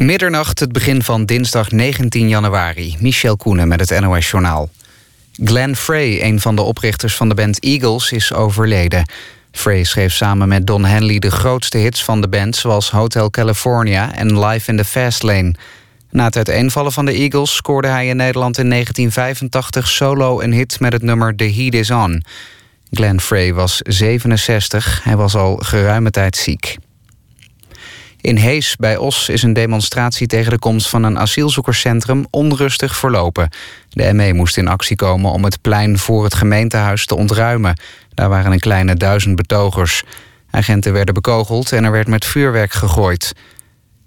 Middernacht, het begin van dinsdag 19 januari. Michel Koenen met het NOS-journaal. Glenn Frey, een van de oprichters van de band Eagles, is overleden. Frey schreef samen met Don Henley de grootste hits van de band... zoals Hotel California en Live in the Fast Lane. Na het uiteenvallen van de Eagles scoorde hij in Nederland in 1985... solo een hit met het nummer The Heat Is On. Glenn Frey was 67, hij was al geruime tijd ziek. In Hees bij Os is een demonstratie tegen de komst van een asielzoekerscentrum onrustig verlopen. De ME moest in actie komen om het plein voor het gemeentehuis te ontruimen. Daar waren een kleine duizend betogers. Agenten werden bekogeld en er werd met vuurwerk gegooid.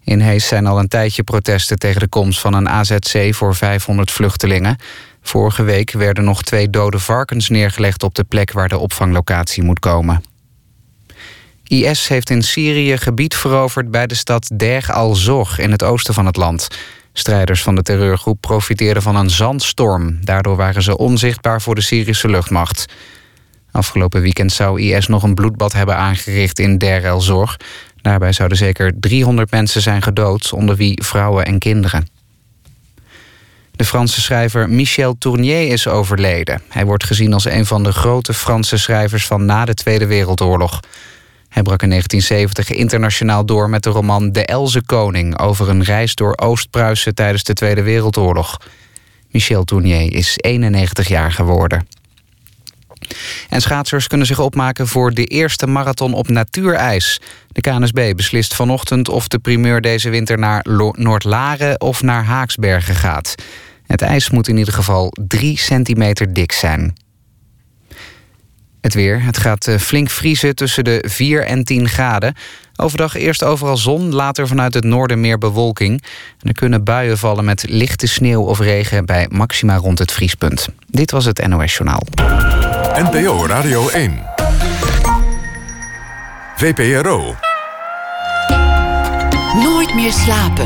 In Hees zijn al een tijdje protesten tegen de komst van een AZC voor 500 vluchtelingen. Vorige week werden nog twee dode varkens neergelegd op de plek waar de opvanglocatie moet komen. IS heeft in Syrië gebied veroverd bij de stad Derg al-Zog in het oosten van het land. Strijders van de terreurgroep profiteerden van een zandstorm. Daardoor waren ze onzichtbaar voor de Syrische luchtmacht. Afgelopen weekend zou IS nog een bloedbad hebben aangericht in Der el-Zor. Daarbij zouden zeker 300 mensen zijn gedood, onder wie vrouwen en kinderen. De Franse schrijver Michel Tournier is overleden. Hij wordt gezien als een van de grote Franse schrijvers van na de Tweede Wereldoorlog. Hij brak in 1970 internationaal door met de roman De Elze Koning... over een reis door Oost-Pruisen tijdens de Tweede Wereldoorlog. Michel Tournier is 91 jaar geworden. En schaatsers kunnen zich opmaken voor de eerste marathon op natuurijs. De KNSB beslist vanochtend of de primeur deze winter naar Noordlaren of naar Haaksbergen gaat. Het ijs moet in ieder geval 3 centimeter dik zijn. Het weer. Het gaat eh, flink vriezen tussen de 4 en 10 graden. Overdag eerst overal zon, later vanuit het noorden meer bewolking. En er kunnen buien vallen met lichte sneeuw of regen... bij maxima rond het vriespunt. Dit was het NOS Journaal. NPO Radio 1. VPRO. Nooit meer slapen.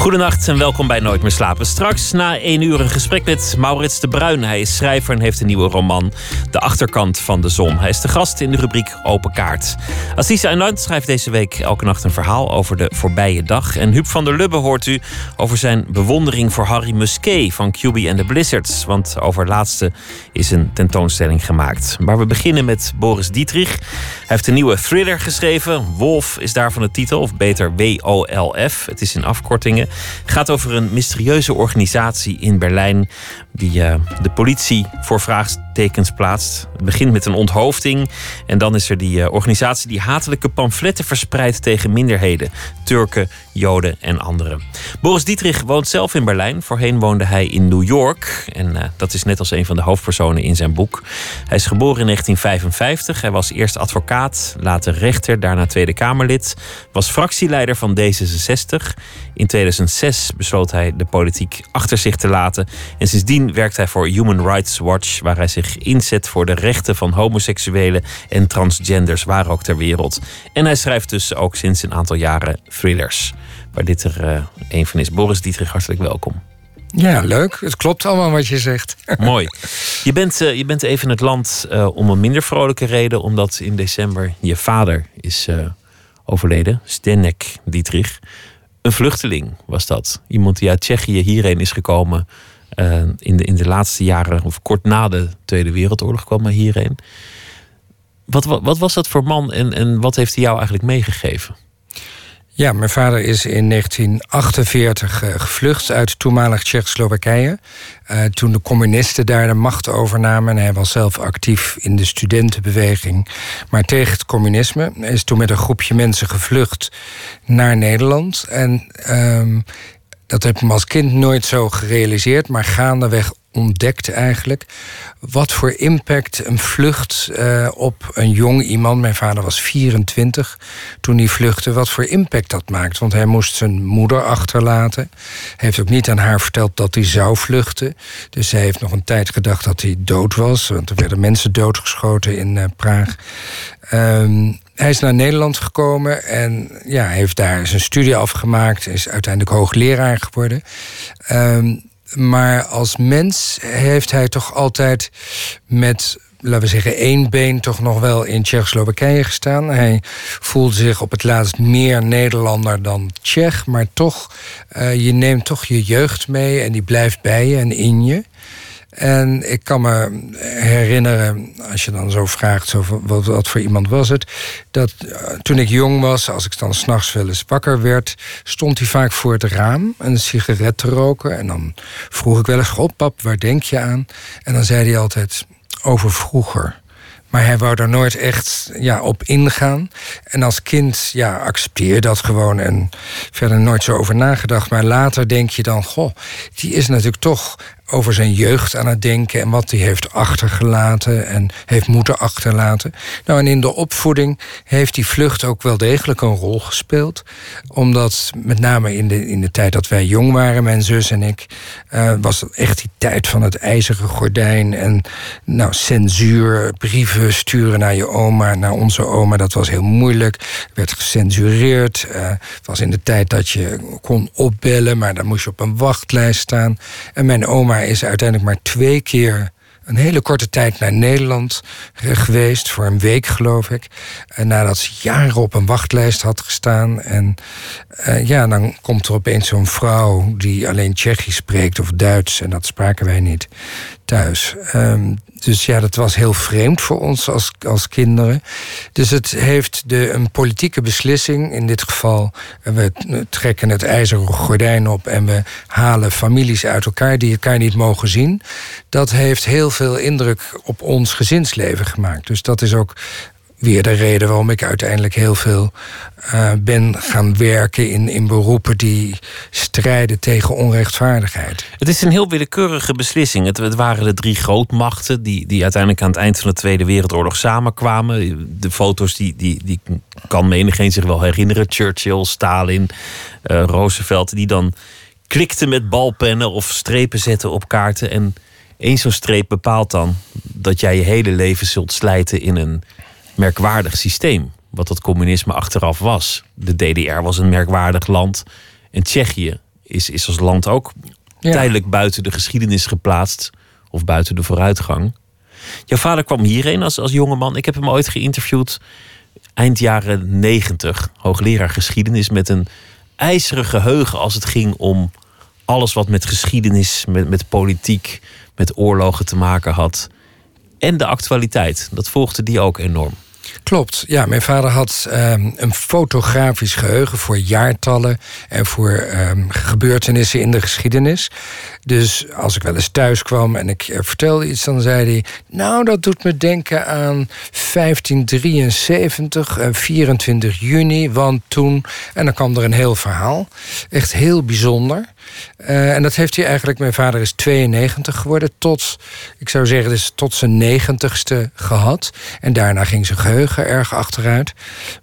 Goedenacht en welkom bij Nooit meer slapen. Straks na één uur een gesprek met Maurits de Bruin. Hij is schrijver en heeft een nieuwe roman, De Achterkant van de Zon. Hij is de gast in de rubriek Open Kaart. Assisa Einland schrijft deze week elke nacht een verhaal over de voorbije dag. En Huub van der Lubbe hoort u over zijn bewondering voor Harry Musquet van QB and the Blizzards. Want over laatste is een tentoonstelling gemaakt. Maar we beginnen met Boris Dietrich. Hij heeft een nieuwe thriller geschreven. Wolf is daarvan de titel, of beter W-O-L-F. Het is in afkortingen gaat over een mysterieuze organisatie in Berlijn die uh, de politie voor vraagtekens plaatst. Het begint met een onthoofding en dan is er die uh, organisatie die hatelijke pamfletten verspreidt tegen minderheden, Turken, Joden en anderen. Boris Dietrich woont zelf in Berlijn. Voorheen woonde hij in New York en uh, dat is net als een van de hoofdpersonen in zijn boek. Hij is geboren in 1955. Hij was eerst advocaat, later rechter, daarna Tweede Kamerlid, was fractieleider van D66. In 2006 besloot hij de politiek achter zich te laten en sindsdien werkt hij voor Human Rights Watch, waar hij zich inzet voor de rechten van homoseksuelen en transgenders, waar ook ter wereld. En hij schrijft dus ook sinds een aantal jaren thrillers, waar dit er uh, een van is. Boris Dietrich, hartelijk welkom. Ja, leuk. Het klopt allemaal wat je zegt. Mooi. Je bent, uh, je bent even in het land uh, om een minder vrolijke reden, omdat in december je vader is overleden, Stenek Dietrich. Een vluchteling was dat. Iemand die uit Tsjechië hierheen is gekomen uh, in, de, in de laatste jaren, of kort na de Tweede Wereldoorlog, kwam hij hierheen. Wat, wat, was dat voor man en, en wat heeft hij jou eigenlijk meegegeven? Ja, mijn vader is in 1948 uh, gevlucht uit toenmalig Tsjechoslowakije. Uh, toen de communisten daar de macht overnamen. En hij was zelf actief in de studentenbeweging. Maar tegen het communisme. Hij is toen met een groepje mensen gevlucht naar Nederland. En uh, dat heb ik me als kind nooit zo gerealiseerd, maar gaandeweg ontdekt eigenlijk wat voor impact een vlucht uh, op een jong iemand, mijn vader was 24 toen hij vluchtte, wat voor impact dat maakt. Want hij moest zijn moeder achterlaten. Hij heeft ook niet aan haar verteld dat hij zou vluchten. Dus zij heeft nog een tijd gedacht dat hij dood was, want er werden mensen doodgeschoten in uh, Praag. Um, hij is naar Nederland gekomen en ja, heeft daar zijn studie afgemaakt. Is uiteindelijk hoogleraar geworden. Um, maar als mens heeft hij toch altijd met laten we zeggen, één been toch nog wel in Tsjechoslowakije gestaan. Hij voelde zich op het laatst meer Nederlander dan Tsjech. Maar toch, uh, je neemt toch je jeugd mee en die blijft bij je en in je. En ik kan me herinneren, als je dan zo vraagt, zo, wat, wat voor iemand was het, dat uh, toen ik jong was, als ik dan s'nachts wel eens wakker werd, stond hij vaak voor het raam een sigaret te roken. En dan vroeg ik wel eens: God, pap, waar denk je aan? En dan zei hij altijd: over vroeger. Maar hij wou daar nooit echt ja, op ingaan. En als kind ja, accepteer je dat gewoon en verder nooit zo over nagedacht. Maar later denk je dan, goh, die is natuurlijk toch over zijn jeugd aan het denken en wat hij heeft achtergelaten en heeft moeten achterlaten. Nou, en in de opvoeding heeft die vlucht ook wel degelijk een rol gespeeld. Omdat met name in de, in de tijd dat wij jong waren, mijn zus en ik, uh, was het echt die tijd van het ijzeren gordijn en nou, censuur, brieven sturen naar je oma, naar onze oma, dat was heel moeilijk. werd gecensureerd. Uh, het was in de tijd dat je kon opbellen, maar dan moest je op een wachtlijst staan. En mijn oma is uiteindelijk maar twee keer een hele korte tijd naar Nederland geweest, voor een week geloof ik. En nadat ze jaren op een wachtlijst had gestaan. En uh, ja, dan komt er opeens zo'n vrouw die alleen Tsjechisch spreekt of Duits. En dat spraken wij niet thuis. Um, dus ja, dat was heel vreemd voor ons als, als kinderen. Dus het heeft de, een politieke beslissing. In dit geval, we trekken het ijzeren gordijn op en we halen families uit elkaar die elkaar niet mogen zien. Dat heeft heel veel indruk op ons gezinsleven gemaakt. Dus dat is ook weer de reden waarom ik uiteindelijk heel veel uh, ben gaan werken in, in beroepen die strijden tegen onrechtvaardigheid. Het is een heel willekeurige beslissing. Het, waren de drie grootmachten die, die uiteindelijk aan het eind van de Tweede Wereldoorlog samenkwamen. De foto's die, die, die kan menigeen zich wel herinneren. Churchill, Stalin, uh, Roosevelt, die dan klikten met balpennen of strepen zetten op kaarten. En één zo'n streep bepaalt dan dat jij je hele leven zult slijten in een merkwaardig systeem. Wat dat communisme achteraf was. De DDR was een merkwaardig land. En Tsjechië is, is als land ook tijdelijk buiten de geschiedenis geplaatst. Of buiten de vooruitgang. Jouw vader kwam hierheen als, als jongeman. Ik heb hem ooit geïnterviewd. Eind jaren negentig. Hoogleraar geschiedenis met een ijzeren geheugen als het ging om alles wat met geschiedenis, met, met politiek, met oorlogen te maken had. En de actualiteit. Dat volgde die ook enorm. Klopt. Ja, mijn vader had um, een fotografisch geheugen voor jaartallen en voor um, gebeurtenissen in de geschiedenis. Dus als ik wel eens thuis kwam en ik vertelde iets, dan zei hij: Nou, dat doet me denken aan 1573, uh, 24 juni, want toen. En dan kwam er een heel verhaal. Echt heel bijzonder. Uh, en dat heeft hij eigenlijk, mijn vader is 92 geworden, tot, ik zou zeggen, dus tot zijn negentigste gehad. En daarna ging zijn geheugen erg achteruit.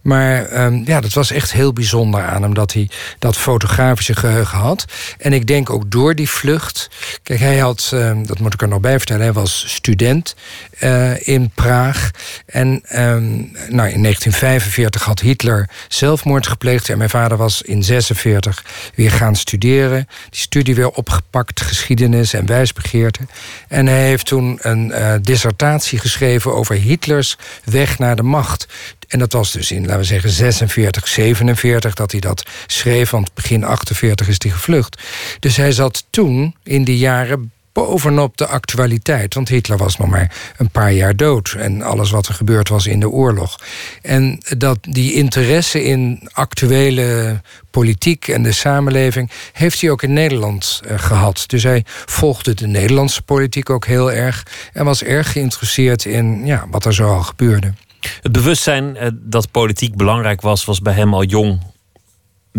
Maar um, ja, dat was echt heel bijzonder aan hem dat hij dat fotografische geheugen had. En ik denk ook door die vlucht. Kijk, hij had, um, dat moet ik er nog bij vertellen, hij was student uh, in Praag. En um, nou, in 1945 had Hitler zelfmoord gepleegd. En mijn vader was in 46 weer gaan studeren die studie weer opgepakt, geschiedenis en wijsbegeerte. En hij heeft toen een uh, dissertatie geschreven over Hitlers weg naar de macht. En dat was dus in, laten we zeggen, 46, 47 dat hij dat schreef. Want begin 48 is hij gevlucht. Dus hij zat toen in die jaren bovenop de actualiteit. Want Hitler was nog maar een paar jaar dood. En alles wat er gebeurd was in de oorlog. En dat die interesse in actuele politiek en de samenleving heeft hij ook in Nederland uh, gehad. Dus hij volgde de Nederlandse politiek ook heel erg. En was erg geïnteresseerd in ja, wat er zo al gebeurde. Het bewustzijn uh, dat politiek belangrijk was, was bij hem al jong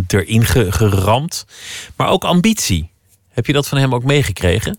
erin geramd. Maar ook ambitie. Heb je dat van hem ook meegekregen?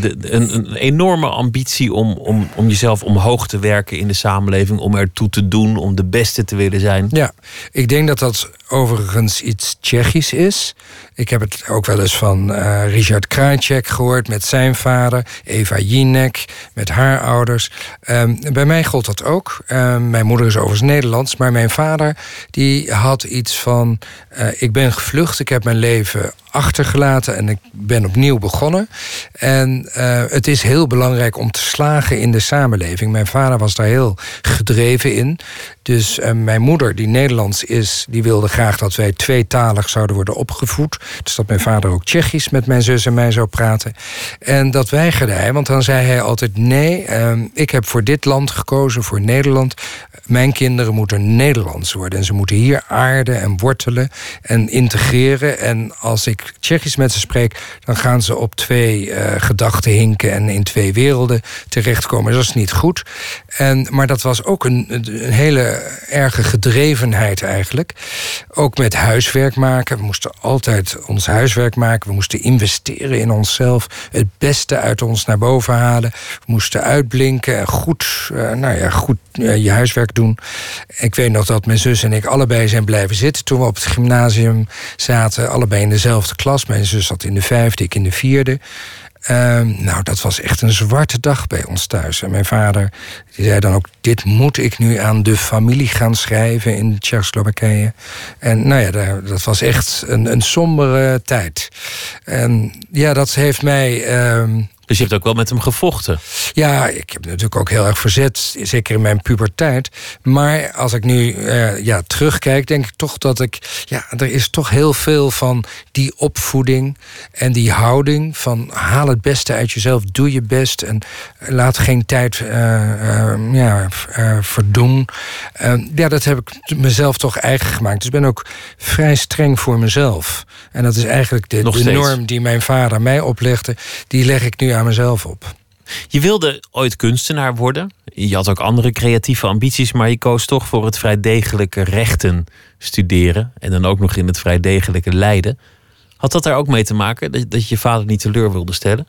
Een, een, enorme ambitie om, om, om jezelf omhoog te werken in de samenleving, om ertoe te doen, om de beste te willen zijn. Ja, ik denk dat dat overigens iets Tsjechisch is. Ik heb het ook wel eens van uh, Richard Krajcek gehoord met zijn vader, Eva Jinek met haar ouders. Um, bij mij gold dat ook. Um, mijn moeder is overigens Nederlands, maar mijn vader die had iets van: uh, ik ben gevlucht, ik heb mijn leven achtergelaten en ik ben opnieuw begonnen. En uh, het is heel belangrijk om te slagen in de samenleving. Mijn vader was daar heel gedreven in. Dus mijn moeder, die Nederlands is, die wilde graag dat wij tweetalig zouden worden opgevoed. Dus dat mijn vader ook Tsjechisch met mijn zus en mij zou praten. En dat weigerde hij, want dan zei hij altijd: nee, uh, ik heb voor dit land gekozen, voor Nederland. Mijn kinderen moeten Nederlands worden. En ze moeten hier aarden en wortelen en integreren. En als ik Tsjechisch met ze spreek, dan gaan ze op twee uh, gedachten hinken en in twee werelden terechtkomen. Dat is niet goed. En, maar dat was ook een, een hele erge gedrevenheid eigenlijk. Ook met huiswerk maken. We moesten altijd ons huiswerk maken. We moesten investeren in onszelf. Het beste uit ons naar boven halen. We moesten uitblinken en goed, uh, nou ja, goed uh, je huiswerk doen. Ik weet nog dat mijn zus en ik allebei zijn blijven zitten toen we op het gymnasium zaten. Allebei in dezelfde klas. Mijn zus zat in de vijfde, ik in de vierde. Uh, nou, dat was echt een zwarte dag bij ons thuis. En mijn vader die zei dan ook: Dit moet ik nu aan de familie gaan schrijven in Tsjechoslowakije. En nou ja, dat was echt een, een sombere tijd. En ja, dat heeft mij. Uh, dus je hebt ook wel met hem gevochten? Ja, ik heb natuurlijk ook heel erg verzet, zeker in mijn puberteit. Maar als ik nu uh, ja, terugkijk, denk ik toch dat ik... Ja, er is toch heel veel van die opvoeding en die houding... van haal het beste uit jezelf, doe je best... en laat geen tijd uh, uh, ja, verdoen. ja, dat heb ik mezelf toch eigen gemaakt. Dus ik ben ook vrij streng voor mezelf. En dat is eigenlijk de, de norm die mijn vader mij oplegde. Die leg ik nu aan mezelf op. Je wilde ooit kunstenaar worden. Je had ook andere creatieve ambities, maar je koos toch voor het vrij degelijke rechten studeren. En dan ook nog in het vrij degelijke lijden. Had dat daar ook mee te maken dat, dat je je vader niet teleur wilde stellen?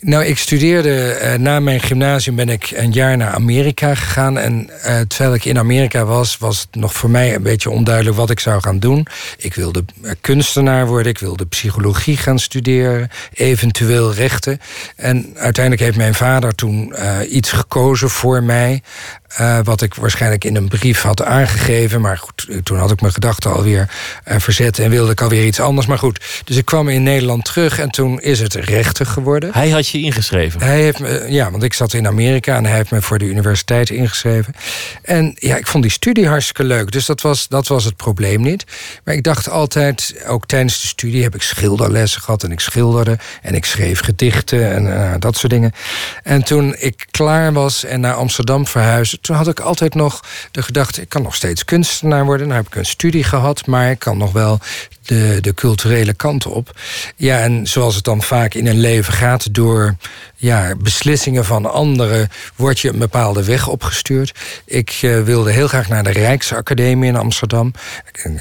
Nou, ik studeerde uh, na mijn gymnasium ben ik een jaar naar Amerika gegaan. En uh, terwijl ik in Amerika was, was het nog voor mij een beetje onduidelijk wat ik zou gaan doen. Ik wilde kunstenaar worden, ik wilde psychologie gaan studeren, eventueel rechten. En uiteindelijk heeft mijn vader toen iets gekozen voor mij. Wat ik waarschijnlijk in een brief had aangegeven. Maar goed, toen had ik mijn gedachten alweer verzet en wilde ik alweer iets anders. Maar goed, dus ik kwam in Nederland terug en toen is het rechten geworden. Hij had ingeschreven? Hij heeft me, ja, want ik zat in Amerika en hij heeft me voor de universiteit ingeschreven. En ja, ik vond die studie hartstikke leuk. Dus dat was, dat was het probleem niet. Maar ik dacht altijd, ook tijdens de studie heb ik schilderlessen gehad en ik schilderde en ik schreef gedichten en uh, dat soort dingen. En toen ik klaar was en naar Amsterdam verhuisde toen had ik altijd nog de gedachte... ik kan nog steeds kunstenaar worden. Nou heb ik een studie gehad, maar ik kan nog wel de, de culturele kant op. Ja, en zoals het dan vaak in een leven gaat... door ja, beslissingen van anderen word je een bepaalde weg opgestuurd. Ik uh, wilde heel graag naar de Rijksacademie in Amsterdam.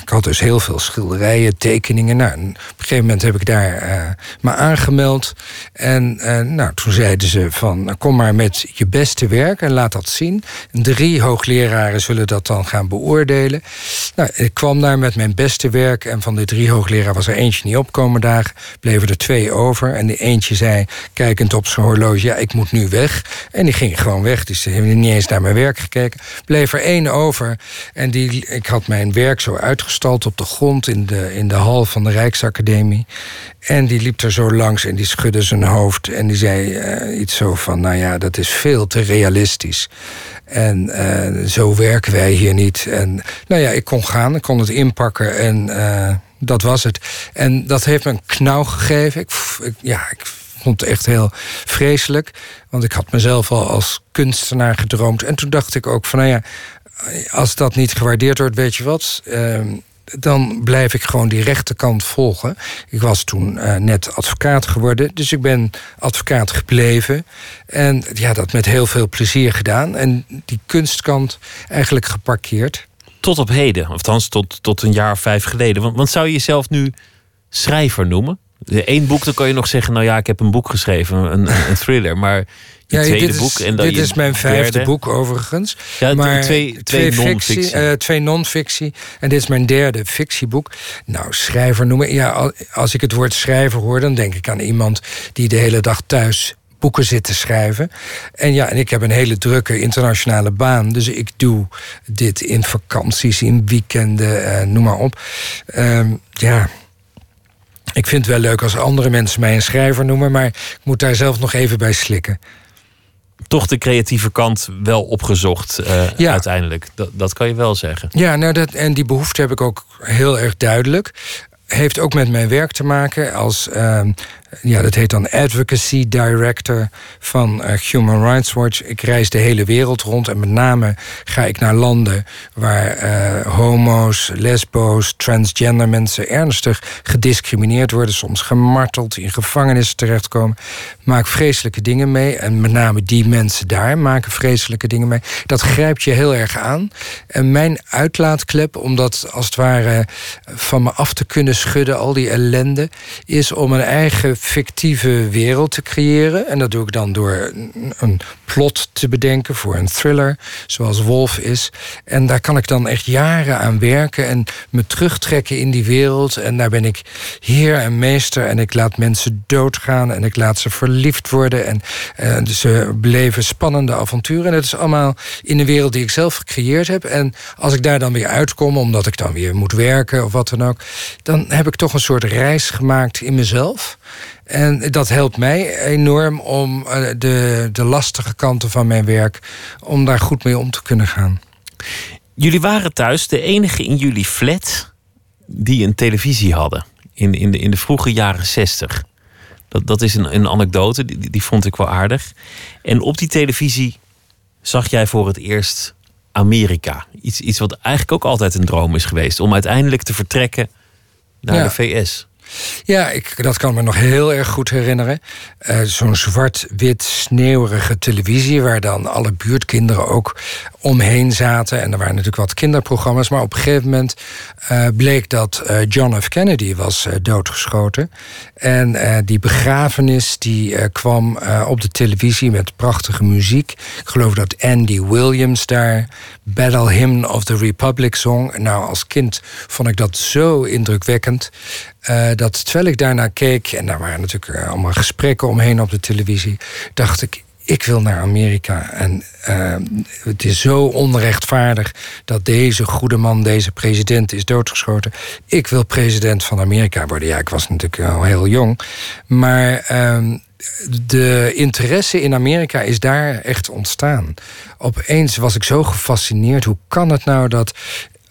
Ik had dus heel veel schilderijen, tekeningen. Nou, op een gegeven moment heb ik daar uh, me aangemeld. En uh, nou, toen zeiden ze van kom maar met je beste werk en laat dat zien. Drie hoogleraren zullen dat dan gaan beoordelen. Nou, ik kwam daar met mijn beste werk en van de drie hoogleraren was er eentje niet opkomen dagen. Bleven er twee over en de eentje zei, kijkend op zijn ja, ik moet nu weg. En die ging gewoon weg, dus ze hebben niet eens naar mijn werk gekeken. Bleef er één over en die, ik had mijn werk zo uitgestald op de grond in de, in de hal van de Rijksacademie. En die liep er zo langs en die schudde zijn hoofd en die zei uh, iets zo van, nou ja, dat is veel te realistisch. En uh, zo werken wij hier niet. En nou ja, ik kon gaan, ik kon het inpakken en uh, dat was het. En dat heeft me een knauw gegeven. Ik, ik, ja, ik vond echt heel vreselijk. Want ik had mezelf al als kunstenaar gedroomd. En toen dacht ik ook van, nou ja, als dat niet gewaardeerd wordt, weet je wat... Uh, dan blijf ik gewoon die rechterkant volgen. Ik was toen uh, net advocaat geworden, dus ik ben advocaat gebleven. En ja, dat met heel veel plezier gedaan. En die kunstkant eigenlijk geparkeerd. Tot op heden, of tot, tot een jaar of vijf geleden. Want, want zou je jezelf nu schrijver noemen? Eén boek, dan kan je nog zeggen... nou ja, ik heb een boek geschreven, een, een thriller. Maar je Ja, tweede dit boek en dan dit is mijn vijfde derde. boek overigens. Ja, maar twee- twee fictie, non-fictie. eh, twee non-fictie. En dit is mijn derde fictieboek. Nou, schrijver noemen. Ja, al- als ik het woord schrijver hoor, dan denk ik aan iemand die de hele dag thuis boeken zit te schrijven. En ja, en ik heb een hele drukke internationale baan. Dus ik doe dit in vakanties, in weekenden, eh, noem maar op. Ehm, ja, ik vind het wel leuk als andere mensen mij een schrijver noemen, maar ik moet daar zelf nog even bij slikken. Toch de creatieve kant wel opgezocht eh, Ja. uiteindelijk. Dat, dat kan je wel zeggen. Ja, nou dat, en die behoefte heb ik ook heel erg duidelijk. Heeft ook met mijn werk te maken als, ehm, ja, dat heet dan Advocacy Director van eh, Human Rights Watch. Ik reis de hele wereld rond en met name ga ik naar landen waar eh, homo's, lesbo's, transgender mensen ernstig gediscrimineerd worden, soms gemarteld, in gevangenissen terechtkomen. Maak vreselijke dingen mee en met name die mensen daar maken vreselijke dingen mee. Dat grijpt je heel erg aan. En mijn uitlaatklep, om dat als het ware van me af te kunnen schudden, al die ellende, is om een eigen fictieve wereld te creëren. En dat doe ik dan door een- plot te bedenken voor een thriller, zoals Wolf is. En daar kan ik dan echt jaren aan werken en me terugtrekken in die wereld. En daar ben ik heer en meester. En ik laat mensen doodgaan en ik laat ze verliefd worden. En eh, ze beleven spannende avonturen. En dat is allemaal in een wereld die ik zelf gecreëerd heb. En als ik daar dan weer uitkom, omdat ik dan weer moet werken of wat dan ook, dan heb ik toch een soort reis gemaakt in mezelf. En dat helpt mij enorm om eh, de, de lastige kanten van mijn werk, om daar goed mee om te kunnen gaan. Jullie waren thuis de enige in jullie flat die een televisie hadden. In, in, de, in de vroege jaren zestig. Dat, dat is een, een anekdote, die, die vond ik wel aardig. En op die televisie zag jij voor het eerst Amerika. Iets, iets wat eigenlijk ook altijd een droom is geweest. Om uiteindelijk te vertrekken naar Ja. de VS. Ja, ik, dat kan me nog heel erg goed herinneren. Eh, Zo'n zwart-wit sneeuwige televisie... waar dan alle buurtkinderen ook omheen zaten. En er waren natuurlijk wat kinderprogramma's. Maar op een gegeven moment eh, bleek dat eh, John F. Kennedy was eh, doodgeschoten. En die begrafenis die kwam op de televisie met prachtige muziek. Ik geloof dat Andy Williams daar Battle Hymn of the Republic zong. Nou, als kind vond ik dat zo indrukwekkend... dat terwijl ik daarnaar keek... en daar waren natuurlijk allemaal gesprekken omheen op de televisie... dacht ik, ik wil naar Amerika. En eh, het is zo onrechtvaardig dat deze goede man, deze president, is doodgeschoten. Ik wil president van Amerika worden. Ja, ik was natuurlijk al heel jong. Maar ehm, de interesse in Amerika is daar echt ontstaan. Opeens was ik zo gefascineerd. Hoe kan het nou dat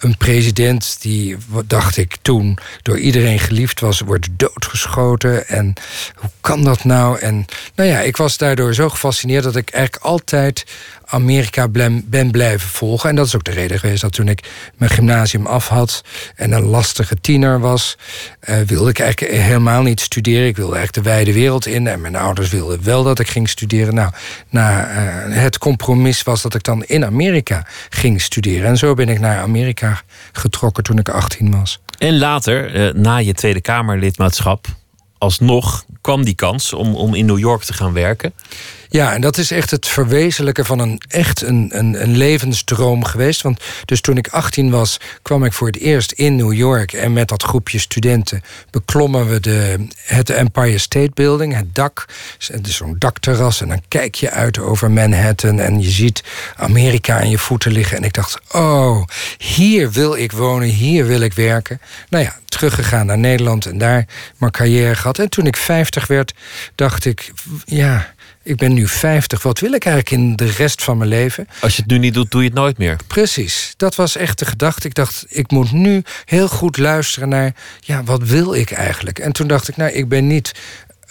een president die, wat dacht ik toen, door iedereen geliefd was, wordt doodgeschoten. En hoe kan dat nou? En nou ja, ik was daardoor zo gefascineerd dat ik eigenlijk altijd Amerika ben blijven volgen. En dat is ook de reden geweest dat toen ik mijn gymnasium af had en een lastige tiener was, eh, wilde ik eigenlijk helemaal niet studeren. Ik wilde eigenlijk de wijde wereld in. En mijn ouders wilden wel dat ik ging studeren. Nou, na, eh, het compromis was dat ik dan in Amerika ging studeren. En zo ben ik naar Amerika getrokken toen ik 18 was. En later, eh, na je Tweede Kamerlidmaatschap, alsnog kwam die kans om, om in New York te gaan werken. Ja, en dat is echt het verwezenlijken van een echt een, een, levensdroom geweest. Want dus toen ik 18 was, kwam ik voor het eerst in New York. En met dat groepje studenten beklommen we de, het Empire State Building, het dak. Is zo'n dakterras. En dan kijk je uit over Manhattan. En je ziet Amerika aan je voeten liggen. En ik dacht, oh, hier wil ik wonen, hier wil ik werken. Nou ja, teruggegaan naar Nederland en daar mijn carrière gehad. En toen ik 50 werd, dacht ik, ja. Ik ben nu 50. Wat wil ik eigenlijk in de rest van mijn leven? Als je het nu niet doet, doe je het nooit meer. Precies, dat was echt de gedachte. Ik dacht, ik moet nu heel goed luisteren naar, ja, wat wil ik eigenlijk? En toen dacht ik, nou, ik ben niet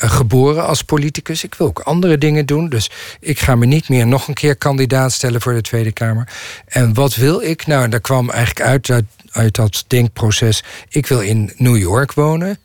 eh, geboren als politicus. Ik wil ook andere dingen doen. Dus ik ga me niet meer nog een keer kandidaat stellen voor de Tweede Kamer. En wat wil ik? Nou, daar kwam eigenlijk uit, uit, uit dat denkproces. Ik wil in New York wonen.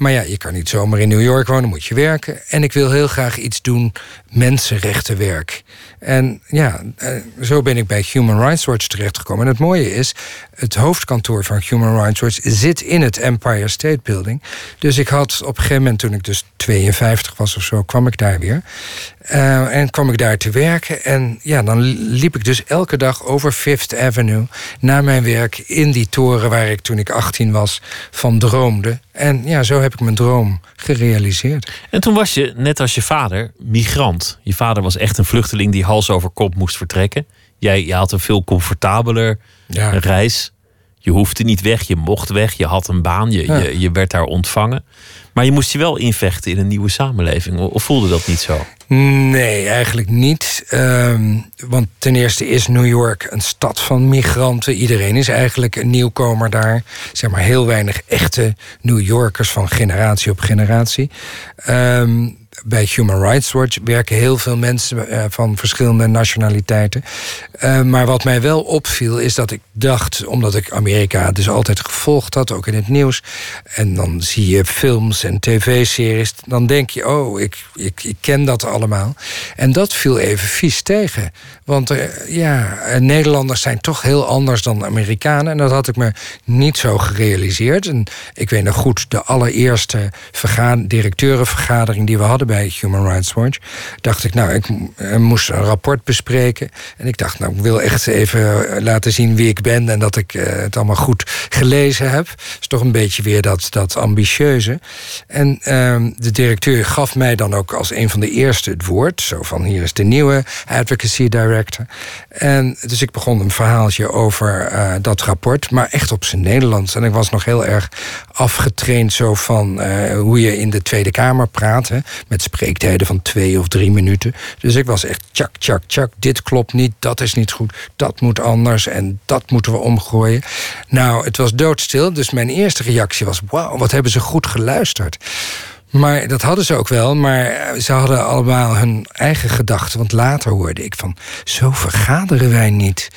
Maar ja, je kan niet zomaar in New York wonen, moet je werken. En ik wil heel graag iets doen, mensenrechtenwerk. En ja, eh, zo ben ik bij Human Rights Watch terechtgekomen. En het mooie is, het hoofdkantoor van Human Rights Watch zit in het Empire State Building. Dus ik had op een gegeven moment, toen ik dus 52 was of zo, kwam ik daar weer. Uh, en kwam ik daar te werken. En ja, dan liep ik dus elke dag over Fifth Avenue naar mijn werk in die toren waar ik toen ik 18 was van droomde. En ja, zo heb ik mijn droom gerealiseerd. En toen was je, net als je vader, migrant. Je vader was echt een vluchteling die hals over kop moest vertrekken. Jij, je had een veel comfortabeler ja. reis. Je hoefde niet weg, je mocht weg, je had een baan, je, je, je werd daar ontvangen. Maar je moest je wel invechten in een nieuwe samenleving. Of voelde dat niet zo? Nee, eigenlijk niet. Ehm, want ten eerste is New York een stad van migranten. Iedereen is eigenlijk een nieuwkomer daar. Zeg maar heel weinig echte New Yorkers van generatie op generatie. Um, bij Human Rights Watch werken heel veel mensen uh, van verschillende nationaliteiten. Uh, maar wat mij wel opviel is dat ik dacht, omdat ik Amerika dus altijd gevolgd had, ook in het nieuws. En dan zie je films en tv-series. Dan denk je, oh, ik, ik, ik ken dat allemaal. En dat viel even vies tegen. Want ja, Nederlanders zijn toch heel anders dan Amerikanen. En dat had ik me niet zo gerealiseerd. En ik weet nog goed, de allereerste directeurenvergadering die we hadden bij Human Rights Watch, dacht ik, nou, ik moest een rapport bespreken. En ik dacht, nou, ik wil echt even laten zien wie ik ben en dat ik uh, het allemaal goed gelezen heb. is toch een beetje weer dat, dat ambitieuze. En uh, de directeur gaf mij dan ook als een van de eerste het woord. Zo van, hier is de nieuwe advocacy director. En dus ik begon een verhaaltje over dat rapport, maar echt op zijn Nederlands. En ik was nog heel erg afgetraind zo van hoe je in de Tweede Kamer praat. Hè, met spreektijden van twee of drie minuten. Dus ik was echt tjak, tjak, tjak. Dit klopt niet, dat is niet goed, dat moet anders en dat moeten we omgooien. Nou, het was doodstil, dus mijn eerste reactie was: wauw, wat hebben ze goed geluisterd. Maar dat hadden ze ook wel, maar ze hadden allemaal hun eigen gedachten. Want later hoorde ik van, zo vergaderen wij niet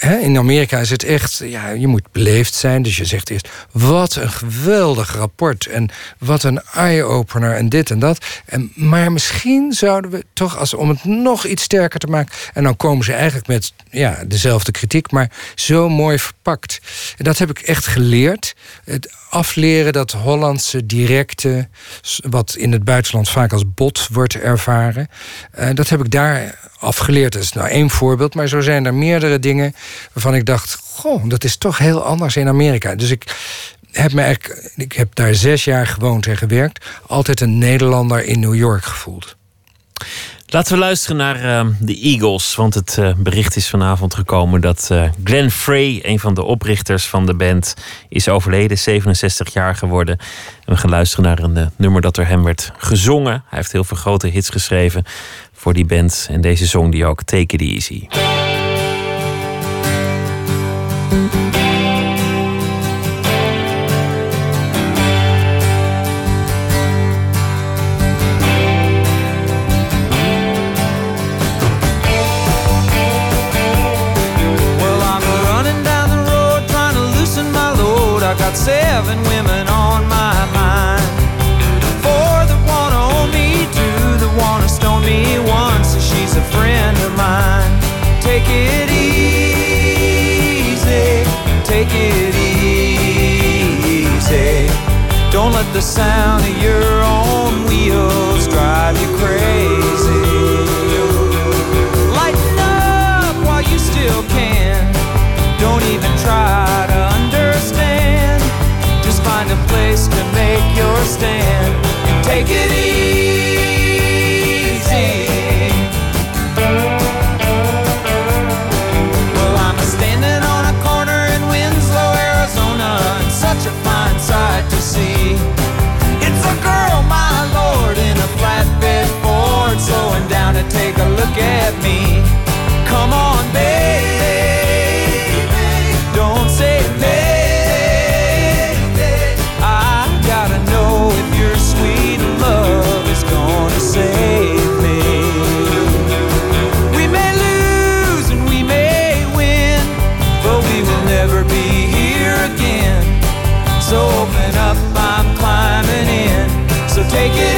in Amerika is het echt, ja, je moet beleefd zijn. Dus je zegt eerst, wat een geweldig rapport. En wat een eye-opener en dit en dat. En, maar misschien zouden we toch, als, om het nog iets sterker te maken... en dan komen ze eigenlijk met ja, dezelfde kritiek, maar zo mooi verpakt. En dat heb ik echt geleerd. Het afleren dat Hollandse directe... wat in het buitenland vaak als bot wordt ervaren... Uh, dat heb ik daar afgeleerd. Is nou één voorbeeld, maar zo zijn er meerdere dingen waarvan ik dacht: goh, dat is toch heel anders in Amerika. Dus ik heb me ik heb daar zes jaar gewoond en gewerkt, altijd een Nederlander in New York gevoeld. Laten we luisteren naar uh, de Eagles. Want het uh, bericht is vanavond gekomen dat uh, Glenn Frey, een van de oprichters van de band, is overleden, 67 jaar geworden. En we gaan luisteren naar een nummer dat door hem werd gezongen. Hij heeft heel veel grote hits geschreven voor die band. En deze zong die ook Take It Easy. seven women Take it easy, take it easy. Don't let the sound of your own wheels drive you crazy. Lighten up while you still can. Don't even try to understand. Just find a place to make your stand and take it easy. take it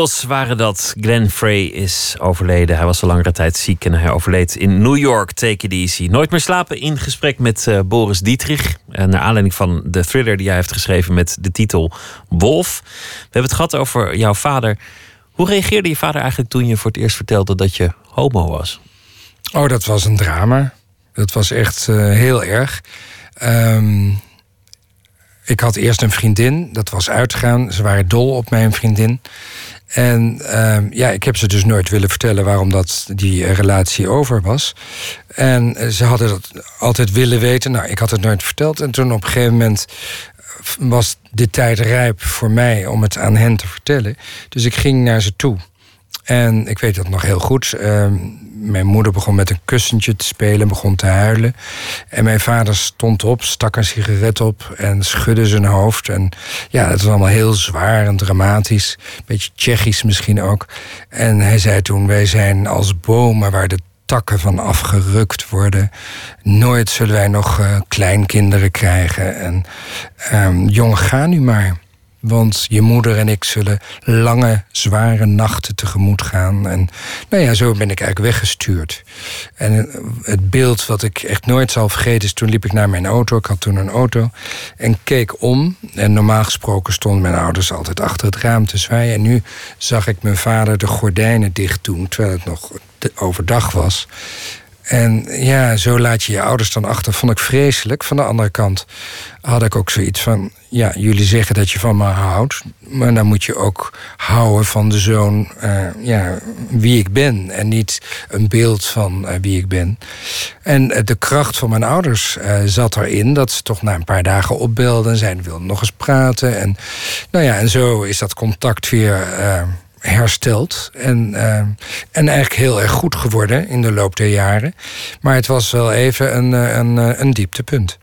Eagles waren dat. Glenn Frey is overleden. Hij was al langere tijd ziek en hij overleed in New York. Take it easy. Nooit meer slapen in gesprek met eh, Boris Dietrich. Uh, naar aanleiding van de thriller die hij heeft geschreven met de titel Wolf. We hebben het gehad over jouw vader. Hoe reageerde je vader eigenlijk toen je voor het eerst vertelde dat je homo was? Oh, dat was een drama. Dat was echt eh, heel erg. Ehm, ik had eerst een vriendin, dat was uitgaan. Ze waren dol op mijn vriendin. En ehm, ja, ik heb ze dus nooit willen vertellen waarom dat die eh, relatie over was. En eh, ze hadden dat altijd willen weten. Nou, ik had het nooit verteld. En toen op een gegeven moment eh, was de tijd rijp voor mij om het aan hen te vertellen. Dus ik ging naar ze toe. En ik weet dat nog heel goed. Ehm, mijn moeder begon met een kussentje te spelen, begon te huilen. En mijn vader stond op, stak een sigaret op en schudde zijn hoofd. En ja, het was allemaal heel zwaar en dramatisch. Beetje Tsjechisch misschien ook. En hij zei toen: Wij zijn als bomen waar de takken van afgerukt worden. Nooit zullen wij nog eh, kleinkinderen krijgen. En ehm, jongen, ga nu maar. Want je moeder en ik zullen lange, zware nachten tegemoet gaan. En nou ja, zo ben ik eigenlijk weggestuurd. En het beeld wat ik echt nooit zal vergeten is... toen liep ik naar mijn auto, ik had toen een auto... en keek om. En normaal gesproken stonden mijn ouders altijd achter het raam te zwaaien. En nu zag ik mijn vader de gordijnen dicht doen... terwijl het nog overdag was... En ja, zo laat je je ouders dan achter, vond ik vreselijk. Van de andere kant had ik ook zoiets van... ja, jullie zeggen dat je van me houdt... maar dan moet je ook houden van de zoon uh, ja, wie ik ben... en niet een beeld van uh, wie ik ben. En uh, de kracht van mijn ouders zat erin... dat ze toch na een paar dagen opbelden en zeiden... wilden nog eens praten. En, nou ja, en zo is dat contact weer hersteld. En, uh, en eigenlijk heel erg goed geworden in de loop der jaren. Maar het was wel even een, een, een dieptepunt.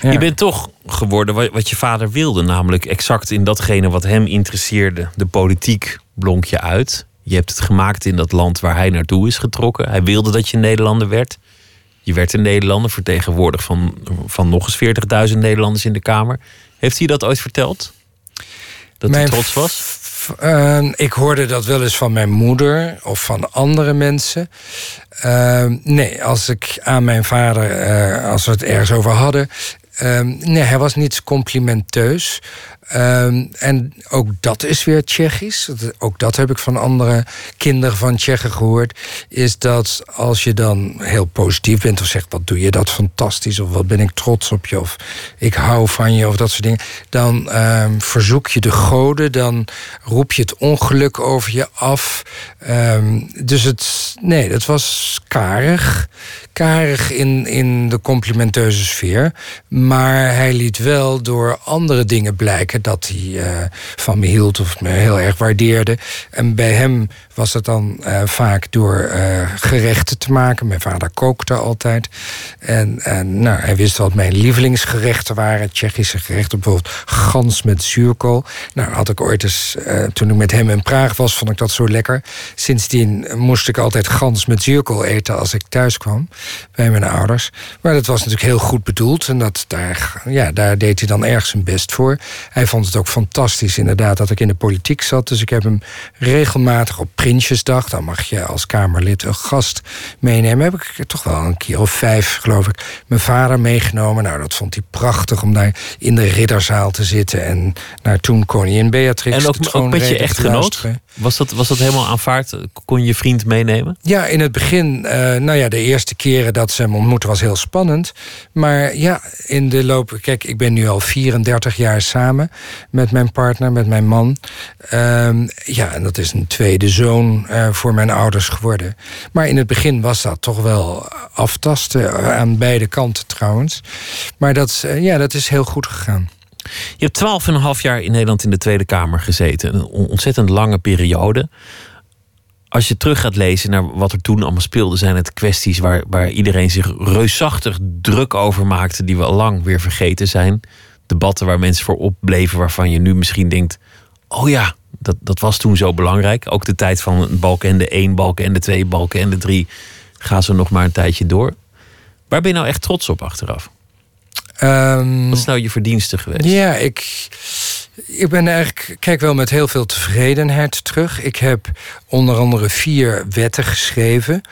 Ja. Je bent toch geworden wat, wat je vader wilde, namelijk exact in datgene wat hem interesseerde. De politiek blonk je uit. Je hebt het gemaakt in dat land waar hij naartoe is getrokken. Hij wilde dat je Nederlander werd. Je werd een Nederlander, vertegenwoordigd van, van nog eens 40.000 Nederlanders in de Kamer. Heeft hij dat ooit verteld? Dat hij trots was? Uh, ik hoorde dat wel eens van mijn moeder of van andere mensen. Uh, nee, als ik aan mijn vader, uh, als we het ergens over hadden. nee, hij was niet complimenteus. Um, en ook dat is weer Tsjechisch. Ook dat heb ik van andere kinderen van Tsjechen gehoord. Is dat als je dan heel positief bent of zegt: wat doe je dat fantastisch? Of wat ben ik trots op je? Of ik hou van je, of dat soort dingen. Dan um, verzoek je de goden. Dan roep je het ongeluk over je af. Um, dus het, nee, dat was karig. Karig in, in de complimenteuze sfeer. Maar hij liet wel door andere dingen blijken dat hij uh, van me hield of me heel erg waardeerde. En bij hem was het dan uh, vaak door uh, gerechten te maken. Mijn vader kookte altijd. En, en nou, hij wist wat mijn lievelingsgerechten waren. Tsjechische gerechten, bijvoorbeeld gans met zuurkool. Nou, had ik ooit eens, toen ik met hem in Praag was, vond ik dat zo lekker. Sindsdien moest ik altijd gans met zuurkool eten als ik thuis kwam bij mijn ouders. Maar dat was natuurlijk heel goed bedoeld. En dat, daar, ja, daar deed hij dan erg zijn best voor. Hij vond het ook fantastisch inderdaad dat ik in de politiek zat. Dus ik heb hem regelmatig op Prinsjesdag... dan mag je als Kamerlid een gast meenemen. Heb ik toch wel een keer of vijf, geloof ik, mijn vader meegenomen. Nou, dat vond hij prachtig om daar in de ridderzaal te zitten... en naar toen koningin Beatrix... En ook, ook met je echtgenoot? Was dat, was dat helemaal aanvaard? Kon je vriend meenemen? Ja, in het begin, eh, nou ja, de eerste keren dat ze hem ontmoetten was heel spannend. Maar ja, in de loop. Kijk, ik ben nu al 34 jaar samen met mijn partner, met mijn man. Ehm, ja, en dat is een tweede zoon eh, voor mijn ouders geworden. Maar in het begin was dat toch wel aftasten, eh, aan beide kanten trouwens. Maar dat, eh, ja, dat is heel goed gegaan. Je hebt twaalf en een half jaar in Nederland in de Tweede Kamer gezeten. Een on- ontzettend lange periode. Als je terug gaat lezen naar wat er toen allemaal speelde, zijn het kwesties waar, waar iedereen zich reusachtig druk over maakte, die we al lang weer vergeten zijn. Debatten waar mensen voor opbleven, waarvan je nu misschien denkt: oh ja, dat, dat was toen zo belangrijk. Ook de tijd van Balkenende 1, Balkenende 2, Balkenende 3. Ga zo nog maar een tijdje door. Waar ben je nou echt trots op achteraf? Ehm, Wat is nou je verdienste geweest? Ja, ik, ik ben eigenlijk, kijk wel met heel veel tevredenheid terug. Ik heb onder andere vier wetten geschreven.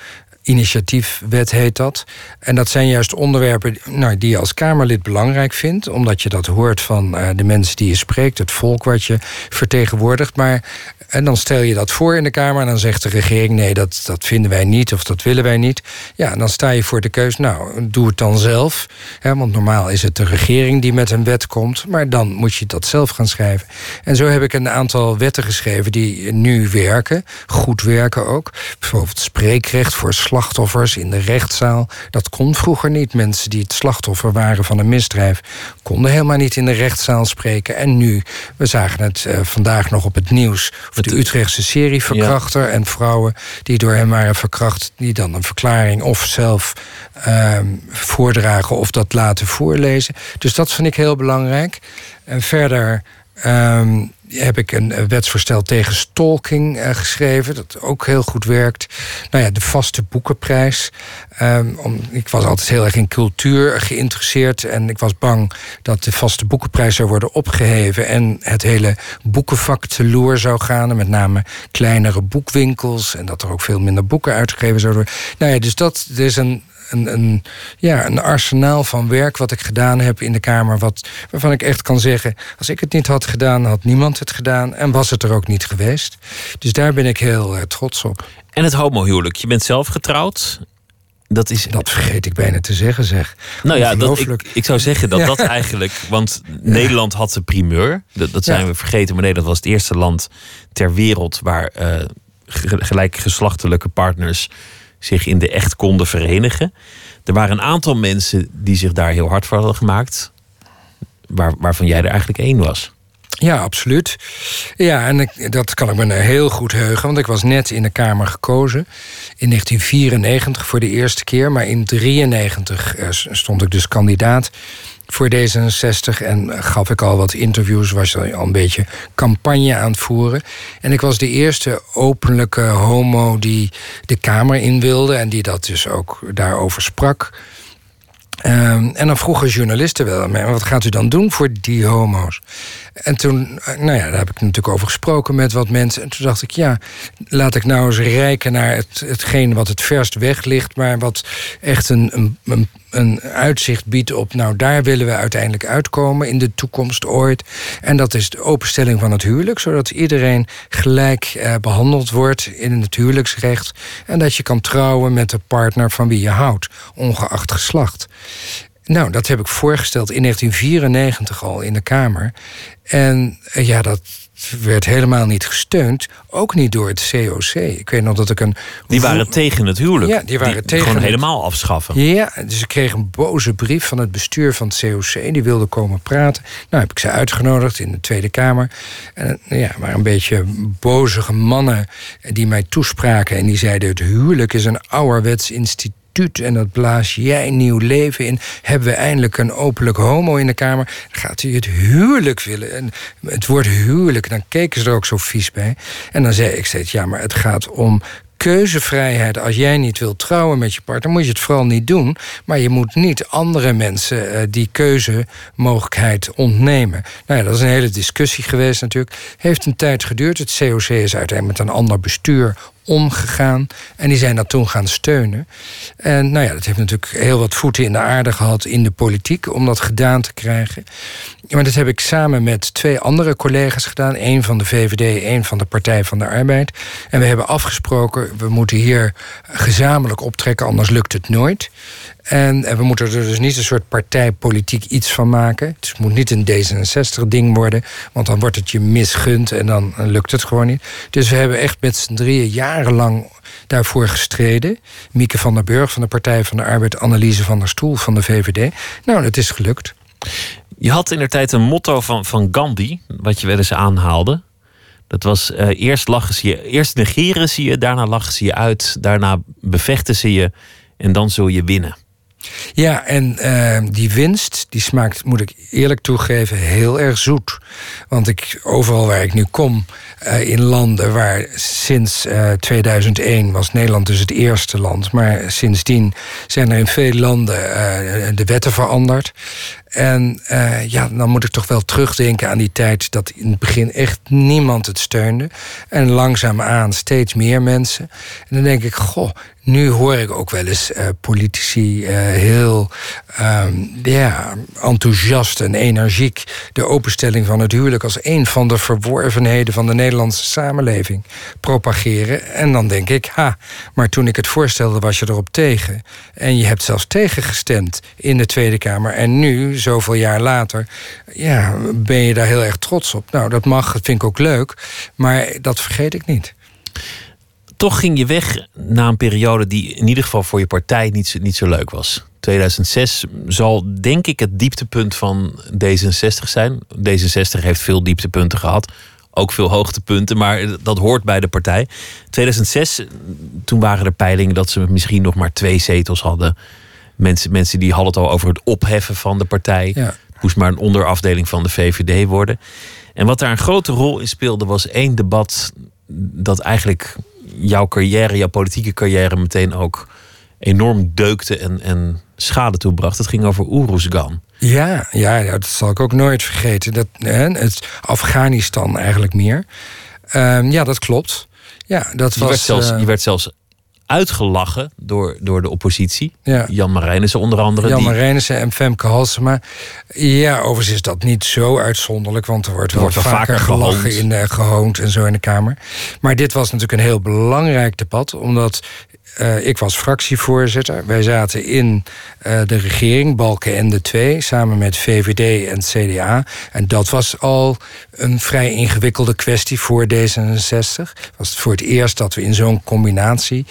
Initiatiefwet heet dat. En dat zijn juist onderwerpen nou, die je als Kamerlid belangrijk vindt. Omdat je dat hoort van eh, de mensen die je spreekt, het volk wat je vertegenwoordigt. Maar en dan stel je dat voor in de Kamer en dan zegt de regering: nee, dat, dat vinden wij niet of dat willen wij niet. Ja, dan sta je voor de keus: nou, doe het dan zelf. Hè, want normaal is het de regering die met een wet komt, maar dan moet je dat zelf gaan schrijven. En zo heb ik een aantal wetten geschreven die nu werken, goed werken ook. Bijvoorbeeld spreekrecht voor slachtoffers in de rechtszaal. Dat kon vroeger niet. Mensen die het slachtoffer waren van een misdrijf konden helemaal niet in de rechtszaal spreken. En nu, we zagen het eh, vandaag nog op het nieuws of de Utrechtse serieverkrachter en vrouwen die door hem waren verkracht, die dan een verklaring of zelf ehm, voordragen of dat laten voorlezen. Dus dat vind ik heel belangrijk. En verder ehm, heb ik een eh, wetsvoorstel tegen stalking eh, geschreven, dat ook heel goed werkt. Nou ja, de vaste boekenprijs. Ehm, ik was altijd heel erg in cultuur geïnteresseerd en ik was bang dat de vaste boekenprijs zou worden opgeheven en het hele boekenvak teloor zou gaan. En met name kleinere boekwinkels en dat er ook veel minder boeken uitgegeven zouden worden. Nou ja, dus dat is een, een, een, ja, een arsenaal van werk wat ik gedaan heb in de Kamer. Wat, waarvan ik echt kan zeggen, als ik het niet had gedaan, had niemand het gedaan. En was het er ook niet geweest. Dus daar ben ik heel eh, trots op. En het homohuwelijk. Je bent zelf getrouwd. Dat is. Dat vergeet ik bijna te zeggen, zeg. Nou ja, dat, ik, ik zou zeggen dat Ja. dat eigenlijk. Want Nederland had de primeur. Dat, dat zijn Ja. we vergeten. Maar Nederland was het eerste land ter wereld waar eh, ge- gelijkgeslachtelijke partners zich in de echt konden verenigen. Er waren een aantal mensen die zich daar heel hard voor hadden gemaakt. Waar, waarvan jij er eigenlijk één was. Ja, absoluut. Ja, en ik, dat kan ik me heel goed heugen. Want ik was net in de Kamer gekozen. In 1994 voor de eerste keer. Maar in 1993 eh, stond ik dus kandidaat voor D66. En gaf ik al wat interviews. Was al een beetje campagne aan het voeren. En ik was de eerste openlijke homo die de Kamer in wilde. En die dat dus ook daarover sprak. Ehm, en dan vroegen journalisten wel aan mij: wat gaat u dan doen voor die homo's? En toen, eh, nou ja, daar heb ik natuurlijk over gesproken met wat mensen. En toen dacht ik: ja, laat ik nou eens rijken naar het, hetgeen wat het verst weg ligt, maar wat echt een, een, een, een uitzicht biedt op. Nou, daar willen we uiteindelijk uitkomen in de toekomst ooit. En dat is de openstelling van het huwelijk, zodat iedereen gelijk eh, behandeld wordt in het huwelijksrecht. En dat je kan trouwen met de partner van wie je houdt, ongeacht geslacht. Nou, dat heb ik voorgesteld in 1994 al in de Kamer. En eh, ja, dat werd helemaal niet gesteund. Ook niet door het COC. Ik weet nog dat ik een. Die waren tegen het huwelijk. Ja, die waren tegen Gewoon het- helemaal afschaffen. Ja, dus ik kreeg een boze brief van het bestuur van het COC. Die wilde komen praten. Nou, heb ik ze uitgenodigd in de Tweede Kamer. En eh, ja, maar een beetje bozige mannen die mij toespraken. En die zeiden: het huwelijk is een ouderwets instituut. En dat blaas jij nieuw leven in. Hebben we eindelijk een openlijk homo in de Kamer? Gaat u het huwelijk willen. En het woord huwelijk, dan keken ze er ook zo vies bij. En dan zei ik steeds: ja, maar het gaat om keuzevrijheid. Als jij niet wilt trouwen met je partner, moet je het vooral niet doen. Maar je moet niet andere mensen uh, die keuzemogelijkheid ontnemen. Nou ja, dat is een hele discussie geweest natuurlijk. Heeft een tijd geduurd. Het COC is uiteindelijk met een ander bestuur omgegaan. En die zijn dat toen gaan steunen. En nou ja, dat heeft natuurlijk heel wat voeten in de aarde gehad in de politiek om dat gedaan te krijgen. Maar dat heb ik samen met twee andere collega's gedaan. één van de VVD, één van de Partij van de Arbeid. En we hebben afgesproken, we moeten hier gezamenlijk optrekken, anders lukt het nooit. En, we moeten er dus niet een soort partijpolitiek iets van maken. Het moet niet een D66-ding worden, want dan wordt het je misgund en dan lukt het gewoon niet. Dus we hebben echt met z'n drieën jarenlang daarvoor gestreden. Mieke van der Burg van de Partij van de Arbeid, Anneliese van der Stoel van de VVD. Nou, het is gelukt. Je had in de tijd een motto van, van Gandhi, wat je wel eens aanhaalde. Dat was uh, eerst, lachen ze je, eerst negeren ze je, daarna lachen ze je uit, daarna bevechten ze je en dan zul je winnen. Ja, en uh, die winst, die smaakt, moet ik eerlijk toegeven, heel erg zoet. Want ik, overal waar ik nu kom, uh, in landen waar sinds uh, 2001 was Nederland dus het eerste land. Maar sindsdien zijn er in veel landen de wetten veranderd. En uh, ja, dan moet ik toch wel terugdenken aan die tijd dat in het begin echt niemand het steunde. En langzaamaan steeds meer mensen. En dan denk ik, goh, nu hoor ik ook wel eens uh, politici uh, heel um, ja, enthousiast en energiek de openstelling van het huwelijk als een van de verworvenheden van de Nederlandse samenleving propageren. En dan denk ik, ha, maar toen ik het voorstelde was je erop tegen. En je hebt zelfs tegengestemd in de Tweede Kamer. En nu, zoveel jaar later, ja, ben je daar heel erg trots op. Nou, dat mag, dat vind ik ook leuk, maar dat vergeet ik niet toch ging je weg na een periode die in ieder geval voor je partij niet zo, niet zo leuk was. 2006 zal denk ik het dieptepunt van D66 zijn. D66 heeft veel dieptepunten gehad. Ook veel hoogtepunten, maar dat hoort bij de partij. 2006, toen waren er peilingen dat ze misschien nog maar twee zetels hadden. Mensen, mensen die hadden het al over het opheffen van de partij. Ja. Het moest maar een onderafdeling van de VVD worden. En wat daar een grote rol in speelde, was één debat dat eigenlijk jouw carrière, jouw politieke carrière meteen ook enorm deukte en, en schade toebracht. Het ging over Oeruzgan. Ja, ja, dat zal ik ook nooit vergeten. Dat, hè, het Afghanistan eigenlijk meer. Um, ja, dat klopt. Ja, dat je was, werd zelfs, uh, je werd zelfs uitgelachen door, door de oppositie. Ja. Jan Marijnissen onder andere. Jan die... Marijnissen en Femke Halsema. Ja, overigens is dat niet zo uitzonderlijk... want er wordt wel, wordt wel vaker, vaker gelachen, in, gehoond en zo in de Kamer. Maar dit was natuurlijk een heel belangrijk debat... omdat uh, ik was fractievoorzitter. Wij zaten in uh, de regering, Balken en de twee, samen met VVD en CDA. En dat was al een vrij ingewikkelde kwestie voor D66. Was het voor het eerst dat we in zo'n combinatie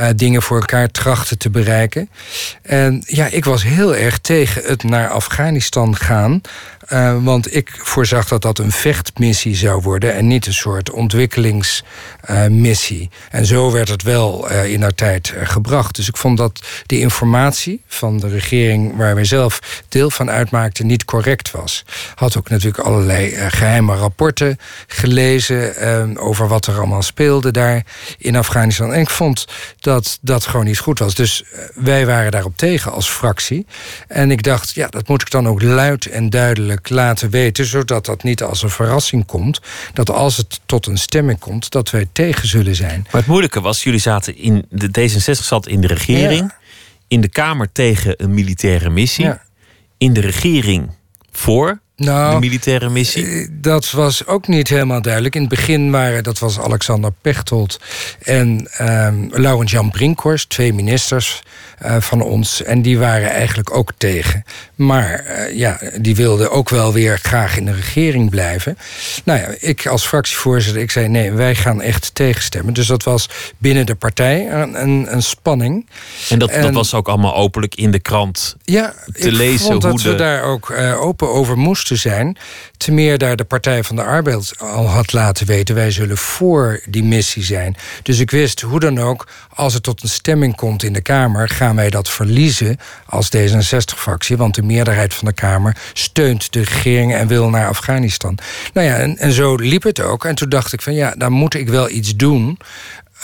uh, dingen voor elkaar trachten te bereiken. En ja, ik was heel erg tegen het naar Afghanistan gaan. Uh, want ik voorzag dat dat een vechtmissie zou worden en niet een soort ontwikkelingsmissie. En zo werd het wel uh, in haar tijd gebracht. Dus ik vond dat de informatie van de regering waar wij zelf deel van uitmaakten niet correct was. Had ook natuurlijk allerlei geheime rapporten gelezen over wat er allemaal speelde daar in Afghanistan. En ik vond dat dat gewoon niet goed was. Dus wij waren daarop tegen als fractie. En ik dacht, ja, dat moet ik dan ook luid en duidelijk laten weten, zodat dat niet als een verrassing komt. Dat als het tot een stemming komt, dat wij tegen zullen zijn. Maar het moeilijke was, jullie zaten in de D66 zat in de regering, ja. in de Kamer tegen een militaire missie, ja. in de regering voor nou, de militaire missie? Eh, dat was ook niet helemaal duidelijk. In het begin waren, dat was Alexander Pechtold en um, Laurent Jan Brinkhorst, twee ministers uh, van ons. En die waren eigenlijk ook tegen. Maar uh, ja, die wilden ook wel weer graag in de regering blijven. Nou ja, ik als fractievoorzitter, ik zei nee, wij gaan echt tegenstemmen. Dus dat was binnen de partij een, een, een spanning. En dat, en dat was ook allemaal openlijk in de krant ja, te ik lezen? Vond hoe dat de... we daar ook uh, open over moesten zijn. Te meer daar de Partij van de Arbeid al had laten weten... wij zullen voor die missie zijn. Dus ik wist hoe dan ook, als het tot een stemming komt in de Kamer... gaan wij dat verliezen als D66-fractie. Want de meerderheid van de Kamer steunt de regering... en wil naar Afghanistan. Nou ja, en, en zo liep het ook. En toen dacht ik van ja, daar moet ik wel iets doen...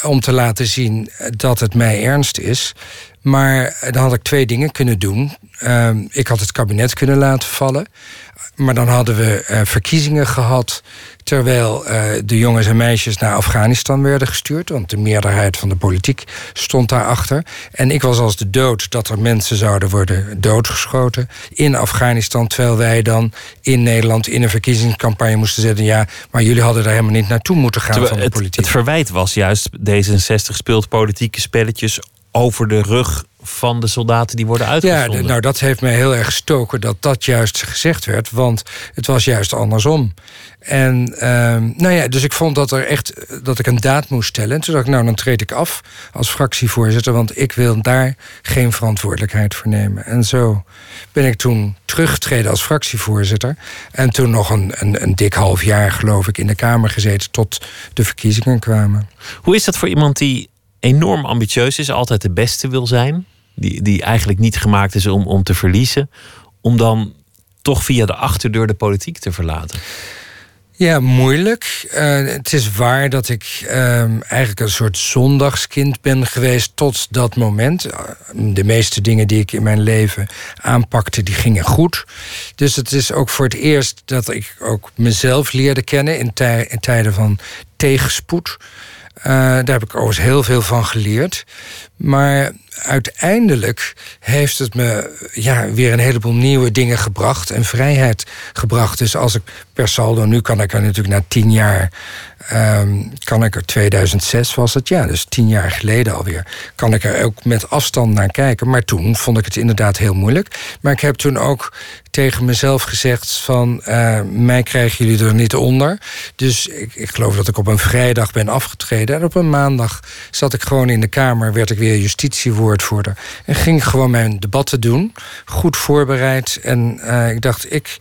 om te laten zien dat het mij ernst is. Maar dan had ik twee dingen kunnen doen. Ehm, ik had het kabinet kunnen laten vallen. Maar dan hadden we eh, verkiezingen gehad. Terwijl eh, de jongens en meisjes naar Afghanistan werden gestuurd. Want de meerderheid van de politiek stond daarachter. En ik was als de dood dat er mensen zouden worden doodgeschoten in Afghanistan. Terwijl wij dan in Nederland in een verkiezingscampagne moesten zetten. Ja, maar jullie hadden daar helemaal niet naartoe moeten gaan Terwijl van de het, politiek. het verwijt was juist, D66 speelt politieke spelletjes over de rug van de soldaten die worden Ja, uitgezonden. d- nou dat heeft mij heel erg gestoken dat dat juist gezegd werd. Want het was juist andersom. En ehm, nou ja, dus ik vond dat er echt dat ik een daad moest stellen. En toen dacht ik, nou dan treed ik af als fractievoorzitter, want ik wil daar geen verantwoordelijkheid voor nemen. En zo ben ik toen teruggetreden als fractievoorzitter. En toen nog een, een, een dik half jaar, geloof ik, in de Kamer gezeten tot de verkiezingen kwamen. Hoe is dat voor iemand die enorm ambitieus is, altijd de beste wil zijn, die, die eigenlijk niet gemaakt is om, om te verliezen, om dan toch via de achterdeur de politiek te verlaten? Ja, moeilijk. Eh, het is waar dat ik ehm, eigenlijk een soort zondagskind ben geweest tot dat moment. Eh, De meeste dingen die ik in mijn leven aanpakte, die gingen goed. Dus het is ook voor het eerst dat ik ook mezelf leerde kennen in, tij- in tijden van tegenspoed. Eh, daar heb ik overigens heel veel van geleerd. Maar uiteindelijk heeft het me ja, weer een heleboel nieuwe dingen gebracht en vrijheid gebracht. Dus als ik per saldo, nu kan ik er natuurlijk na tien jaar, ehm, kan ik er 2006 was het, ja, dus tien jaar geleden alweer, kan ik er ook met afstand naar kijken. Maar toen vond ik het inderdaad heel moeilijk. Maar ik heb toen ook tegen mezelf gezegd van eh, mij krijgen jullie er niet onder. Dus ik, ik geloof dat ik op een vrijdag ben afgetreden. En op een maandag zat ik gewoon in de Kamer, werd ik weer justitiewoordvoerder. En ging gewoon mijn debatten doen. Goed voorbereid. En eh, ik dacht, ik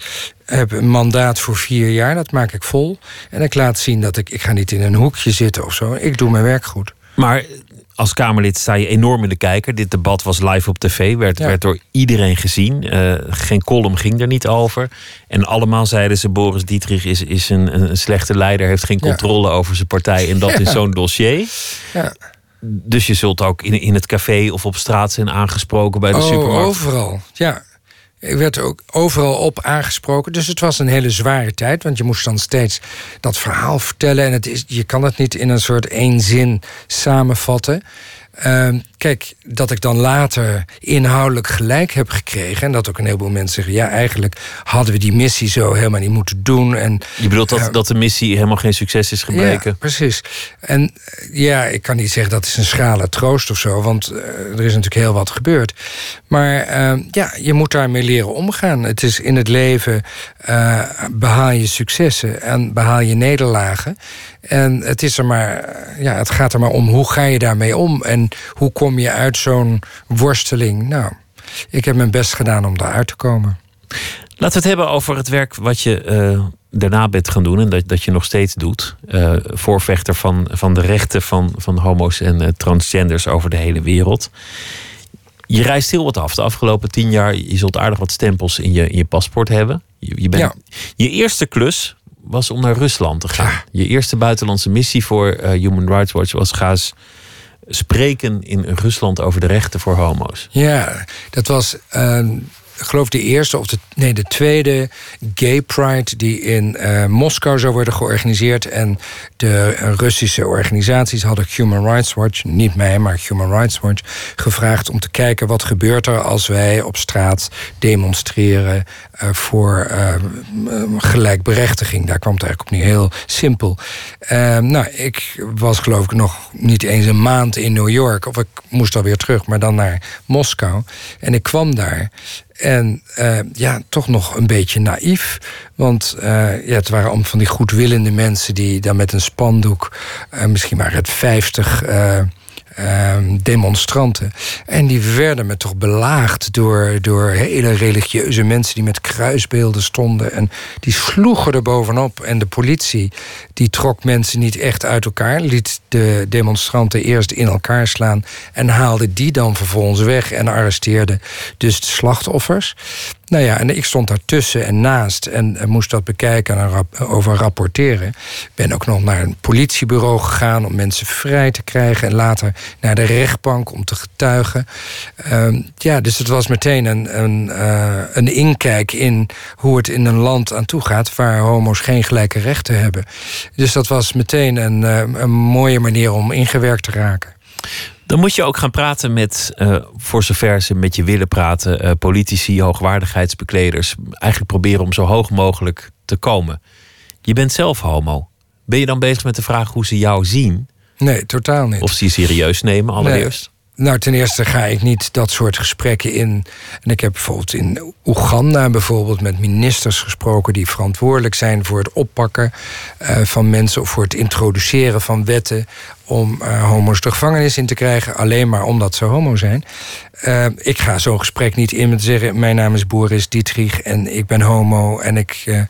heb een mandaat voor vier jaar, dat maak ik vol. En ik laat zien dat ik, ik ga niet in een hoekje zitten of zo. Ik doe mijn werk goed. Maar als Kamerlid sta je enorm in de kijker. Dit debat was live op tv, werd, Ja. werd door iedereen gezien. Eh, geen column ging er niet over. En allemaal zeiden ze: Boris Dietrich is, is een, een slechte leider, heeft geen Ja. controle over zijn partij. En dat is zo'n dossier. Dus je zult ook in, in het café of op straat zijn aangesproken bij de Oh, supermarkt. overal. Ja. Ik werd er ook overal op aangesproken. Dus het was een hele zware tijd. Want je moest dan steeds dat verhaal vertellen. En het is, je kan het niet in een soort één zin samenvatten. Ehm, kijk, dat ik dan later inhoudelijk gelijk heb gekregen. En dat ook een heleboel mensen zeggen: ja, eigenlijk hadden we die missie zo helemaal niet moeten doen. En Je bedoelt dat, dat de missie helemaal geen succes is gebleken? ja, precies. En eh, ja, ik kan niet zeggen dat is een schrale troost of zo, want eh, er is natuurlijk heel wat gebeurd. Maar eh, ja, je moet daarmee leren omgaan. Het is in het leven eh, behaal je successen en behaal je nederlagen. En het, is er maar, ja, het gaat er maar om hoe ga je daarmee om en hoe kom je uit zo'n worsteling. Nou, ik heb mijn best gedaan om daaruit te komen. Laten we het hebben over het werk wat je eh, daarna bent gaan doen en dat, dat je nog steeds doet. Eh, voorvechter van, van de rechten van, van homo's en eh, transgenders over de hele wereld. Je reist heel wat af de afgelopen tien jaar. Je zult aardig wat stempels in je, in je paspoort hebben. Je, je, bent, Ja. je eerste klus was om naar Rusland te gaan. Je eerste buitenlandse missie voor Human Rights Watch was ga eens spreken in Rusland over de rechten voor homo's. Ja, dat was, eh, ik geloof de eerste of de, nee, de tweede Gay Pride die in eh, Moskou zou worden georganiseerd. En de Russische organisaties hadden Human Rights Watch, niet mij, maar Human Rights Watch, gevraagd om te kijken wat gebeurt er als wij op straat demonstreren eh, voor eh, gelijkberechtiging. Daar kwam het eigenlijk op neer, heel simpel. Nou, ik was geloof ik nog niet eens een maand in New York. Of ik moest alweer terug, maar dan naar Moskou. En ik kwam daar. En eh, ja, toch nog een beetje naïef. Want eh, ja, het waren allemaal van die goedwillende mensen... die dan met een spandoek, eh, misschien waren het 50 eh, ehm, demonstranten... en die werden me toch belaagd door, door hele religieuze mensen... die met kruisbeelden stonden. En die sloegen er bovenop. En de politie die trok mensen niet echt uit elkaar... liet de demonstranten eerst in elkaar slaan... en haalde die dan vervolgens weg en arresteerde dus de slachtoffers. Nou ja, en ik stond daartussen en naast en, moest dat bekijken en over rapporteren. Ik ben ook nog naar een politiebureau gegaan om mensen vrij te krijgen. En later naar de rechtbank om te getuigen. Ehm, ja, dus het was meteen een, een, eh, een inkijk in hoe het in een land aan toe gaat waar homo's geen gelijke rechten hebben. Dus dat was meteen een, eh, een mooie manier om ingewerkt te raken. Dan moet je ook gaan praten met, eh, voor zover ze met je willen praten, eh, politici, hoogwaardigheidsbekleders. Eigenlijk proberen om zo hoog mogelijk te komen. Je bent zelf homo. Ben je dan bezig met de vraag hoe ze jou zien? Nee, totaal niet. Of ze je serieus nemen allereerst? Nou, ten eerste ga ik niet dat soort gesprekken in. En ik heb bijvoorbeeld in Oeganda bijvoorbeeld met ministers gesproken die verantwoordelijk zijn voor het oppakken uh, van mensen of voor het introduceren van wetten om uh, homo's de gevangenis in te krijgen, alleen maar omdat ze homo zijn. Uh, ik ga zo'n gesprek niet in met zeggen: Mijn naam is Boris Dietrich en ik ben homo en ik uh,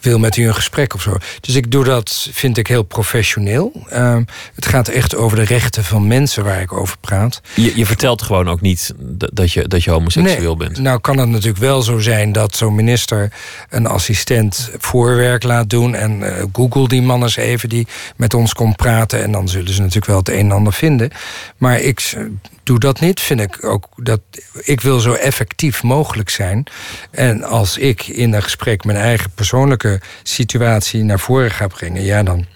wil met u een gesprek of zo. Dus ik doe dat, vind ik heel professioneel. Uh, het gaat echt over de rechten van mensen waar ik over praat. Je, je vertelt gewoon ook niet dat je, dat je homoseksueel nee, bent. Nou, kan het natuurlijk wel zo zijn dat zo'n minister een assistent voorwerk laat doen. En Google die man eens even die met ons komt praten. En dan zullen ze natuurlijk wel het een en ander vinden. Maar ik doe dat niet. Vind ik ook dat ik wil zo effectief mogelijk zijn. En als ik in een gesprek mijn eigen persoonlijke situatie naar voren ga brengen, ja, dan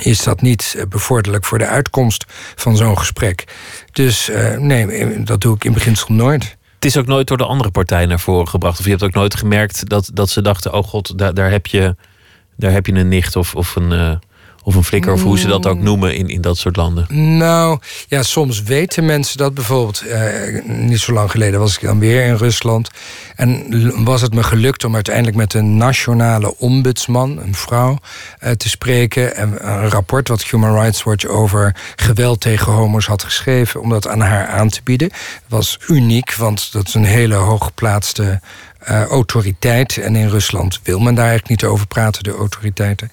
is dat niet bevorderlijk voor de uitkomst van zo'n gesprek. Dus uh, nee, dat doe ik in beginsel nooit. Het is ook nooit door de andere partij naar voren gebracht. Of je hebt ook nooit gemerkt dat, dat ze dachten: oh god, daar, daar, heb, je, daar heb je een nicht of, of een. Of een flikker, of hoe ze dat ook noemen in, in dat soort landen? Nou, ja, soms weten mensen dat. Bijvoorbeeld, eh, niet zo lang geleden was ik dan weer in Rusland. En was het me gelukt om uiteindelijk met een nationale ombudsman, een vrouw, eh, te spreken. En een rapport wat Human Rights Watch over geweld tegen homo's had geschreven, om dat aan haar aan te bieden. was uniek, want dat is een hele hooggeplaatste uh, autoriteit. En in Rusland wil men daar eigenlijk niet over praten, de autoriteiten.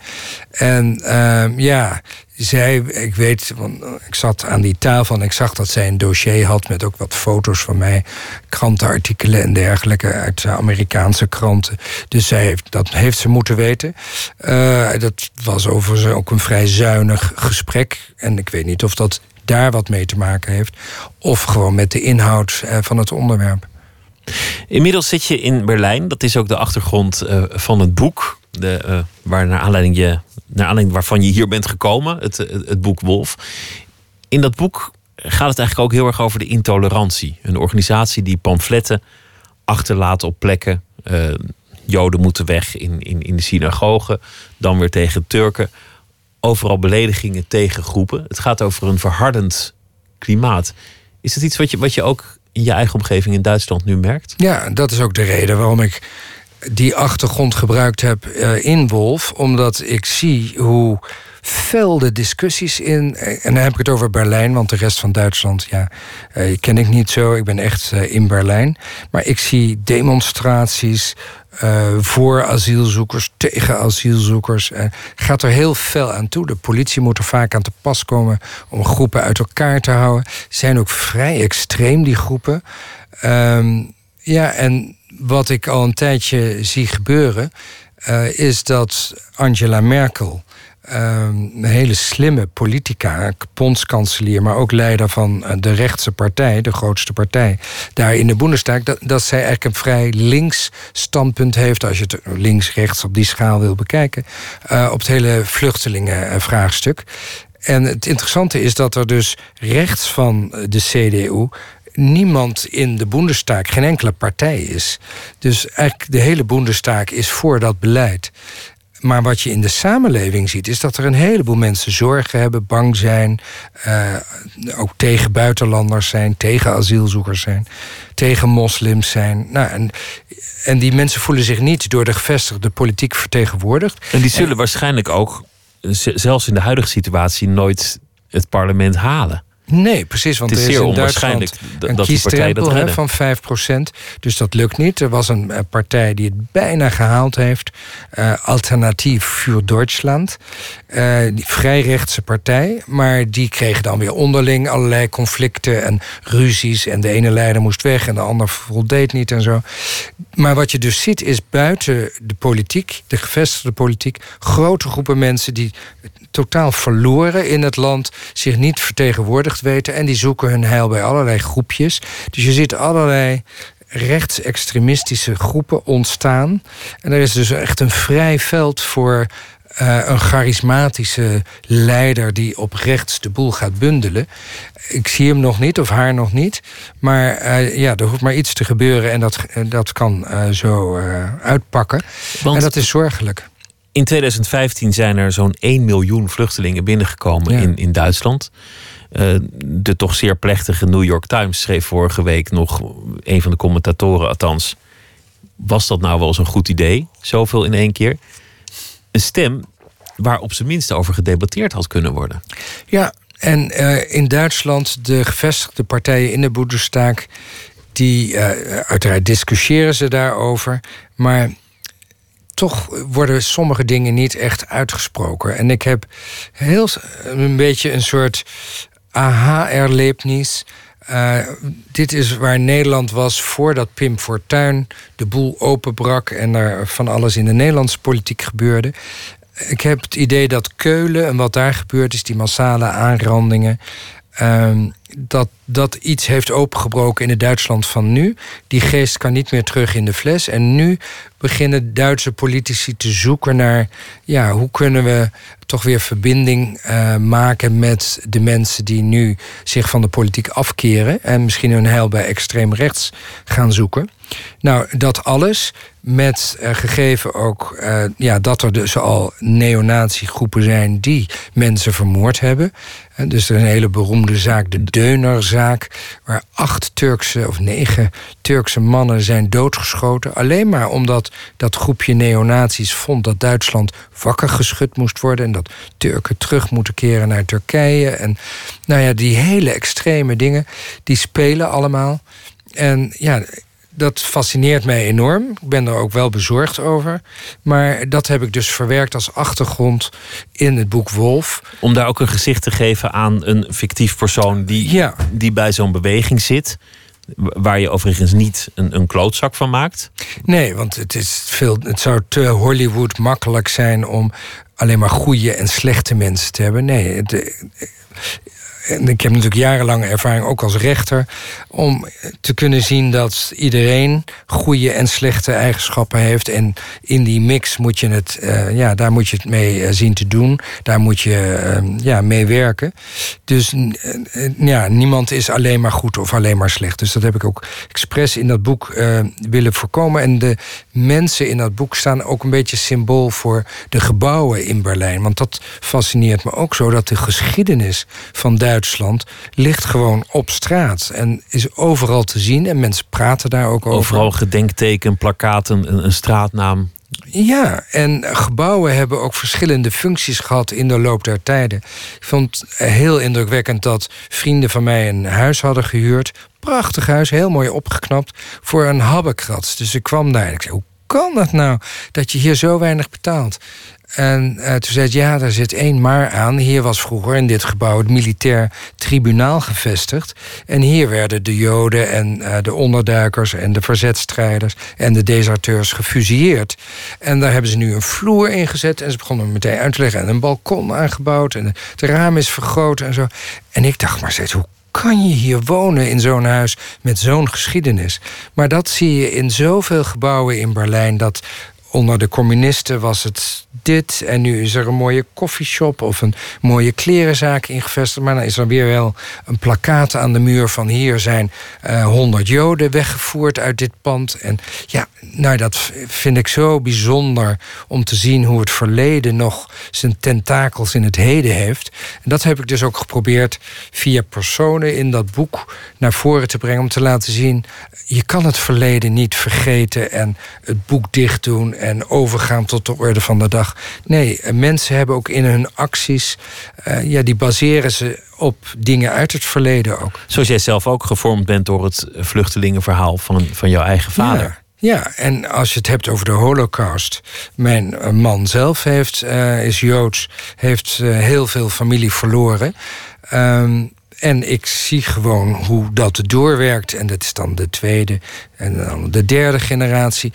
En uh, ja, zij, ik weet, want ik zat aan die tafel en ik zag dat zij een dossier had met ook wat foto's van mij, krantenartikelen en dergelijke uit Amerikaanse kranten. Dus zij heeft, dat heeft ze moeten weten. Uh, dat was overigens ook een vrij zuinig gesprek. En ik weet niet of dat daar wat mee te maken heeft, of gewoon met de inhoud van het onderwerp. Inmiddels zit je in Berlijn. Dat is ook de achtergrond uh, van het boek. De, uh, waar naar, aanleiding je, naar aanleiding waarvan je hier bent gekomen. Het, het, het, boek Wolf. In dat boek gaat het eigenlijk ook heel erg over de intolerantie. Een organisatie die pamfletten achterlaat op plekken. Joden moeten weg in, in, in de synagogen. Dan weer tegen Turken. Overal beledigingen tegen groepen. Het gaat over een verhardend klimaat. Is dat iets wat je, wat je ook in je eigen omgeving in Duitsland nu merkt? Ja, dat is ook de reden waarom ik die achtergrond gebruikt heb uh, in Wolf. Omdat ik zie hoe fel de discussies in. En dan heb ik het over Berlijn, want de rest van Duitsland ja, uh, ken ik niet zo. Ik ben echt in Berlijn. Maar ik zie demonstraties. Uh, voor asielzoekers, tegen asielzoekers. Uh, gaat er heel fel aan toe. De politie moet er vaak aan te pas komen om groepen uit elkaar te houden. Zijn ook vrij extreem, die groepen. Um, ja, en wat ik al een tijdje zie gebeuren, uh, is dat Angela Merkel. Um, een hele slimme politica, bondskanselier, maar ook leider van de rechtse partij, de grootste partij, daar in de Bundestag, dat, dat zij eigenlijk een vrij links standpunt heeft, als je het links-rechts op die schaal wil bekijken, uh, op het hele vluchtelingenvraagstuk. En het interessante is dat er dus rechts van de CDU niemand in de Bundestag, geen enkele partij is. Dus eigenlijk de hele Bundestag is voor dat beleid. Maar wat je in de samenleving ziet, is dat er een heleboel mensen zorgen hebben, bang zijn, uh, ook tegen buitenlanders zijn, tegen asielzoekers zijn, tegen moslims zijn. Nou, en, en die mensen voelen zich niet door de gevestigde politiek vertegenwoordigd. En die zullen en, waarschijnlijk ook, zelfs in de huidige situatie, nooit het parlement halen. Nee, precies. Want Het is er is zeer in Duitsland onwaarschijnlijk dat een dat redden. van 5%. Dus dat lukt niet. Er was een eh, partij die het bijna gehaald heeft. eh Alternatief voor Duitsland. Eh, die vrij rechtse partij. Maar die kregen dan weer onderling allerlei conflicten en ruzies. En de ene leider moest weg en de ander voldeed niet en zo. Maar wat je dus ziet is buiten de politiek, de gevestigde politiek, grote groepen mensen die totaal verloren in het land, zich niet weten en die zoeken hun heil bij allerlei groepjes. Dus je ziet allerlei rechtsextremistische groepen ontstaan. En er is dus echt een vrij veld voor eh, een charismatische leider die op rechts de boel gaat bundelen. Ik zie hem nog niet of haar nog niet. Maar eh, ja, er hoeft maar iets te gebeuren en dat, eh, dat kan zo uitpakken. Want- en dat is zorgelijk. In 2015 zijn er zo'n 1 miljoen vluchtelingen binnengekomen Ja. in, in Duitsland. Eh, de toch zeer plechtige New York Times schreef vorige week nog, een van de commentatoren althans. Was dat nou wel eens een goed idee? Zoveel in één keer. Een stem waar op zijn minst over gedebatteerd had kunnen worden. Ja, en eh, in Duitsland, de gevestigde partijen in de Boederstaak, die eh, uiteraard discussiëren ze daarover, maar toch worden sommige dingen niet echt uitgesproken. En ik heb heel een beetje een soort aha-erlebnis. Eh, dit is waar Nederland was voordat Pim Fortuyn de boel openbrak en er van alles in de Nederlandse politiek gebeurde. Ik heb het idee dat Keulen en wat daar gebeurd is, die massale aanrandingen, ehm, dat dat iets heeft opengebroken in het Duitsland van nu. Die geest kan niet meer terug in de fles. En nu beginnen Duitse politici te zoeken naar... ja, hoe kunnen we toch weer verbinding eh, maken met de mensen... die nu zich van de politiek afkeren... en misschien hun heil bij extreem rechts gaan zoeken. Nou, dat alles met eh, gegeven ook eh, ja, dat er dus al neonatiegroepen zijn die mensen vermoord hebben. Eh, dus er is een hele beroemde zaak, de Deunerzaak, waar acht Turkse of negen Turkse mannen zijn doodgeschoten. Alleen maar omdat dat groepje neonazies vond dat Duitsland wakker geschud moest worden en dat Turken terug moeten keren naar Turkije. En nou ja, die hele extreme dingen, die spelen allemaal. En ja, dat fascineert mij enorm. Ik ben er ook wel bezorgd over. Maar dat heb ik dus verwerkt als achtergrond in het boek Wolf. Om daar ook een gezicht te geven aan een fictief persoon die, Ja. die bij zo'n beweging zit. Waar je overigens niet een, een klootzak van maakt. Nee, want het, is veel, het zou te Hollywood makkelijk zijn om alleen maar goede en slechte mensen te hebben. Nee, het, en ik heb natuurlijk jarenlange ervaring ook als rechter om te kunnen zien dat iedereen goede en slechte eigenschappen heeft. En in die mix moet je het, eh, ja, daar moet je het mee eh, zien te doen. Daar moet je eh, ja, mee werken. Dus eh, ja, niemand is alleen maar goed of alleen maar slecht. Dus dat heb ik ook expres in dat boek willen voorkomen. En de mensen in dat boek staan ook een beetje symbool voor de gebouwen in Berlijn. Want dat fascineert me ook zo dat de geschiedenis van Duitsland ligt gewoon op straat en is overal te zien en mensen praten daar ook over. Overal gedenkteken, plakaten, een, een straatnaam. Ja, en gebouwen hebben ook verschillende functies gehad in de loop der tijden. Ik vond heel indrukwekkend dat vrienden van mij een huis hadden gehuurd. Prachtig huis, heel mooi opgeknapt, voor een habbekrats. Dus ik kwam daar en ik zei, hoe kan dat nou dat je hier zo weinig betaalt? En eh, toen zei het, ja, daar zit één maar aan. Hier was vroeger in dit gebouw het militair tribunaal gevestigd. En hier werden de Joden en eh, de onderduikers en de verzetstrijders en de deserteurs gefusilleerd. En daar hebben ze nu een vloer in gezet en ze begonnen meteen uit te leggen. En een balkon aangebouwd en het raam is vergroot en zo. En ik dacht maar steeds, hoe kan je hier wonen in zo'n huis met zo'n geschiedenis? Maar dat zie je in zoveel gebouwen in Berlijn dat onder de communisten was het dit. En nu is er een mooie koffieshop of een mooie klerenzaak ingevestigd. Maar dan is er weer wel een plakkaat aan de muur van hier zijn honderd Joden weggevoerd uit dit pand. En ja, nou dat vind ik zo bijzonder om te zien hoe het verleden nog zijn tentakels in het heden heeft. En dat heb ik dus ook geprobeerd via personen in dat boek naar voren te brengen. Om te laten zien, je kan het verleden niet vergeten en het boek dicht doen en overgaan tot de orde van de dag. Nee, eh, mensen hebben ook in hun acties, eh, ja, die baseren ze op dingen uit het verleden ook. Zoals jij zelf ook gevormd bent door het vluchtelingenverhaal van, van jouw eigen vader. Ja. Ja, en als je het hebt over de holocaust. Mijn eh, man zelf heeft, is Joods, heeft heel veel familie verloren. Ehm, en ik zie gewoon hoe dat doorwerkt. En dat is dan de tweede en dan de derde generatie.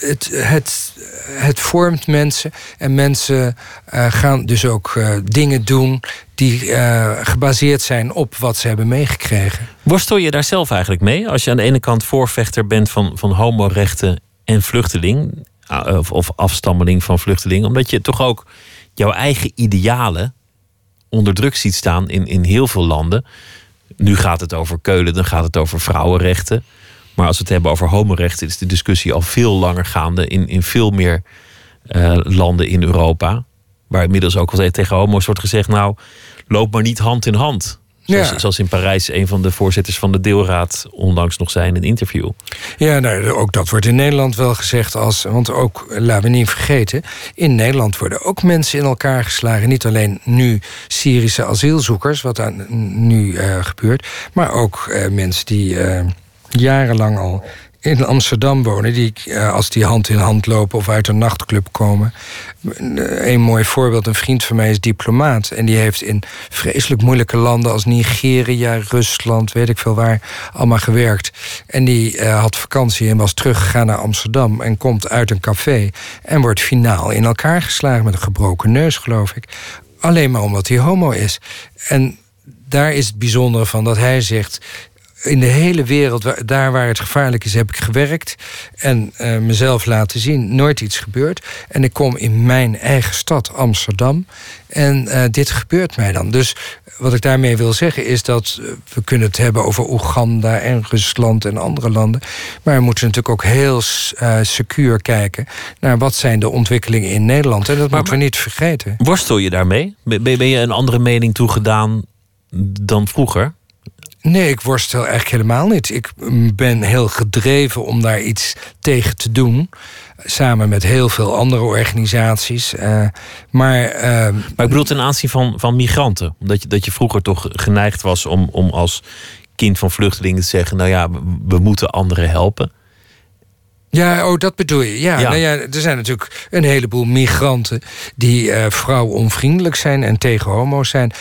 Het, het, het vormt mensen. En mensen eh, gaan dus ook eh, dingen doen die eh, gebaseerd zijn op wat ze hebben meegekregen. Worstel je daar zelf eigenlijk mee? Als je aan de ene kant voorvechter bent van, van homorechten en vluchteling, of, of afstammeling van vluchteling, omdat je toch ook jouw eigen idealen onder druk ziet staan in, in heel veel landen. Nu gaat het over Keulen, dan gaat het over vrouwenrechten. Maar als we het hebben over homorechten, is de discussie al veel langer gaande in, in veel meer eh, landen in Europa. Waar inmiddels ook wel tegen homo's wordt gezegd: nou, loop maar niet hand in hand. Zoals, Ja. zoals in Parijs een van de voorzitters van de deelraad onlangs nog zei in een interview. Ja, nou, ook dat wordt in Nederland wel gezegd als. Want ook, laten we niet vergeten. In Nederland worden ook mensen in elkaar geslagen. Niet alleen nu Syrische asielzoekers, wat daar nu eh, gebeurt. Maar ook eh, mensen die eh, jarenlang al in Amsterdam wonen. Die eh, als die hand in hand lopen of uit een nachtclub komen. Een mooi voorbeeld: een vriend van mij is diplomaat. En die heeft in vreselijk moeilijke landen als Nigeria, Rusland, weet ik veel waar, allemaal gewerkt. En die eh, had vakantie en was teruggegaan naar Amsterdam. En komt uit een café. En wordt finaal in elkaar geslagen met een gebroken neus, geloof ik. Alleen maar omdat hij homo is. En daar is het bijzondere van dat hij zegt. In de hele wereld, waar- daar waar het gevaarlijk is, heb ik gewerkt. En eh, mezelf laten zien. Nooit iets gebeurd. En ik kom in mijn eigen stad, Amsterdam. En eh, dit gebeurt mij dan. Dus wat ik daarmee wil zeggen is dat eh, we kunnen het hebben over Oeganda en Rusland en andere landen. Maar we moeten natuurlijk ook heel secuur kijken naar wat zijn de ontwikkelingen in Nederland. En dat moeten we niet vergeten. Worstel je daarmee? Ben, ben je een andere mening toegedaan dan vroeger? Nee, ik worstel eigenlijk helemaal niet. Ik mm, ben heel gedreven om daar iets tegen te doen. Samen met heel veel andere organisaties. Eh, maar ehm, Maar ik bedoel ten aanzien van, van migranten. Omdat je, dat je vroeger toch geneigd was om, om als kind van vluchtelingen te zeggen: Nou ja, we, we moeten anderen helpen. Ja, oh, dat bedoel je. Ja, Ja. Nou ja, er zijn natuurlijk een heleboel migranten die eh vrouwonvriendelijk zijn en tegen homo's zijn.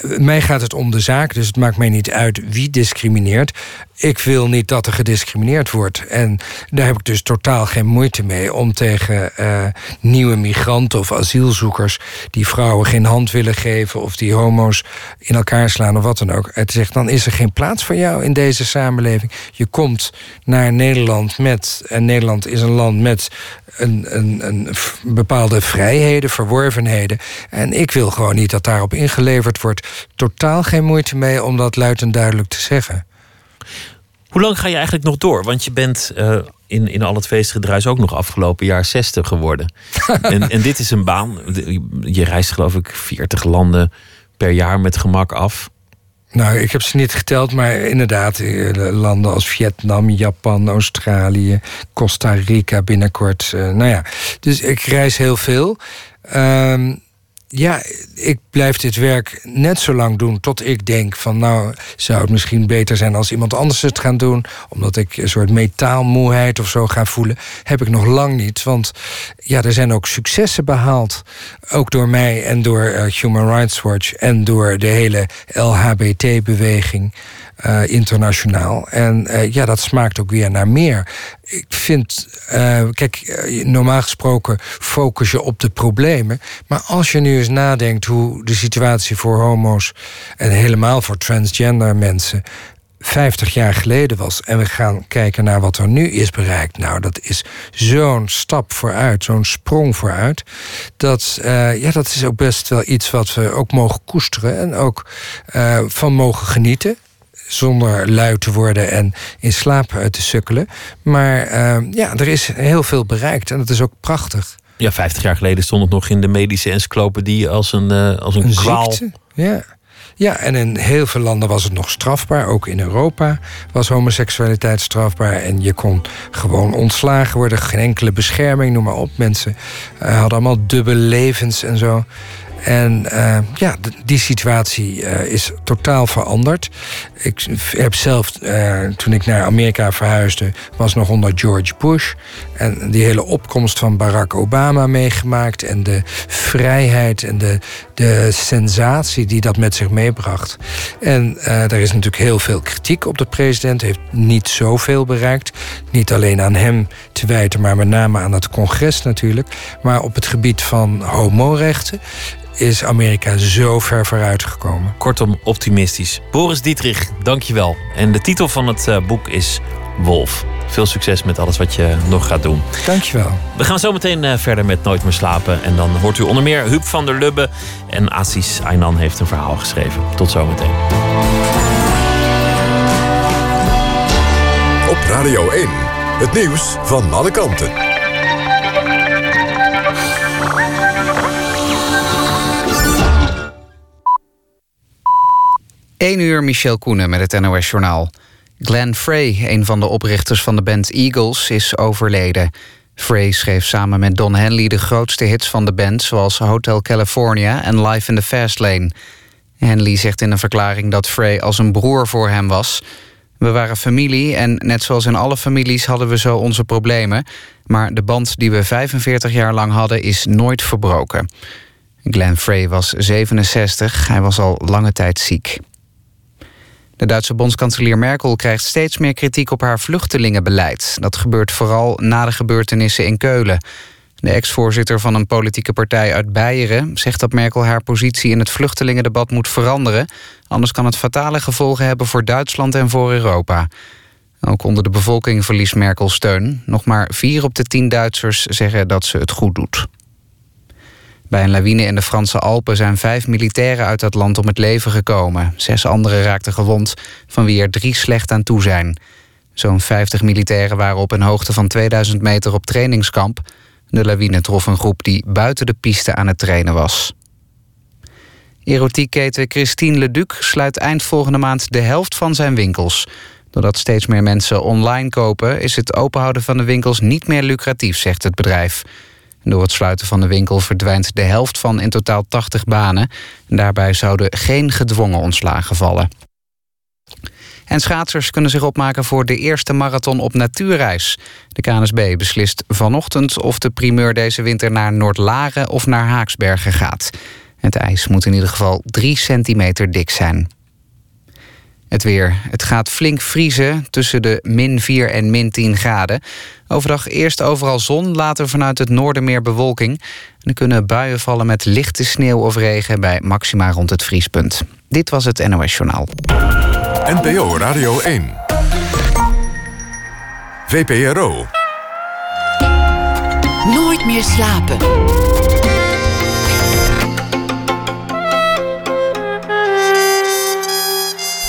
Eh, mij gaat het om de zaak, dus het maakt mij niet uit wie discrimineert. Ik wil niet dat er gediscrimineerd wordt. En daar heb ik dus totaal geen moeite mee om tegen eh, nieuwe migranten of asielzoekers die vrouwen geen hand willen geven of die homo's in elkaar slaan of wat dan ook. Het zegt dan is er geen plaats voor jou in deze samenleving. Je komt naar Nederland met en Nederland is een land met een, een, een bepaalde vrijheden, verworvenheden. En ik wil gewoon niet dat daarop ingeleverd wordt. Totaal geen moeite mee om dat luid en duidelijk te zeggen. Hoe lang ga je eigenlijk nog door? Want je bent eh, in, in al het feestgedruis ook nog afgelopen jaar 60 geworden. en, en dit is een baan. Je reist geloof ik 40 landen per jaar met gemak af. Nou, ik heb ze niet geteld, maar inderdaad, eh, landen als Vietnam, Japan, Australië, Costa Rica binnenkort. eh, nou ja, dus ik reis heel veel. Ehm, ja, ik blijf dit werk net zo lang doen tot ik denk van nou zou het misschien beter zijn als iemand anders het gaat doen, omdat ik een soort metaalmoeheid of zo ga voelen, heb ik nog lang niet, want ja, er zijn ook successen behaald, ook door mij en door eh, Human Rights Watch en door de hele LHBT-beweging. Eh, internationaal. En eh, ja, dat smaakt ook weer naar meer. Ik vind, eh, kijk, normaal gesproken focus je op de problemen. Maar als je nu eens nadenkt hoe de situatie voor homo's en helemaal voor transgender mensen 50 jaar geleden was. En we gaan kijken naar wat er nu is bereikt. Nou, dat is zo'n stap vooruit, zo'n sprong vooruit. Dat, ja, dat is ook best wel iets wat we ook mogen koesteren en ook van mogen genieten zonder lui te worden en in slaap eh, te sukkelen. Maar eh, ja, er is heel veel bereikt en dat is ook prachtig. Ja, 50 jaar geleden stond het nog in de medische encyclopedie als een, eh, als een, Een kwaal. ziekte. Ja. Ja, en in heel veel landen was het nog strafbaar. Ook in Europa was homoseksualiteit strafbaar. En je kon gewoon ontslagen worden. Geen enkele bescherming, noem maar op. Mensen uh, hadden allemaal dubbele levens en zo. En uh, ja, die situatie uh, is totaal veranderd. Ik heb zelf, uh, toen ik naar Amerika verhuisde, was nog onder George Bush. En die hele opkomst van Barack Obama meegemaakt. En de vrijheid en de, de sensatie die dat met zich meebracht. En er is natuurlijk heel veel kritiek op de president. Heeft niet zoveel bereikt. Niet alleen aan hem te wijten, maar met name aan het congres natuurlijk. Maar op het gebied van homorechten is Amerika zo ver vooruit gekomen. Kortom, optimistisch. Boris Dietrich, dankjewel. En de titel van het uh, boek is Wolf. Veel succes met alles wat je nog gaat doen. Dankjewel. We gaan zo meteen uh, verder met Nooit meer slapen. En dan hoort u onder meer Huub van der Lubbe. En Assis Aynan heeft een verhaal geschreven. Tot zometeen. Op Radio 1, het nieuws van alle kanten. 1 uur Michel Koenen met het NOS-journaal. Glenn Frey, een van de oprichters van de band Eagles, is overleden. Frey schreef samen met Don Henley de grootste hits van de band... zoals Hotel California en Life in the Fast Lane. Henley zegt in een verklaring dat Frey als een broer voor hem was. We waren familie en net zoals in alle families hadden we zo onze problemen. Maar de band die we 45 jaar lang hadden is nooit verbroken. Glenn Frey was 67, hij was al lange tijd ziek. De Duitse bondskanselier Merkel krijgt steeds meer kritiek op haar vluchtelingenbeleid. Dat gebeurt vooral na de gebeurtenissen in Keulen. De ex-voorzitter van een politieke partij uit Beieren zegt dat Merkel haar positie in het vluchtelingendebat moet veranderen. Anders kan het fatale gevolgen hebben voor Duitsland en voor Europa. Ook onder de bevolking verliest Merkel steun. Nog maar vier op de tien Duitsers zeggen dat ze het goed doet. Bij een lawine in de Franse Alpen zijn vijf militairen uit dat land om het leven gekomen. Zes anderen raakten gewond, van wie er drie slecht aan toe zijn. Zo'n 50 militairen waren op een hoogte van 2000 meter op trainingskamp. De lawine trof een groep die buiten de piste aan het trainen was. Erotiekketen Christine Leduc sluit eind volgende maand de helft van zijn winkels. Doordat steeds meer mensen online kopen... is het openhouden van de winkels niet meer lucratief, zegt het bedrijf. Door het sluiten van de winkel verdwijnt de helft van in totaal 80 banen. Daarbij zouden geen gedwongen ontslagen vallen. En schaatsers kunnen zich opmaken voor de eerste marathon op natuurreis. De KNSB beslist vanochtend of de primeur deze winter naar Noordlaren of naar Haaksbergen gaat. Het ijs moet in ieder geval 3 centimeter dik zijn. Het weer. Het gaat flink vriezen tussen de min 4 en min 10 graden. Overdag eerst overal zon, later vanuit het noorden meer bewolking. En er kunnen buien vallen met lichte sneeuw of regen bij maxima rond het vriespunt. Dit was het NOS Journaal. NPO Radio 1. VPRO. Nooit meer slapen.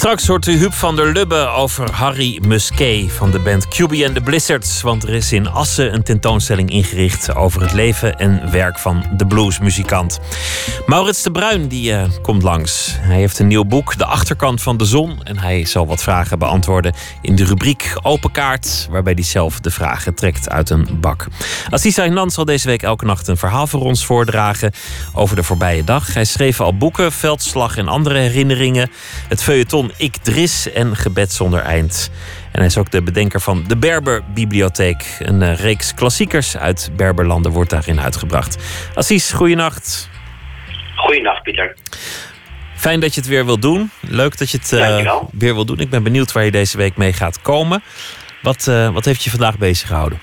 Straks hoort u Huub van der Lubbe over Harry Musquet van de band QB and the Blizzards. Want er is in Assen een tentoonstelling ingericht over het leven en werk van de bluesmuzikant. Maurits de Bruin die, uh, komt langs. Hij heeft een nieuw boek, De Achterkant van de Zon. En hij zal wat vragen beantwoorden in de rubriek Open Kaart. Waarbij hij zelf de vragen trekt uit een bak. Assisa Hinan zal deze week elke nacht een verhaal voor ons voordragen over de voorbije dag. Hij schreef al boeken, Veldslag en andere herinneringen. Het feuilleton ik Dris en Gebed zonder eind. En hij is ook de bedenker van de Berber Bibliotheek. Een uh, reeks klassiekers uit Berberlanden wordt daarin uitgebracht. Assis, goeienacht. Goeienacht, Pieter. Fijn dat je het weer wil doen. Leuk dat je het uh, weer wil doen. Ik ben benieuwd waar je deze week mee gaat komen. Wat, uh, wat heeft je vandaag bezig gehouden?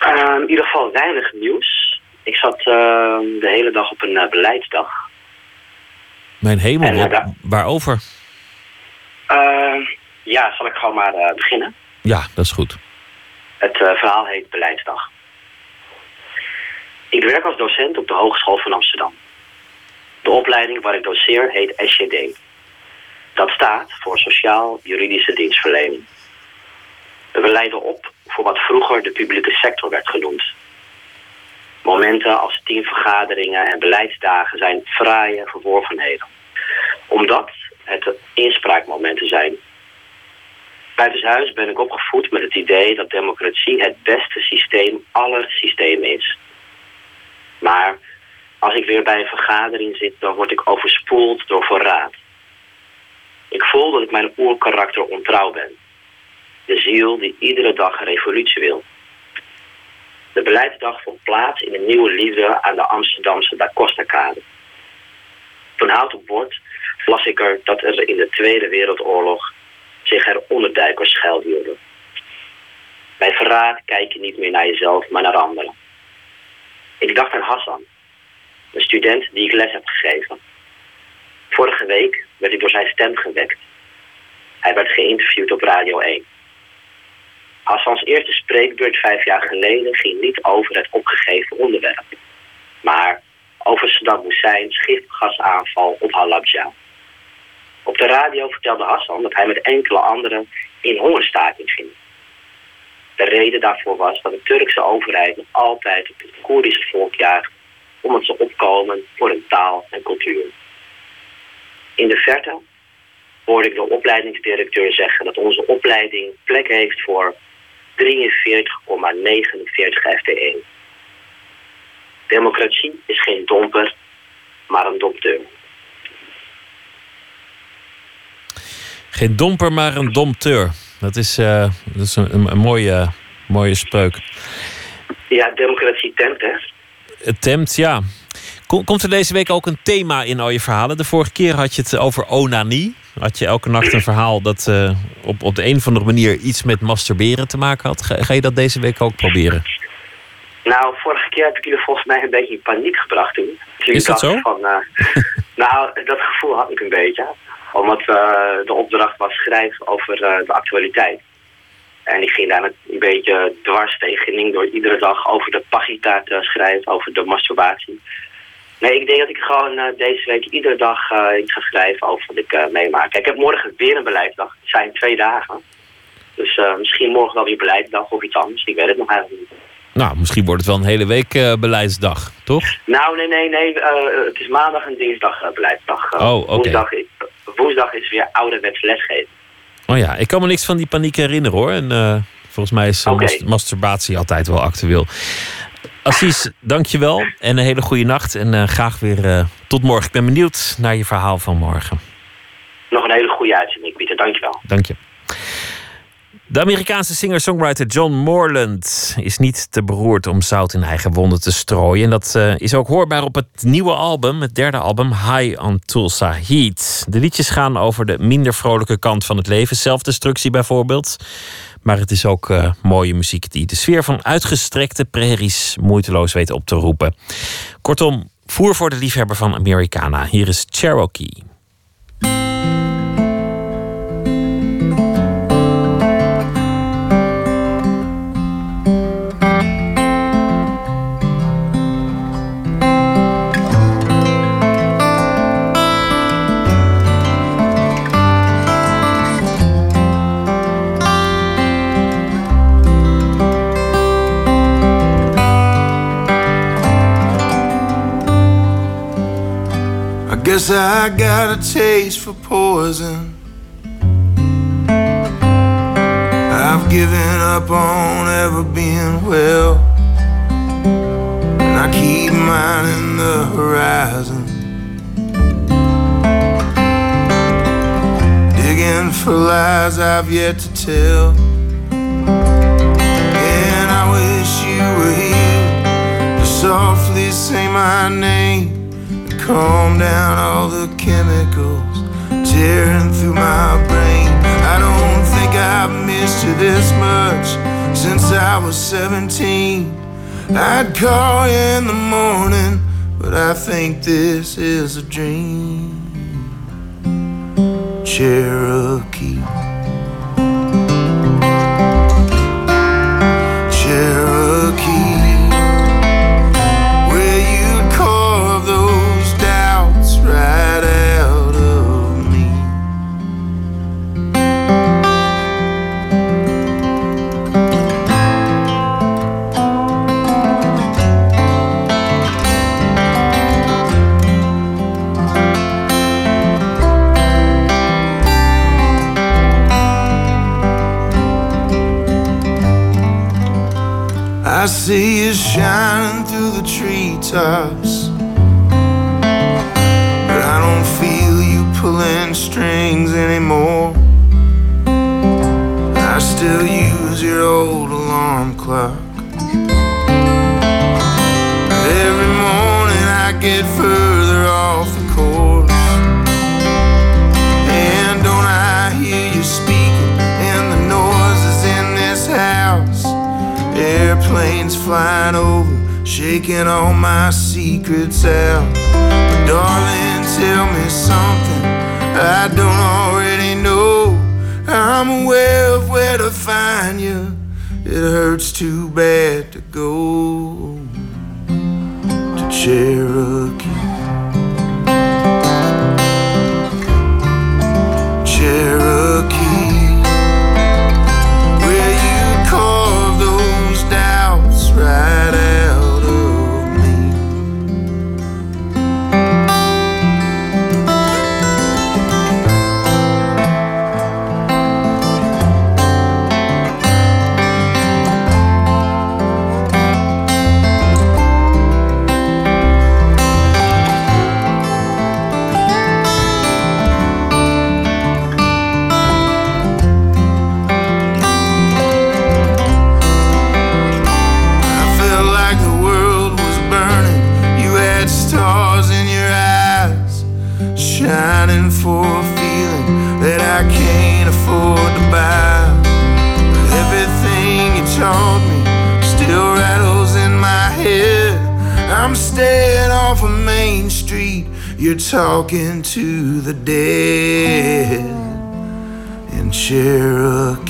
Uh, in ieder geval weinig nieuws. Ik zat de hele dag op een beleidsdag. Mijn hemel, en, waarover? Uh, ja, zal ik gewoon maar uh, beginnen? Ja, dat is goed. Het uh, verhaal heet Beleidsdag. Ik werk als docent op de Hogeschool van Amsterdam. De opleiding waar ik doseer heet SJD. Dat staat voor Sociaal-Juridische Dienstverlening. We leiden op voor wat vroeger de publieke sector werd genoemd. Momenten als teamvergaderingen en beleidsdagen zijn fraaie verworvenheden. Omdat het inspraakmomenten zijn. Buitenshuis ben ik opgevoed met het idee dat democratie het beste systeem aller systemen is. Maar als ik weer bij een vergadering zit, dan word ik overspoeld door verraad. Ik voel dat ik mijn oerkarakter ontrouw ben. De ziel die iedere dag een revolutie wil. De beleidsdag vond plaats in een nieuwe liefde aan de Amsterdamse Da Costa-kade. Toen hout op bord las ik er dat er in de Tweede Wereldoorlog zich er onderduikers schuilhielden. Bij verraad kijk je niet meer naar jezelf, maar naar anderen. Ik dacht aan Hassan, een student die ik les heb gegeven. Vorige week werd ik door zijn stem gewekt. Hij werd geïnterviewd op Radio 1. Hassans eerste spreekbeurt vijf jaar geleden ging niet over het opgegeven onderwerp, maar over Saddam Hussein's gifgasaanval op Halabja. Op de radio vertelde Hassan dat hij met enkele anderen in hongerstaking ging. De reden daarvoor was dat de Turkse overheid nog altijd het Koerdische volk jaagt om het ze opkomen voor hun taal en cultuur. In de verte hoorde ik de opleidingsdirecteur zeggen dat onze opleiding plek heeft voor 43,49 FTE. Democratie is geen domper, maar een dompteur. Geen domper, maar een domteur. Dat is, uh, dat is een, een, mooie, mooie spreuk. Ja, democratie temt, hè? Het temt, ja. Komt er deze week ook een thema in al je verhalen? De vorige keer had je het over onanie. Had je elke nacht een verhaal dat uh, op, op de een of andere manier iets met masturberen te maken had. Ga, ga, je dat deze week ook proberen? Nou, vorige keer heb ik jullie volgens mij een beetje in paniek gebracht toen. toen Is dat zo? Van, uh, nou, dat gevoel had ik een beetje. Omdat uh, de opdracht was schrijven over de actualiteit. En ik ging daar een beetje dwars tegenin door iedere dag over de pagita te schrijven, over de masturbatie. Nee, ik denk dat ik gewoon uh, deze week iedere dag uh, iets ga schrijven over wat ik uh, meemaak. Ik heb morgen weer een beleidsdag. Het zijn twee dagen. Dus misschien morgen wel weer beleidsdag of iets anders. Ik weet het nog eigenlijk niet. Nou, misschien wordt het wel een hele week beleidsdag, toch? Nou, nee, nee, nee. het is maandag en dinsdag beleidsdag. oh, oké. Okay. Woensdag, woensdag, is weer ouderwets lesgeven. Oh ja, ik kan me niks van die paniek herinneren hoor. En volgens mij is okay. masturbatie altijd wel actueel. Assis, dankjewel en een hele goede nacht. En uh, graag weer uh, tot morgen. Ik ben benieuwd naar je verhaal van morgen. Nog een hele goede uitzending, Pieter. Dankjewel. Dank je. De Amerikaanse singer-songwriter John Morland is niet te beroerd om zout in eigen wonden te strooien. En dat uh, is ook hoorbaar op het nieuwe album, het derde album, High on Tulsa Heat. De liedjes gaan over de minder vrolijke kant van het leven, zelfdestructie bijvoorbeeld. Maar het is ook uh, mooie muziek die de sfeer van uitgestrekte prairies moeiteloos weet op te roepen. Kortom, voer voor de liefhebber van Americana. Hier is Cherokee. Guess I got a taste for poison. I've given up on ever being well. And I keep mining the horizon. Digging for lies I've yet to tell. And I wish you were here to softly say my name calm down all the chemicals tearing through my brain. I don't think I've missed you this much since I was 17. I'd call you in the morning, but I think this is a dream. Cherokee. See you shining through the treetops. But I don't feel you pulling strings anymore. I still use your old alarm clock. Airplanes flying over, shaking all my secrets out. But darling, tell me something I don't already know. I'm aware of where to find you. It hurts too bad to go to. Cherokee, Staying off of Main Street. You're talking to the dead in. Cherokee.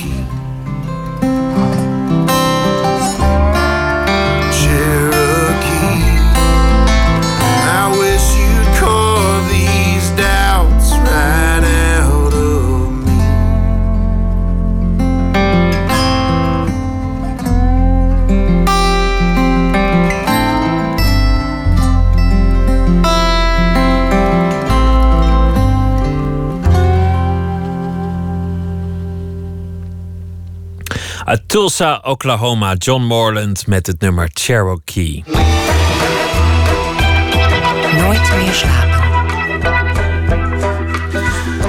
Uit Tulsa, Oklahoma, John Morland met het nummer Cherokee. Nooit meer slapen.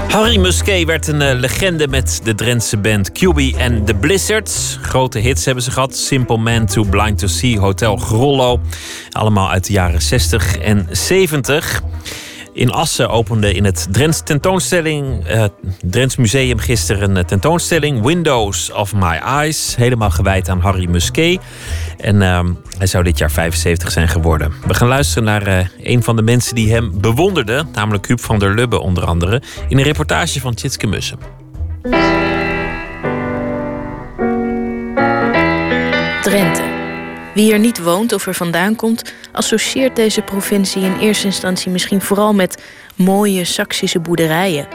Harry Musquet werd een eh, legende met de Drentse band QB en The Blizzards. Grote hits hebben ze gehad. Simple Man, Too Blind to See, Hotel Grollo. Allemaal uit de jaren 60 en 70. In Assen opende in het Drents tentoonstelling, eh Drents Museum gisteren een tentoonstelling Windows of My Eyes, helemaal gewijd aan Harry Musquet. En ehm, hij zou dit jaar 75 zijn geworden. We gaan luisteren naar eh, een van de mensen die hem bewonderden, namelijk Huub van der Lubbe onder andere, in een reportage van Tjitske Mussen. Drenthe. Wie er niet woont of er vandaan komt, associeert deze provincie in eerste instantie misschien vooral met mooie Saksische boerderijen,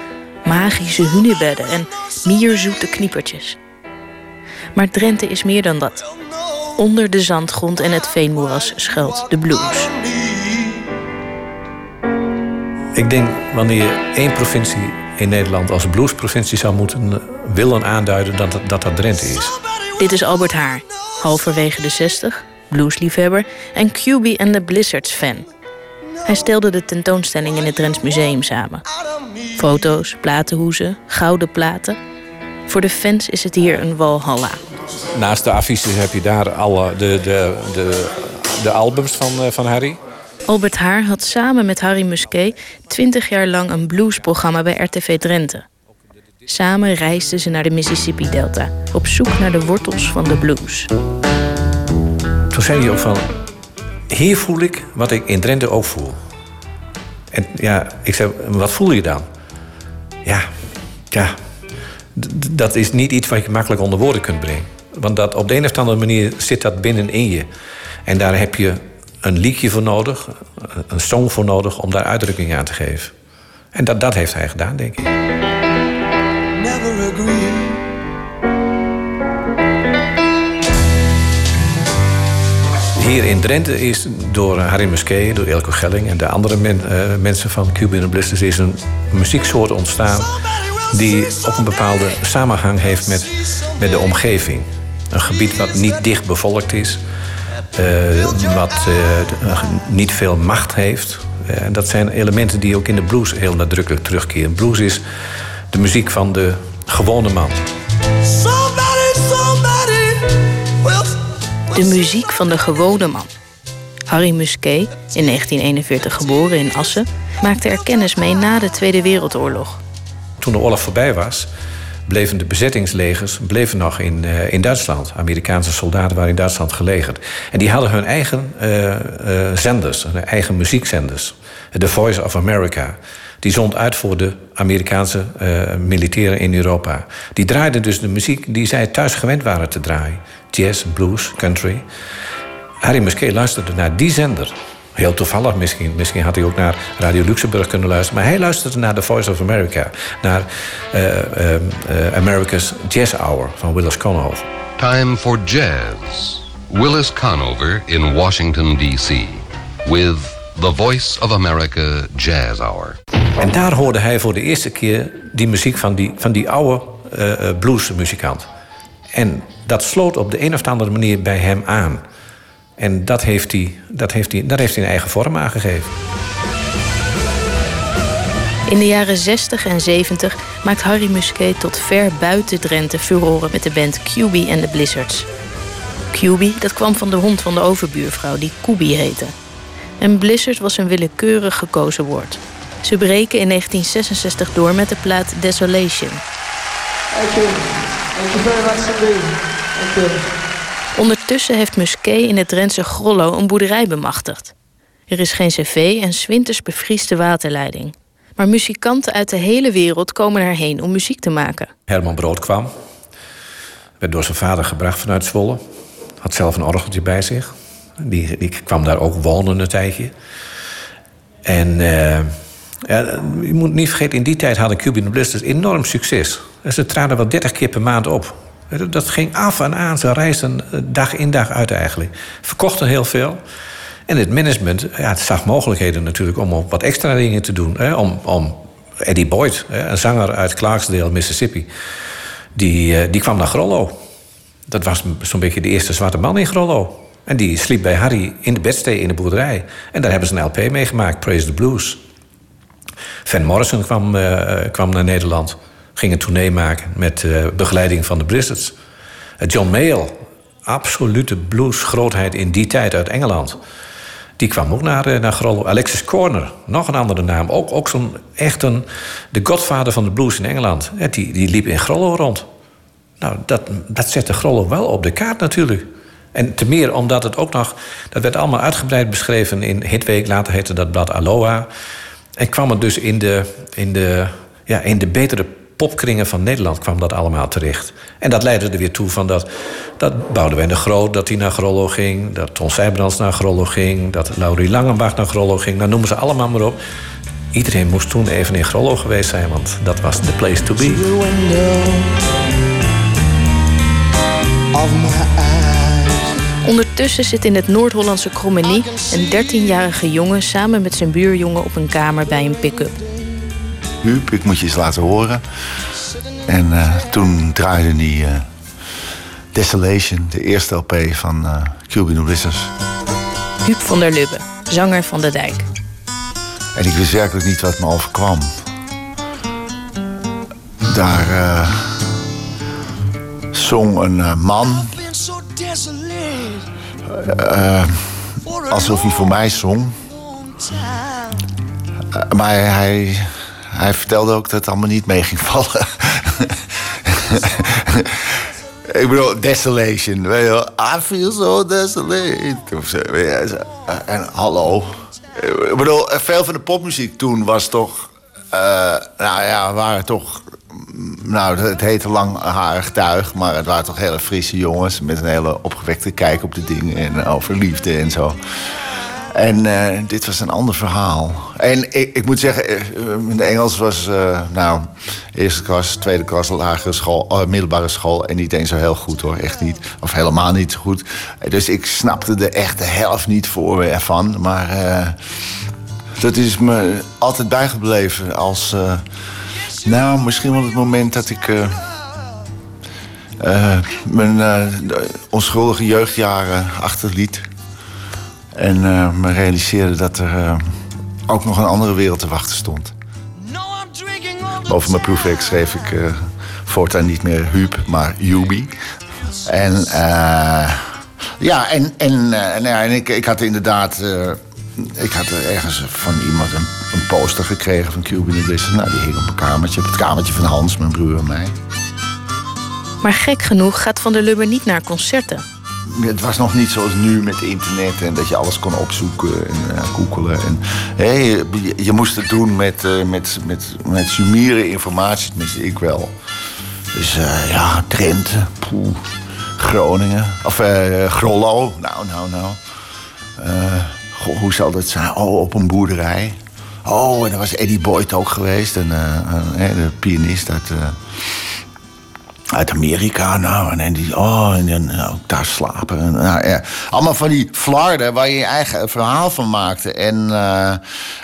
magische hunebedden en mierzoete kniepertjes. Maar Drenthe is meer dan dat. Onder de zandgrond en het veenmoeras schuilt de blues. Ik denk wanneer je één provincie in Nederland als bluesprovincie zou moeten willen aanduiden, dat dat, dat, dat Drenthe is. Dit is Albert Haar, halverwege de 60, bluesliefhebber en QB en de Blizzards fan. Hij stelde de tentoonstelling in het Drents Museum samen. Foto's, platenhoezen, gouden platen. Voor de fans is het hier een walhalla. Naast de affiches heb je daar alle de, de, de, de albums van, eh, van Harry. Albert Haar had samen met Harry Musquet 20 jaar lang een bluesprogramma bij RTV Drenthe. Samen reisden ze naar de Mississippi-delta op zoek naar de wortels van de blues. Toen zei hij ook van, hier voel ik wat ik in Drenthe ook voel. En ja, ik zei, wat voel je dan? Ja, ja, dat is niet iets wat je makkelijk onder woorden kunt brengen. Want dat, op de een of andere manier zit dat binnenin je. En daar heb je een liedje voor nodig, een song voor nodig... om daar uitdrukking aan te geven. En dat, dat heeft hij gedaan, denk ik. Hier in Drenthe is door Harry Musquet, door Elko Gelling en de andere men- eh, mensen van Cuban Blisters is een muzieksoort ontstaan die ook een bepaalde samenhang heeft met, met de omgeving. Een gebied wat niet dicht bevolkt is, eh, wat eh, niet veel macht heeft. Eh, dat zijn elementen die ook in de blues heel nadrukkelijk terugkeren. Blues is de muziek van de gewone man. De muziek van de gewone man. Harry Musquet, in 1941 geboren in Assen, maakte er kennis mee na de Tweede Wereldoorlog. Toen de oorlog voorbij was, bleven de bezettingslegers bleven nog in, eh, in Duitsland. Amerikaanse soldaten waren in Duitsland gelegerd. En die hadden hun eigen eh, eh, zenders, hun eigen muziekzenders. The Voice of America. Die zond uit voor de Amerikaanse militairen in Europa. Die draaiden dus de muziek die zij thuis gewend waren te draaien. Jazz, blues, country. Harry Musquet luisterde naar die zender. Heel toevallig misschien. Misschien had hij ook naar Radio Luxemburg kunnen luisteren. Maar hij luisterde naar The Voice of America. Naar eh, eh, eh, America's Jazz Hour van Willis Conover. Time for jazz. Willis Conover in Washington, D.C. with the Voice of America Jazz Hour. En daar hoorde hij voor de eerste keer die muziek van die, van die oude eh, bluesmuzikant. En dat sloot op de een of andere manier bij hem aan. En dat heeft hij, dat heeft hij, daar heeft hij een eigen vorm aan gegeven. In de jaren 60 en 70 maakt Harry Musquet tot ver buiten Drenthe furoren met de band QB en de Blizzards. QB, dat kwam van de hond van de overbuurvrouw die Kubi heette. En Blizzard was een willekeurig gekozen woord. Ze breken in 1966 door met de plaat Desolation. Thank you very much indeed. Thank you. Ondertussen heeft Musquet in het Drentse Grollo een boerderij bemachtigd. Er is geen cv en 's winters bevriest de waterleiding. Maar muzikanten uit de hele wereld komen erheen om muziek te maken. Herman Brood kwam. Werd door zijn vader gebracht vanuit Zwolle. Had zelf een orgeltje bij zich. Die, die kwam daar ook wonen een tijdje. En eh, ja, je moet niet vergeten, in die tijd hadden Cuban Blisters enorm succes. Ze traden wel 30 keer per maand op. Dat ging af en aan. Ze reisden eh, dag in dag uit eigenlijk. Verkochten heel veel. En het management ja, het zag mogelijkheden natuurlijk om ook wat extra dingen te doen. Hè, om, om Eddie Boyd, een zanger uit Clarksdale, Mississippi... die, eh, die kwam naar Grollo. Dat was zo'n beetje de eerste zwarte man in Grollo. En die sliep bij Harry in de bedstee in de boerderij. En daar hebben ze een LP mee gemaakt, Praise the Blues. Van Morrison kwam, eh, kwam naar Nederland. Ging een tournee maken met eh, begeleiding van de Blizzards. Eh, John Mayall, absolute bluesgrootheid in die tijd uit Engeland. Die kwam ook naar, eh, naar Grollo. Alexis Corner, nog een andere naam. Ook, ook zo'n echt een, de godvader van de blues in Engeland. Die, die liep in Grollo rond. Nou, dat, dat zette Grollo wel op de kaart natuurlijk. En te meer omdat het ook nog... Dat werd allemaal uitgebreid beschreven in Hitweek. Later heette dat blad Aloha. En kwam het dus in de, in de, ja, in de betere popkringen van Nederland kwam dat allemaal terecht. En dat leidde er weer toe van dat, dat Boudewijn de Groot... dat hij naar Grollo ging, dat Ton Sijbrands naar Grollo ging... dat Laurie Langenbach naar Grollo ging. Nou, noemen ze allemaal maar op. Iedereen moest toen even in Grollo geweest zijn... want dat was the place to be. Of my eyes. Ondertussen zit in het Noord-Hollandse Krommenie een 13-jarige jongen samen met zijn buurjongen op een kamer bij een pick-up. Huub, ik moet je eens laten horen. En eh, toen draaide hij eh, Desolation, de eerste LP van uh, Cuban Blizzards. Huub van der Lubbe, zanger van de Dijk. En ik wist werkelijk niet wat me overkwam. Daar zong een man. alsof hij voor mij zong. Maar hij, hij vertelde ook dat het allemaal niet mee ging vallen. Ik bedoel, desolation. Weet je. I feel so desolate. En hallo. Ik bedoel, veel van de popmuziek toen was toch... eh, nou ja, waren toch... Nou, het heette langharig tuig, maar het waren toch hele frisse jongens... met een hele opgewekte kijk op de dingen en over liefde en zo. En eh, dit was een ander verhaal. En ik, ik moet zeggen, eh, mijn Engels was, eh, nou, eerste klas, tweede klas, lagere school, eh, middelbare school. En niet eens zo heel goed hoor, echt niet. Of helemaal niet zo goed. Dus ik snapte de echte helft niet voor ervan. Maar eh, dat is me altijd bijgebleven als, eh, nou, misschien wel het moment dat ik. eh, eh, mijn eh, onschuldige jeugdjaren achterliet. En eh, me realiseerde dat er eh, ook nog een andere wereld te wachten stond. Over mijn proefwerk schreef ik eh, voortaan niet meer Huub, maar Jubi. En ja, en, en, nou ja, en ik, ik had inderdaad... ik had er ergens van iemand een, poster gekregen van Cuban. Nou, die hing op een kamertje, op het kamertje van Hans, mijn broer en mij. Maar gek genoeg gaat Van der Lubbe niet naar concerten. Het was nog niet zoals nu met internet en dat je alles kon opzoeken en uh, googelen. En, je, moest het doen met, eh, met, met, met informatie, tenminste ik wel. Dus eh, ja, Drenthe, poeh, Groningen, of eh Grollo, nou, nou, nou. Eh, goh, hoe zal dat zijn? Oh, op een boerderij. Oh, en daar was Eddie Boyd ook geweest, en, eh, eh, de pianist uit... uit Amerika, nou, en, en die, oh, en, dan nou, daar slapen. En, nou, ja. Allemaal van die flarden waar je je eigen verhaal van maakte. En, eh,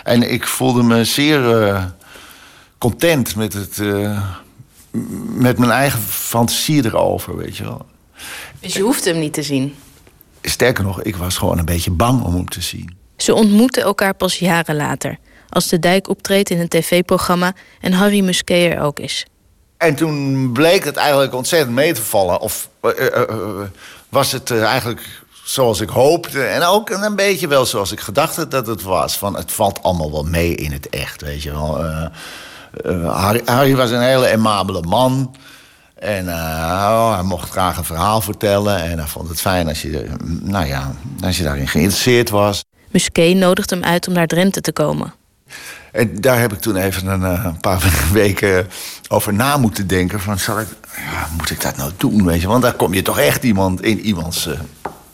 en ik voelde me zeer eh, content met, het, eh, met mijn eigen fantasie erover, weet je wel. Dus je hoeft hem niet te zien. Sterker nog, ik was gewoon een beetje bang om hem te zien. Ze ontmoeten elkaar pas jaren later. Als de dijk optreedt in een tv-programma en Harry Musquet er ook is. En toen bleek het eigenlijk ontzettend mee te vallen. Of eh, eh, eh, was het eigenlijk zoals ik hoopte. En ook een beetje wel zoals ik gedacht had dat het was. Van, het valt allemaal wel mee in het echt, weet je wel. Harry, was een hele aimabele man. En oh, hij mocht graag een verhaal vertellen. En hij vond het fijn als je, nou ja, als je daarin geïnteresseerd was. Musquet nodigt hem uit om naar Drenthe te komen. En daar heb ik toen even een eh, paar weken over na moeten denken. Van, zal ik, ja, moet ik dat nou doen? Weet je? Want daar kom je toch echt iemand in iemands eh,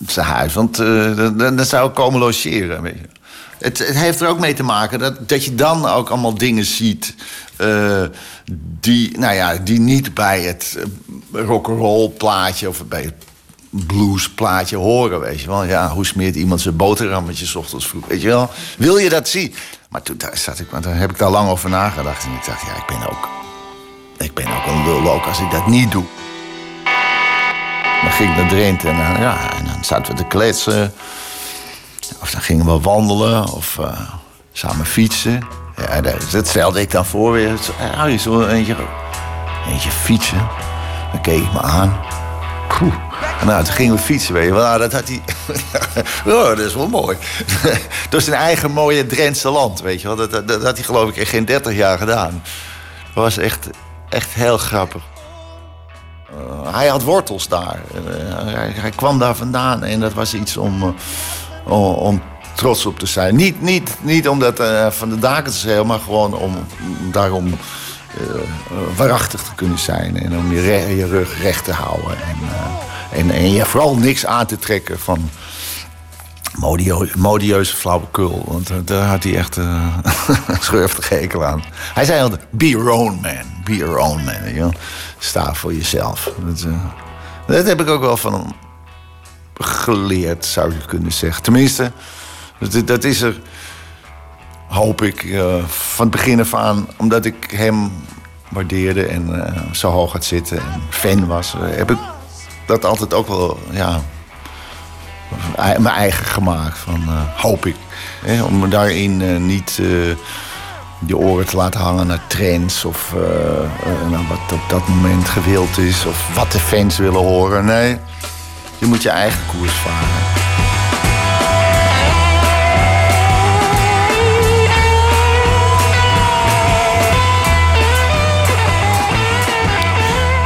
zijn huis. Want eh, dan, dan zou ik komen logeren. Weet je. Het, het heeft er ook mee te maken dat, dat je dan ook allemaal dingen ziet... die, nou ja, die niet bij het rock'n'roll plaatje of bij het blues plaatje horen, weet je wel. Ja, hoe smeert iemand zijn boterhammetje 's ochtends vroeg, weet je wel. Wil je dat zien? Maar toen zat ik, want daar heb ik daar lang over nagedacht. En ik dacht, ja, ik ben ook, ik ben ook een lul ook als ik dat niet doe. Dan ging ik naar Drenthe en, dan, ja, en dan zaten we te kletsen. Of dan gingen we wandelen of eh, samen fietsen. Ja, dat, dat stelde ik dan voor weer. Ja, je zo eentje, eentje fietsen. Dan keek ik me aan. Nou, toen gingen we fietsen, weet je. Nou, dat had hij... oh, dat is wel mooi. Door zijn eigen mooie Drentse land, weet je wel. Dat, dat, had hij geloof ik in geen 30 jaar gedaan. Dat was echt, echt heel grappig. Uh, hij had wortels daar. Uh, hij, hij, kwam daar vandaan en dat was iets om, om, om, trots op te zijn. Niet, niet, niet om dat van de daken te zeggen, maar gewoon om daarom waarachtig te kunnen zijn. En om je, je rug recht te houden. En, en, en je vooral niks aan te trekken van modieuze flauwekul. Want uh, daar had hij echt uh, schurftig hekel aan. Hij zei altijd, be your own man. Be your own man. Know? Sta voor jezelf. Dat, dat, heb ik ook wel van hem geleerd, zou je kunnen zeggen. Tenminste, dat is er, hoop ik, van het begin af aan... omdat ik hem waardeerde en zo hoog had zitten en fan was... heb ik dat altijd ook wel, ja, mijn eigen gemaakt. Van, hoop ik. Om me daarin niet je oren te laten hangen naar trends of naar wat op dat moment gewild is of wat de fans willen horen. Nee, je moet je eigen koers varen.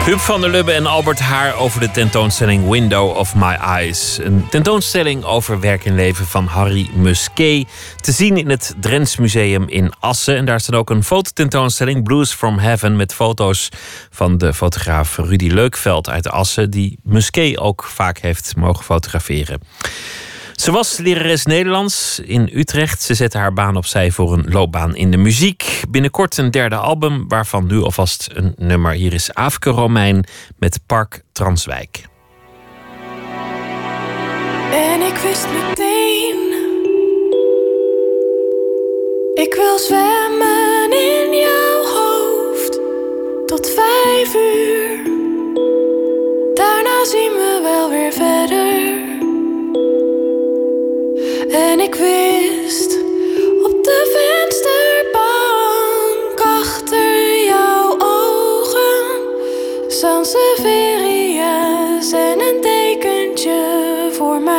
Huub van der Lubbe en Albert Haar over de tentoonstelling Window of My Eyes. Een tentoonstelling over werk en leven van Harry Musquet. Te zien in het Drents Museum in Assen. En daar staat ook een fototentoonstelling, Blues from Heaven... met foto's van de fotograaf Rudy Leukveld uit Assen... die Musquet ook vaak heeft mogen fotograferen. Ze was lerares Nederlands in Utrecht. Ze zette haar baan opzij voor een loopbaan in de muziek. Binnenkort een derde album, waarvan nu alvast een nummer. Hier is Afke Romein met Park Transwijk. En ik wist meteen, ik wil zwemmen in jouw hoofd tot vijf uur. Daarna zien we wel weer verder. En wist. Op de vensterbank achter jouw ogen. Sanseveria's en een dekentje voor mij.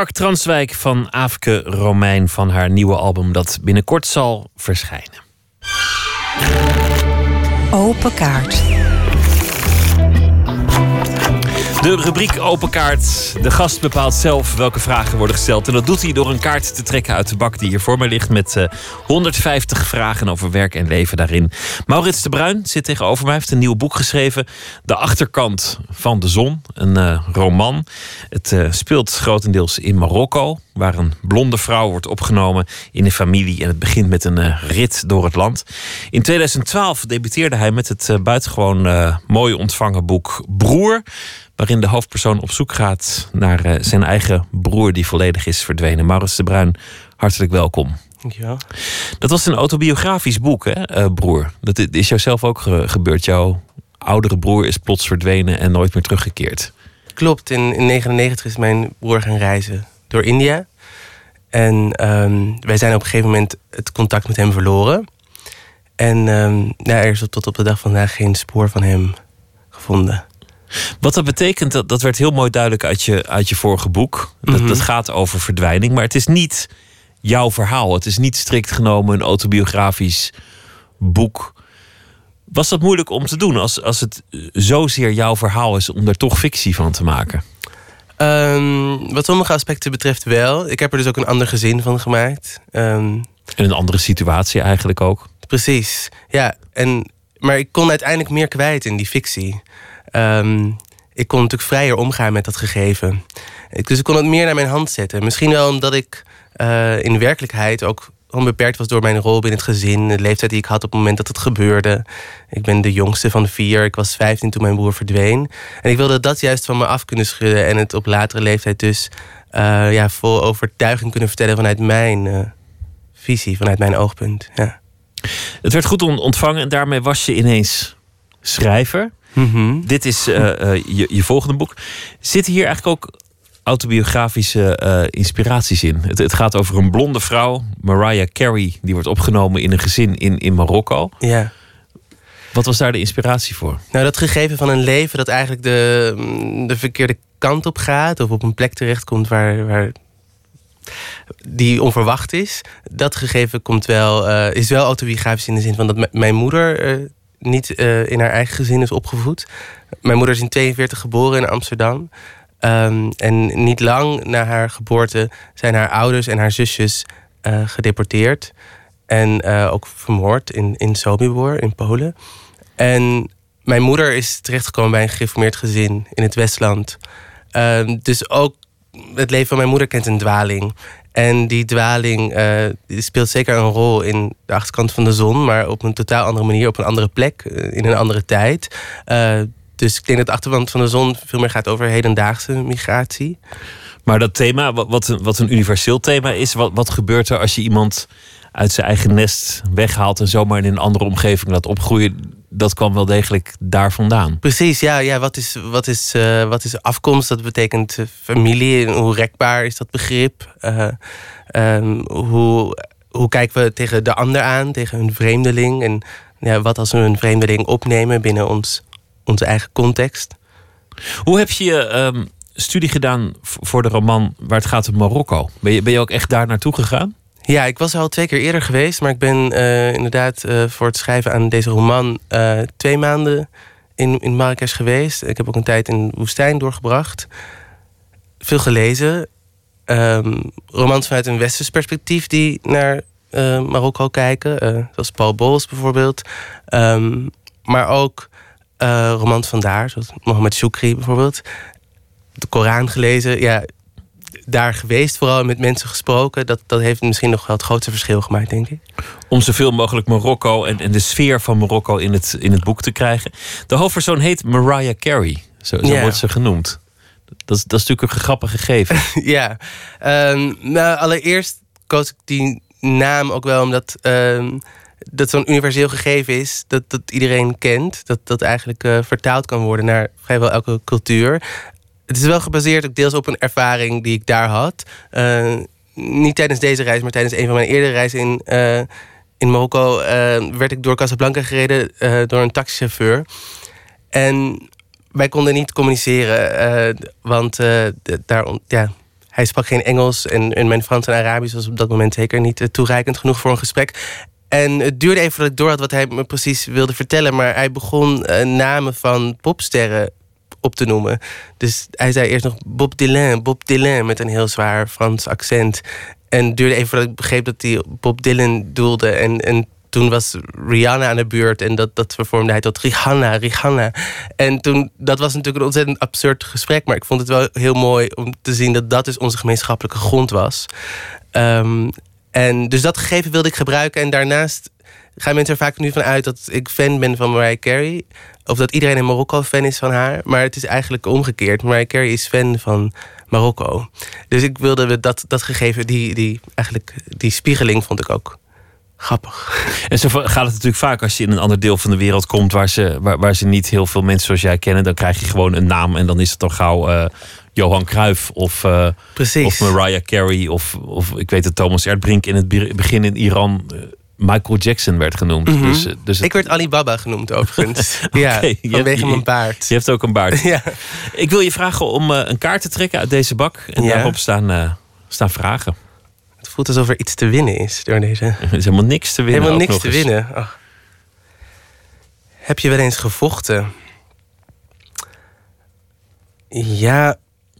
Park Transwijk van Aafke Romein van haar nieuwe album dat binnenkort zal verschijnen. Open kaart. De rubriek Open Kaart. De gast bepaalt zelf welke vragen worden gesteld. En dat doet hij door een kaart te trekken uit de bak die hier voor mij ligt. Met eh, 150 vragen over werk en leven daarin. Maurits de Bruin zit tegenover mij. Hij heeft een nieuw boek geschreven. De achterkant van de zon. Een eh, roman. Het eh, speelt grotendeels in Marokko. Waar een blonde vrouw wordt opgenomen in een familie. En het begint met een eh, rit door het land. In 2012 debuteerde hij met het eh, buitengewoon eh, mooi ontvangen boek Broer waarin de hoofdpersoon op zoek gaat naar eh, zijn eigen broer die volledig is verdwenen. Maurits de Bruin, hartelijk welkom. Ja. Dat was een autobiografisch boek, hè, eh, broer? Dat is jou zelf ook ge- gebeurd. Jouw oudere broer is plots verdwenen en nooit meer teruggekeerd. Klopt, in 1999 is mijn broer gaan reizen door India. En ehm, wij zijn op een gegeven moment het contact met hem verloren. En ehm, ja, er is tot op de dag van vandaag geen spoor van hem gevonden. Wat dat betekent, dat, dat werd heel mooi duidelijk uit je, uit je vorige boek. Dat, Mhm. dat gaat over verdwijning, maar het is niet jouw verhaal. Het is niet strikt genomen een autobiografisch boek. Was dat moeilijk om te doen als, als het zozeer jouw verhaal is om er toch fictie van te maken? Ehm, wat sommige aspecten betreft wel. Ik heb er dus ook een ander gezin van gemaakt. Ehm, En een andere situatie eigenlijk ook. Precies, ja. En, maar ik kon uiteindelijk meer kwijt in die fictie. Ehm, ik kon natuurlijk vrijer omgaan met dat gegeven. Dus ik kon het meer naar mijn hand zetten. Misschien wel omdat ik eh, in werkelijkheid ook onbeperkt was door mijn rol binnen het gezin. De leeftijd die ik had op het moment dat het gebeurde. Ik ben de jongste van vier. Ik was 15 toen mijn broer verdween. En ik wilde dat juist van me af kunnen schudden. En het op latere leeftijd dus eh, ja, vol overtuiging kunnen vertellen vanuit mijn eh, visie, vanuit mijn oogpunt. Ja. Het werd goed on- ontvangen en daarmee was je ineens schrijver. Mhm. Dit is eh, eh, je, je volgende boek. Zitten hier eigenlijk ook autobiografische eh, inspiraties in? Het, het gaat over een blonde vrouw, Mariah Carey, die wordt opgenomen in een gezin in, in Marokko. Ja. Wat was daar de inspiratie voor? Nou, dat gegeven van een leven dat eigenlijk de, mm, de verkeerde kant op gaat, of op een plek terechtkomt waar, waar die onverwacht is. Dat gegeven komt wel, eh, is wel autobiografisch in de zin van dat mijn moeder niet eh, in haar eigen gezin is opgevoed. Mijn moeder is in 42 geboren in Amsterdam. Ehm, en niet lang na haar geboorte zijn haar ouders en haar zusjes eh, gedeporteerd. En eh, ook vermoord in, in Sobibor in Polen. En mijn moeder is terechtgekomen bij een gereformeerd gezin in het Westland. Ehm, dus ook het leven van mijn moeder kent een dwaling. En die dwaling eh, speelt zeker een rol in de achterkant van de zon, maar op een totaal andere manier, op een andere plek, eh, in een andere tijd. Eh, dus ik denk dat de achterkant van de zon veel meer gaat over hedendaagse migratie. Maar dat thema, wat- wat een, wat een universeel thema is, wat, wat gebeurt er als je iemand uit zijn eigen nest weghaalt en zomaar in een andere omgeving laat opgroeien? Dat kwam wel degelijk daar vandaan. Precies, ja. ja wat, is, wat, is, eh, wat is afkomst? Dat betekent eh, familie. En hoe rekbaar is dat begrip? Eh, ehm, hoe, hoe kijken we tegen de ander aan, tegen een vreemdeling? En ja, wat als we een vreemdeling opnemen binnen ons, onze eigen context? Hoe heb je je ehm, studie gedaan voor de roman waar het gaat om Marokko? Ben je, ben je ook echt daar naartoe gegaan? Ja, ik was al twee keer eerder geweest, maar ik ben eh, inderdaad eh, voor het schrijven aan deze roman eh, twee maanden in, in Marrakesh geweest. Ik heb ook een tijd in de woestijn doorgebracht. Veel gelezen. Ehm, romans vanuit een westers perspectief die naar Marokko kijken. zoals Paul Bowles bijvoorbeeld. Ehm, maar ook romans van daar, zoals Mohammed Shukri bijvoorbeeld. De Koran gelezen. Ja, daar geweest, vooral met mensen gesproken. Dat, dat heeft misschien nog wel het grootste verschil gemaakt, denk ik. Om zoveel mogelijk Marokko en, en de sfeer van Marokko in het, in het boek te krijgen. De hoofdpersoon heet Mariah Carey. Zo, zo Ja. wordt ze genoemd. Dat is, dat is natuurlijk een grappig gegeven. ja, Ehm, nou, allereerst koos ik die naam ook wel omdat ehm, dat zo'n universeel gegeven is dat, dat iedereen kent. Dat dat eigenlijk eh, vertaald kan worden naar vrijwel elke cultuur. Het is wel gebaseerd ook deels op een ervaring die ik daar had. Eh, niet tijdens deze reis, maar tijdens een van mijn eerdere reizen in, eh, in Marokko eh, werd ik door Casablanca gereden door een taxichauffeur. En wij konden niet communiceren, want daar, ja, hij sprak geen Engels en, en mijn Frans en Arabisch was op dat moment zeker niet toereikend genoeg voor een gesprek. En het duurde even voordat ik door had wat hij me precies wilde vertellen, maar hij begon namen van popsterren op te noemen. Dus hij zei eerst nog Bob Dylan, Bob Dylan met een heel zwaar Frans accent. En duurde even voordat ik begreep dat hij Bob Dylan doelde. En, en toen was Rihanna aan de beurt en dat, dat vervormde hij tot Rihanna, Rihanna. En toen, dat was natuurlijk een ontzettend absurd gesprek, maar ik vond het wel heel mooi om te zien dat dat dus onze gemeenschappelijke grond was. Ehm, en dus dat gegeven wilde ik gebruiken. En daarnaast gaan mensen er vaak nu van uit dat ik fan ben van Mariah Carey. Of dat iedereen in Marokko fan is van haar. Maar het is eigenlijk omgekeerd. Mariah Carey is fan van Marokko. Dus ik wilde dat, dat gegeven, die, die, eigenlijk, die spiegeling vond ik ook grappig. En zo gaat het natuurlijk vaak als je in een ander deel van de wereld komt waar ze, waar, waar ze niet heel veel mensen zoals jij kennen. Dan krijg je gewoon een naam en dan is het al gauw eh, Johan Cruijff of, eh, of Mariah Carey. Of, of ik weet dat Thomas Erdbrink in het be- begin in Iran eh, Michael Jackson werd genoemd. Mhm. dus, eh, dus het- Ik werd Alibaba genoemd overigens. ja, hebt- vanwege mijn paard. Je hebt ook een baard. Ja. Ik wil je vragen om eh, een kaart te trekken uit deze bak. En Ja. daarop staan, eh, staan vragen. Het voelt alsof er iets te winnen is door deze. Er is helemaal niks te winnen. Helemaal niks te eens. winnen. Oh. Heb je wel eens gevochten? Ja,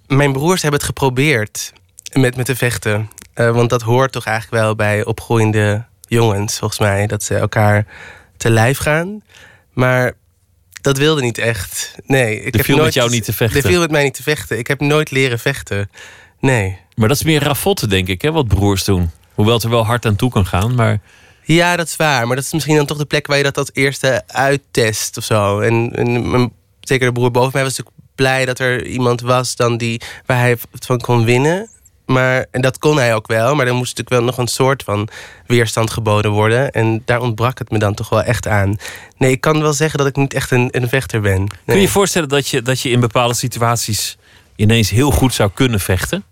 mijn broers hebben het geprobeerd met me te vechten. Want dat hoort toch eigenlijk wel bij opgroeiende jongens, volgens mij. Dat ze elkaar te lijf gaan. Maar dat wilde niet echt. Nee, ik Er viel met jou niet te vechten. Er viel met mij niet te vechten. Ik heb nooit leren vechten. Nee. Maar dat is meer ravotten, denk ik, hè, wat broers doen. Hoewel het er wel hard aan toe kan gaan. Maar Ja, dat is waar. Maar dat is misschien dan toch de plek waar je dat als eerste uittest of zo. En, en zeker de broer boven mij was natuurlijk blij dat er iemand was dan die, waar hij het van kon winnen. Maar, en dat kon hij ook wel. Maar er moest natuurlijk wel nog een soort van weerstand geboden worden. En daar ontbrak het me dan toch wel echt aan. Nee, ik kan wel zeggen dat ik niet echt een, een vechter ben. kun je je voorstellen dat je, dat je in bepaalde situaties ineens heel goed zou kunnen vechten?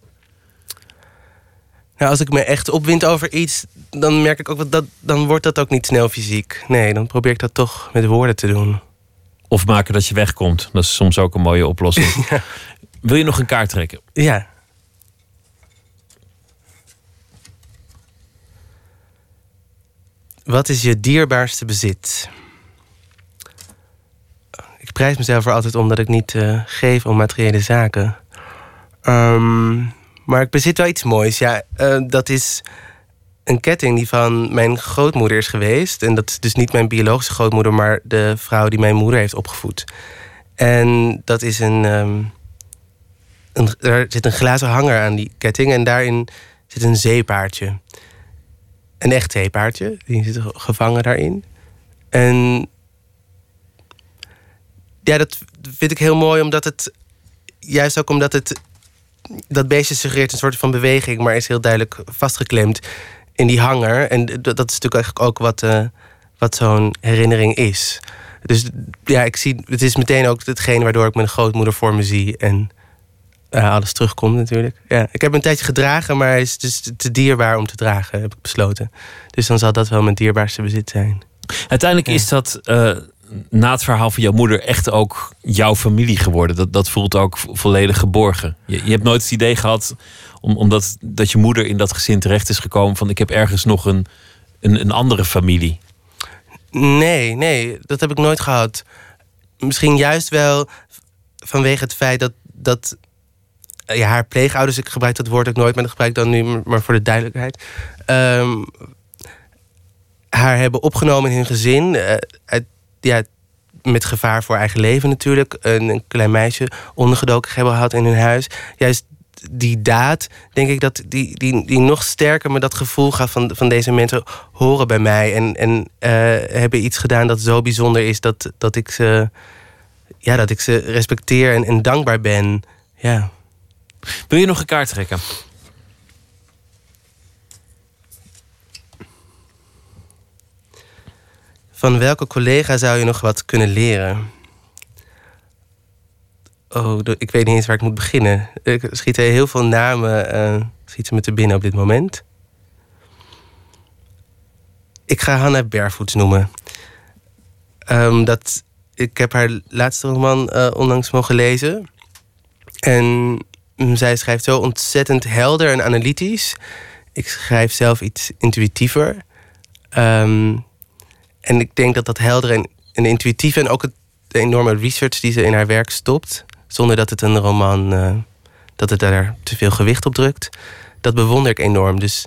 Nou, als ik me echt opwind over iets, dan merk ik ook dat, dat dan wordt dat ook niet snel fysiek. Nee, dan probeer ik dat toch met woorden te doen. Of maken dat je wegkomt. Dat is soms ook een mooie oplossing. Wil je nog een kaart trekken? Ja. Wat is je dierbaarste bezit? Ik prijs mezelf er altijd om dat ik niet eh, geef om materiële zaken. Ehm, maar ik bezit wel iets moois. Ja, eh, dat is een ketting die van mijn grootmoeder is geweest. En dat is dus niet mijn biologische grootmoeder, maar de vrouw die mijn moeder heeft opgevoed. En dat is een. ehm, een er zit een glazen hanger aan die ketting en daarin zit een zeepaardje. Een echt zeepaardje, die zit gevangen daarin. En ja, dat vind ik heel mooi, omdat het juist ook omdat het dat beestje suggereert een soort van beweging, maar is heel duidelijk vastgeklemd in die hanger. En dat is natuurlijk eigenlijk ook wat, eh, wat zo'n herinnering is. Dus ja, ik zie, het is meteen ook hetgeen waardoor ik mijn grootmoeder voor me zie en eh, alles terugkomt natuurlijk. Ja, ik heb een tijdje gedragen, maar hij is dus te dierbaar om te dragen, heb ik besloten. Dus dan zal dat wel mijn dierbaarste bezit zijn. Uiteindelijk is dat eh, na het verhaal van jouw moeder echt ook jouw familie geworden. Dat, dat voelt ook vo- volledig geborgen. Je, je hebt nooit het idee gehad, om, omdat dat je moeder in dat gezin terecht is gekomen, van ik heb ergens nog een, een, een andere familie. Nee, nee, dat heb ik nooit gehad. Misschien juist wel vanwege het feit dat, dat ja, haar pleegouders, ik gebruik dat woord ook nooit, maar dat gebruik ik dan nu maar voor de duidelijkheid. ehm, haar hebben opgenomen in hun gezin. eh, ja, met gevaar voor eigen leven natuurlijk. Een, een klein meisje ondergedoken hebben gehad in hun huis. Juist die daad, denk ik dat die, die, die nog sterker me dat gevoel gaf van, van deze mensen horen bij mij. En, en eh, hebben iets gedaan dat zo bijzonder is dat, dat, ik, ze, ja, dat ik ze respecteer en, en dankbaar ben. Ja. Wil je nog een kaart trekken? Van welke collega zou je nog wat kunnen leren? Oh, ik weet niet eens waar ik moet beginnen. Er schieten heel veel namen eh schieten me te binnen op dit moment. Ik ga Hannah Barefoots noemen. Ehm, dat, ik heb haar laatste roman eh, onlangs mogen lezen. En zij schrijft zo ontzettend helder en analytisch. Ik schrijf zelf iets intuïtiever. Ehm, en ik denk dat dat helder en, en intuïtief en ook het, de enorme research die ze in haar werk stopt, zonder dat het een roman, eh, dat het daar te veel gewicht op drukt, dat bewonder ik enorm. Dus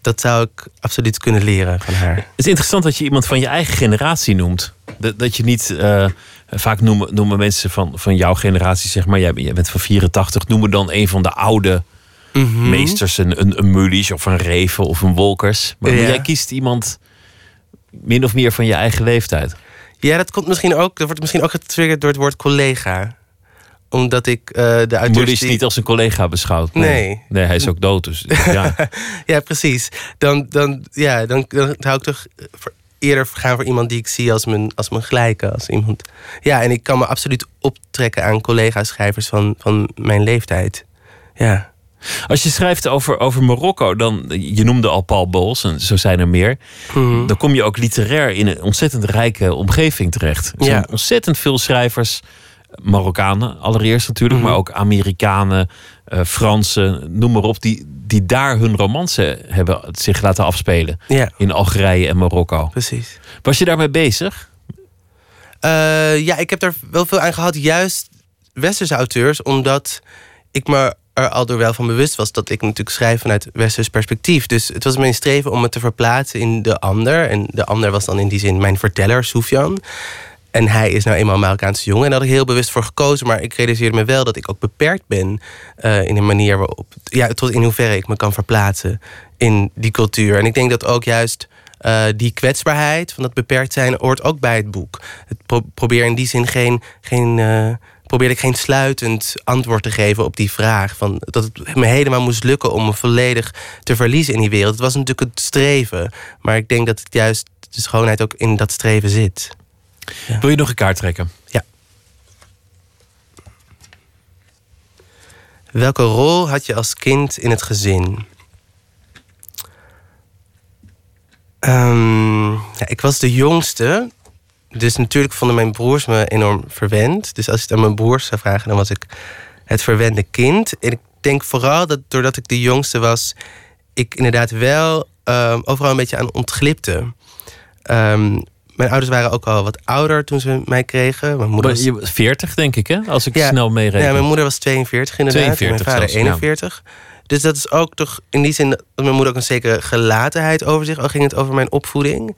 dat zou ik absoluut kunnen leren van haar. Het is interessant dat je iemand van je eigen generatie noemt. Dat, dat je niet. eh, vaak noemen, noemen mensen van, van jouw generatie, zeg maar. Jij, jij bent van 84, noemen dan een van de oude Mhm. meesters. Een, een, een of een Reven of een Wolkers. Maar Ja. jij kiest iemand min of meer van je eigen leeftijd. Ja, dat komt misschien ook, dat wordt misschien ook getriggerd door het woord collega. Omdat ik eh de auteurs Mulisch die- niet als een collega beschouwd. Nee. Nee, hij is ook dood. Dus ja. ja, precies. Dan, dan, ja, dan, dan zou ik toch voor- eerder gaan voor iemand die ik zie als mijn, als mijn gelijke. Als iemand. Ja, en ik kan me absoluut optrekken aan collega-schrijvers van, van mijn leeftijd. Ja. Als je schrijft over, over Marokko, dan. Je noemde al Paul Bowles, en zo zijn er meer. Mhm. Dan kom je ook literair in een ontzettend rijke omgeving terecht. Er zijn Ja. ontzettend veel schrijvers. Marokkanen allereerst natuurlijk, Mhm. maar ook Amerikanen, eh, Fransen, noem maar op, die, die daar hun romansen hebben zich laten afspelen. Ja. In Algerije en Marokko. Precies. Was je daarmee bezig? Eh, ja, ik heb daar wel veel aan gehad, juist westerse auteurs, omdat ik me er al door wel van bewust was dat ik natuurlijk schrijf vanuit westers perspectief. Dus het was mijn streven om me te verplaatsen in de ander. En de ander was dan in die zin mijn verteller, Sofian. En hij is nou eenmaal een Marokkaanse jongen. En daar had ik heel bewust voor gekozen. Maar ik realiseerde me wel dat ik ook beperkt ben eh, in een manier waarop. Ja, tot in hoeverre ik me kan verplaatsen in die cultuur. En ik denk dat ook juist eh, die kwetsbaarheid van dat beperkt zijn hoort ook bij het boek. Het pro- probeer in die zin geen. geen eh, probeerde ik geen sluitend antwoord te geven op die vraag. Van dat het me helemaal moest lukken om me volledig te verliezen in die wereld. Het was natuurlijk het streven. Maar ik denk dat het juist de schoonheid ook in dat streven zit. Wil je nog een kaart trekken? Ja. Welke rol had je als kind in het gezin? Ehm, ja, ik was de jongste. Dus natuurlijk vonden mijn broers me enorm verwend. Dus als je het aan mijn broers zou vragen, dan was ik het verwende kind. En ik denk vooral dat doordat ik de jongste was, ik inderdaad wel ehm, overal een beetje aan ontglipte. Ehm, mijn ouders waren ook al wat ouder toen ze mij kregen. Mijn moeder was... Je was 40, denk ik, hè? Als ik Ja, snel meereken. Ja, mijn moeder was 42 inderdaad. 42 en mijn vader zelfs, ja. 41. Dus dat is ook toch in die zin dat mijn moeder ook een zekere gelatenheid over zich. Al ging het over mijn opvoeding.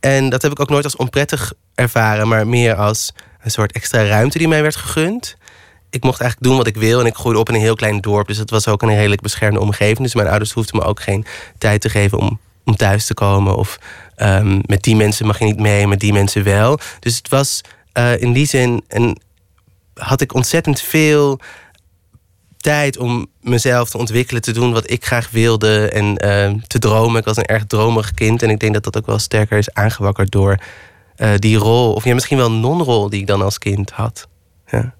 En dat heb ik ook nooit als onprettig ervaren, maar meer als een soort extra ruimte die mij werd gegund. Ik mocht eigenlijk doen wat ik wil en ik groeide op in een heel klein dorp. Dus het was ook een redelijk beschermde omgeving. Dus mijn ouders hoefden me ook geen tijd te geven om, om thuis te komen. Of ehm, met die mensen mag je niet mee, met die mensen wel. Dus het was eh, in die zin een, had ik ontzettend veel tijd om mezelf te ontwikkelen, te doen wat ik graag wilde en eh, te dromen. Ik was een erg dromerig kind en ik denk dat dat ook wel sterker is aangewakkerd door eh, die rol, of ja, misschien wel non-rol die ik dan als kind had. Ja.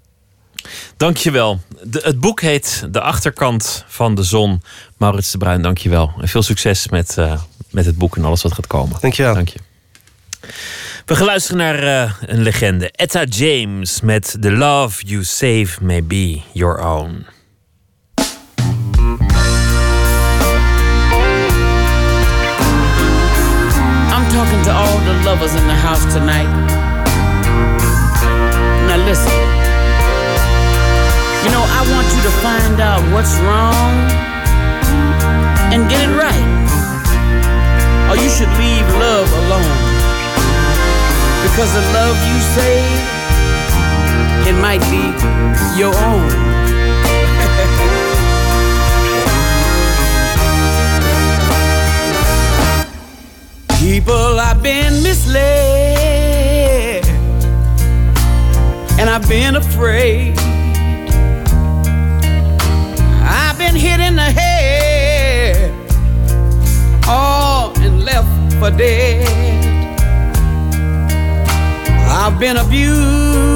Dankjewel. De, het boek heet De Achterkant van de Zon. Maurits de Bruin, dankjewel. En veel succes met, eh, met het boek en alles wat gaat komen. Dankjewel. Dank je. We gaan luisteren naar eh, een legende. Etta James met The Love You Save May Be Your Own. I'm talking to all the lovers in the house tonight. Now listen. You know, I want you to find out what's wrong and get it right. Or you should leave love alone. Because the love you save, it might be your own. People, I've been misled, and I've been afraid. I've been hit in the head, for dead. I've been abused,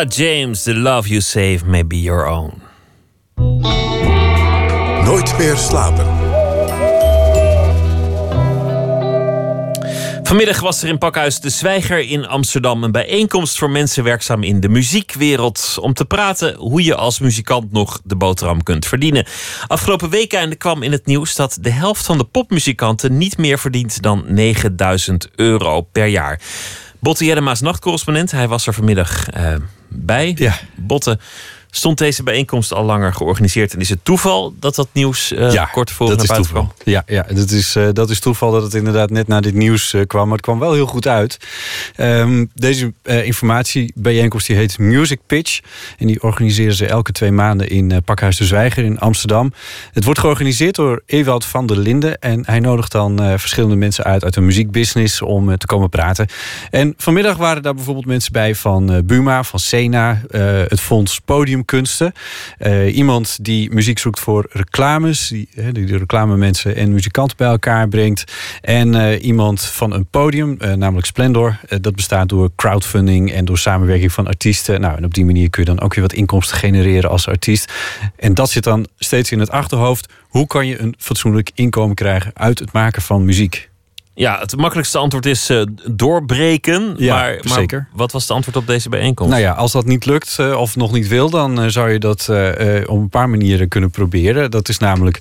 Etta James, The Love You Save May Be Your Own. Nooit meer slapen. Vanmiddag was er in Pakhuis De Zwijger in Amsterdam een bijeenkomst voor mensen werkzaam in de muziekwereld. Om te praten hoe je als muzikant nog de boterham kunt verdienen. Afgelopen weekend kwam in het nieuws dat de helft van de popmuzikanten niet meer verdient dan 9000 euro per jaar. Botte Jellema's nachtcorrespondent, hij was er vanmiddag eh, bij. Ja. Botte, stond deze bijeenkomst al langer georganiseerd en is het toeval dat dat nieuws eh, kort voor naar is buiten toeval. kwam? Ja, ja dat, is, eh, dat is toeval dat het inderdaad net na dit nieuws eh, kwam. Maar het kwam wel heel goed uit. Ehm, deze eh, informatiebijeenkomst die heet Music Pitch. En die organiseren ze elke twee maanden in eh, Pakhuis de Zwijger in Amsterdam. Het wordt georganiseerd door Ewald van der Linden. En hij nodigt dan eh, verschillende mensen uit uit de muziekbusiness om te komen praten. En vanmiddag waren daar bijvoorbeeld mensen bij van Buma, van Sena, het Fonds Podiumkunsten. Iemand die muziek zoekt voor reclames, die, die de reclamemensen en muzikanten bij elkaar brengt. En iemand van een podium, namelijk Splendor. Dat bestaat door crowdfunding en door samenwerking van artiesten. Nou, en op die manier kun je dan ook weer wat inkomsten genereren als artiest. En dat zit dan steeds in het achterhoofd. Hoe kan je een fatsoenlijk inkomen krijgen uit het maken van muziek? Ja, het makkelijkste antwoord is eh, doorbreken. Ja, maar, maar zeker. wat was het antwoord op deze bijeenkomst? Nou ja, als dat niet lukt eh, of nog niet wil, dan eh, zou je dat op een paar manieren kunnen proberen. Dat is namelijk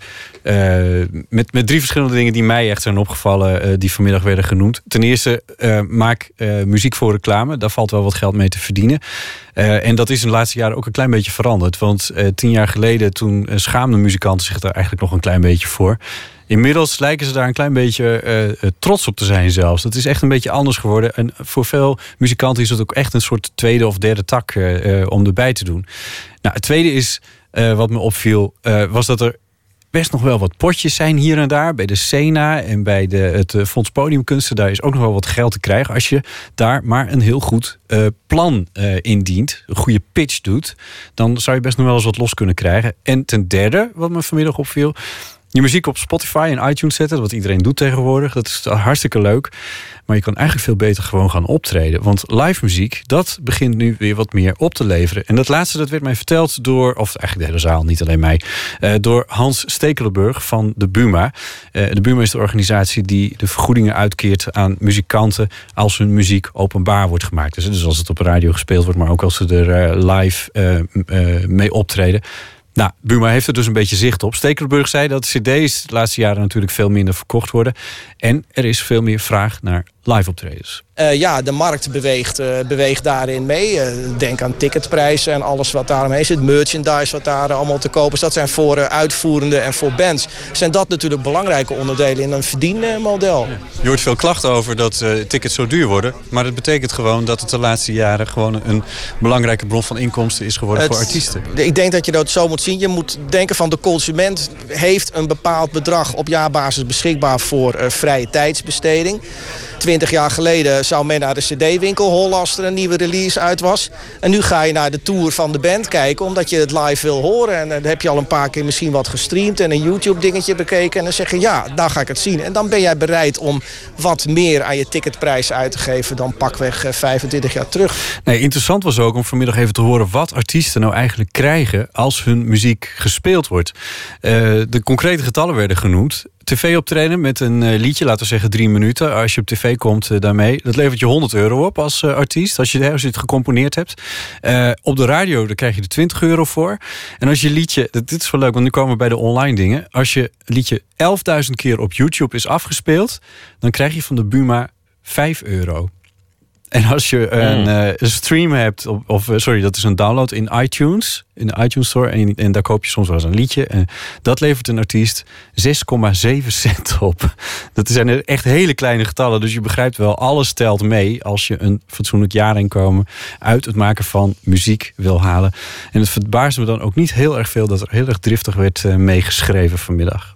met, met drie verschillende dingen die mij echt zijn opgevallen, die vanmiddag werden genoemd. Ten eerste, maak muziek voor reclame. Daar valt wel wat geld mee te verdienen. En dat is in de laatste jaren ook een klein beetje veranderd. Want tien jaar geleden, toen schaamden muzikanten zich daar eigenlijk nog een klein beetje voor. Inmiddels lijken ze daar een klein beetje eh, eh, trots op te zijn zelfs. Dat is echt een beetje anders geworden. En voor veel muzikanten is het ook echt een soort tweede of derde tak eh, om erbij te doen. Nou, het tweede is, wat me opviel, was dat er best nog wel wat potjes zijn hier en daar. Bij de Sena en bij de, het Fonds Podiumkunsten. Daar is ook nog wel wat geld te krijgen. Als je daar maar een heel goed plan eh, indient. Een goede pitch doet. Dan zou je best nog wel eens wat los kunnen krijgen. En ten derde, wat me vanmiddag opviel. Je muziek op Spotify en iTunes zetten. Wat iedereen doet tegenwoordig. Dat is hartstikke leuk. Maar je kan eigenlijk veel beter gewoon gaan optreden. Want live muziek, dat begint nu weer wat meer op te leveren. En dat laatste, dat werd mij verteld door, of eigenlijk de hele zaal, niet alleen mij, eh, door Hans Stekelenburg van de Buma. Eh, de Buma is de organisatie die de vergoedingen uitkeert aan muzikanten als hun muziek openbaar wordt gemaakt. Dus, dus als het op radio gespeeld wordt, maar ook als ze er eh, live mee optreden. Nou, Buma heeft er dus een beetje zicht op. Stekelenburg zei dat cd's de laatste jaren natuurlijk veel minder verkocht worden. En er is veel meer vraag naar live optredens. Eh, ja, de markt beweegt, eh, beweegt daarin mee. Eh, denk aan ticketprijzen en alles wat daaromheen zit. Merchandise wat daar allemaal te kopen is. Dat zijn voor eh, uitvoerenden en voor bands. Zijn dat natuurlijk belangrijke onderdelen in een verdienmodel. Je hoort veel klachten over dat eh, tickets zo duur worden. Maar dat betekent gewoon dat het de laatste jaren gewoon een belangrijke bron van inkomsten is geworden Het- voor artiesten. Ik denk dat je dat zo moet zien. Je moet denken van de consument heeft een bepaald bedrag op jaarbasis beschikbaar voor eh, vrije tijdsbesteding. Twintig jaar geleden zou men naar de cd-winkel hollen als er een nieuwe release uit was. En nu ga je naar de tour van de band kijken omdat je het live wil horen. En dan heb je al een paar keer misschien wat gestreamd en een YouTube-dingetje bekeken. En dan zeg je ja, daar ga ik het zien. En dan ben jij bereid om wat meer aan je ticketprijs uit te geven dan pakweg eh, 25 jaar terug. Nee, interessant was ook om vanmiddag even te horen wat artiesten nou eigenlijk krijgen als hun muziek gespeeld wordt. Eh, de concrete getallen werden genoemd. TV optreden met een eh, liedje, laten we zeggen drie minuten. Als je op tv komt eh, daarmee, dat levert je 100 euro op als eh, artiest. Als je, als je het gecomponeerd hebt. Op de radio, daar krijg je er 20 euro voor. En als je liedje, dit is wel leuk, want nu komen we bij de online dingen. Als je liedje 11.000 keer op YouTube is afgespeeld, dan krijg je van de Buma 5 euro. En als je een, eh, een stream hebt, of, of eh, sorry, dat is een download in iTunes, in de iTunes Store, en, en daar koop je soms wel eens een liedje. En dat levert een artiest 6,7 cent op. Dat zijn er echt hele kleine getallen, dus je begrijpt wel, alles telt mee als je een fatsoenlijk jaarinkomen uit het maken van muziek wil halen. En het verbaasde me dan ook niet heel erg veel dat er heel erg driftig werd eh, meegeschreven vanmiddag.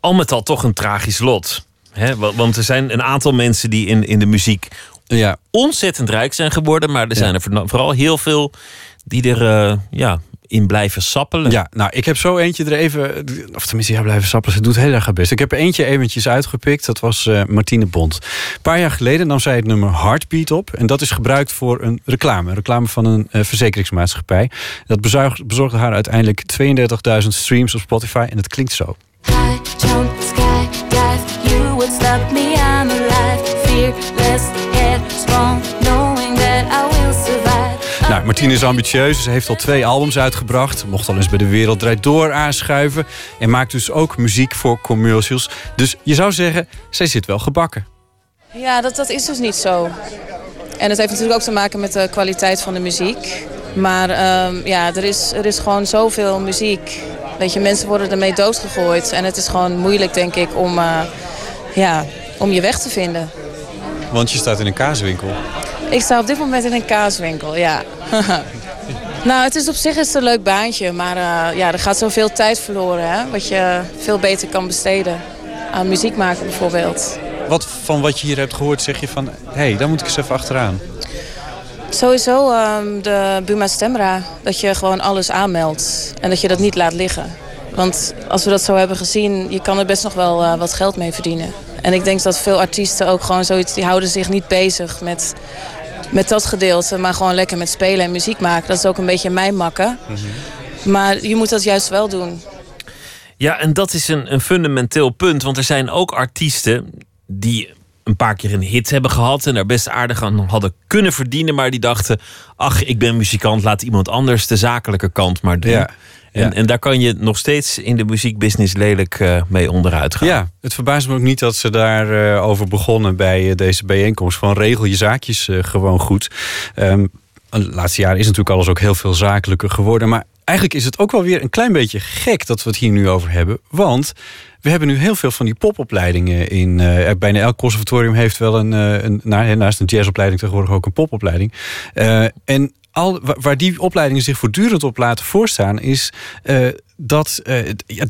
Al met al toch een tragisch lot. Hè? wa- Want er zijn een aantal mensen die in, in de muziek Ja. ontzettend rijk zijn geworden. Maar er zijn er vooral heel veel die er eh, ja, in blijven sappelen. Ja, nou, ik heb zo eentje er even... Of tenminste, ja, blijven sappelen. Ze doet heel erg haar best. Ik heb er eentje eventjes uitgepikt. Dat was eh, Martine Bond. Een paar jaar geleden nam zij het nummer Heartbeat op. En dat is gebruikt voor een reclame. Een reclame van een eh, verzekeringsmaatschappij. Dat bezorgde haar uiteindelijk 32.000 streams op Spotify. En het klinkt zo. Sky, Nou, Martine is ambitieus. Ze heeft al twee albums uitgebracht. Mocht al eens bij de Wereld Draait Door aanschuiven. En maakt dus ook muziek voor commercials. Dus je zou zeggen, zij zit wel gebakken. Ja, dat, dat is dus niet zo. En het heeft natuurlijk ook te maken met de kwaliteit van de muziek. Maar ehm, ja, er is, er is gewoon zoveel muziek. Weet je, mensen worden ermee doodgegooid. En het is gewoon moeilijk, denk ik, om, eh, ja, om je weg te vinden. Want je staat in een kaaswinkel. Ik sta op dit moment in een kaaswinkel, ja. nou, het is op zich is een leuk baantje. Maar eh, ja, er gaat zoveel tijd verloren, hè. Wat je veel beter kan besteden. Aan muziek maken bijvoorbeeld. Wat van wat je hier hebt gehoord zeg je van... hé, hey, daar moet ik eens even achteraan. Sowieso ehm, de Buma Stemra, dat je gewoon alles aanmeldt en dat je dat niet laat liggen. Want als we dat zo hebben gezien, je kan er best nog wel eh, wat geld mee verdienen. En ik denk dat veel artiesten ook gewoon zoiets, die houden zich niet bezig met, met dat gedeelte, maar gewoon lekker met spelen en muziek maken. Dat is ook een beetje mijn makken. Maar je moet dat juist wel doen. Ja, en dat is een, een fundamenteel punt. Want er zijn ook artiesten die een paar keer een hit hebben gehad en daar best aardig aan hadden kunnen verdienen, maar die dachten: ach, ik ben muzikant, laat iemand anders de zakelijke kant maar doen. Ja, ja. En, en daar kan je nog steeds in de muziekbusiness lelijk eh, mee onderuit gaan. Ja, het verbaast me ook niet dat ze daarover over begonnen bij eh, deze bijeenkomst. Van regel je zaakjes eh, gewoon goed. Ehm, de laatste jaren is natuurlijk alles ook heel veel zakelijker geworden. Maar eigenlijk is het ook wel weer een klein beetje gek dat we het hier nu over hebben. Want we hebben nu heel veel van die popopleidingen in. eh, bijna elk conservatorium heeft wel een, eh, een na- naast een jazzopleiding tegenwoordig ook een popopleiding. Eh, en al, wa- waar die opleidingen zich voortdurend op laten voorstaan, is dat,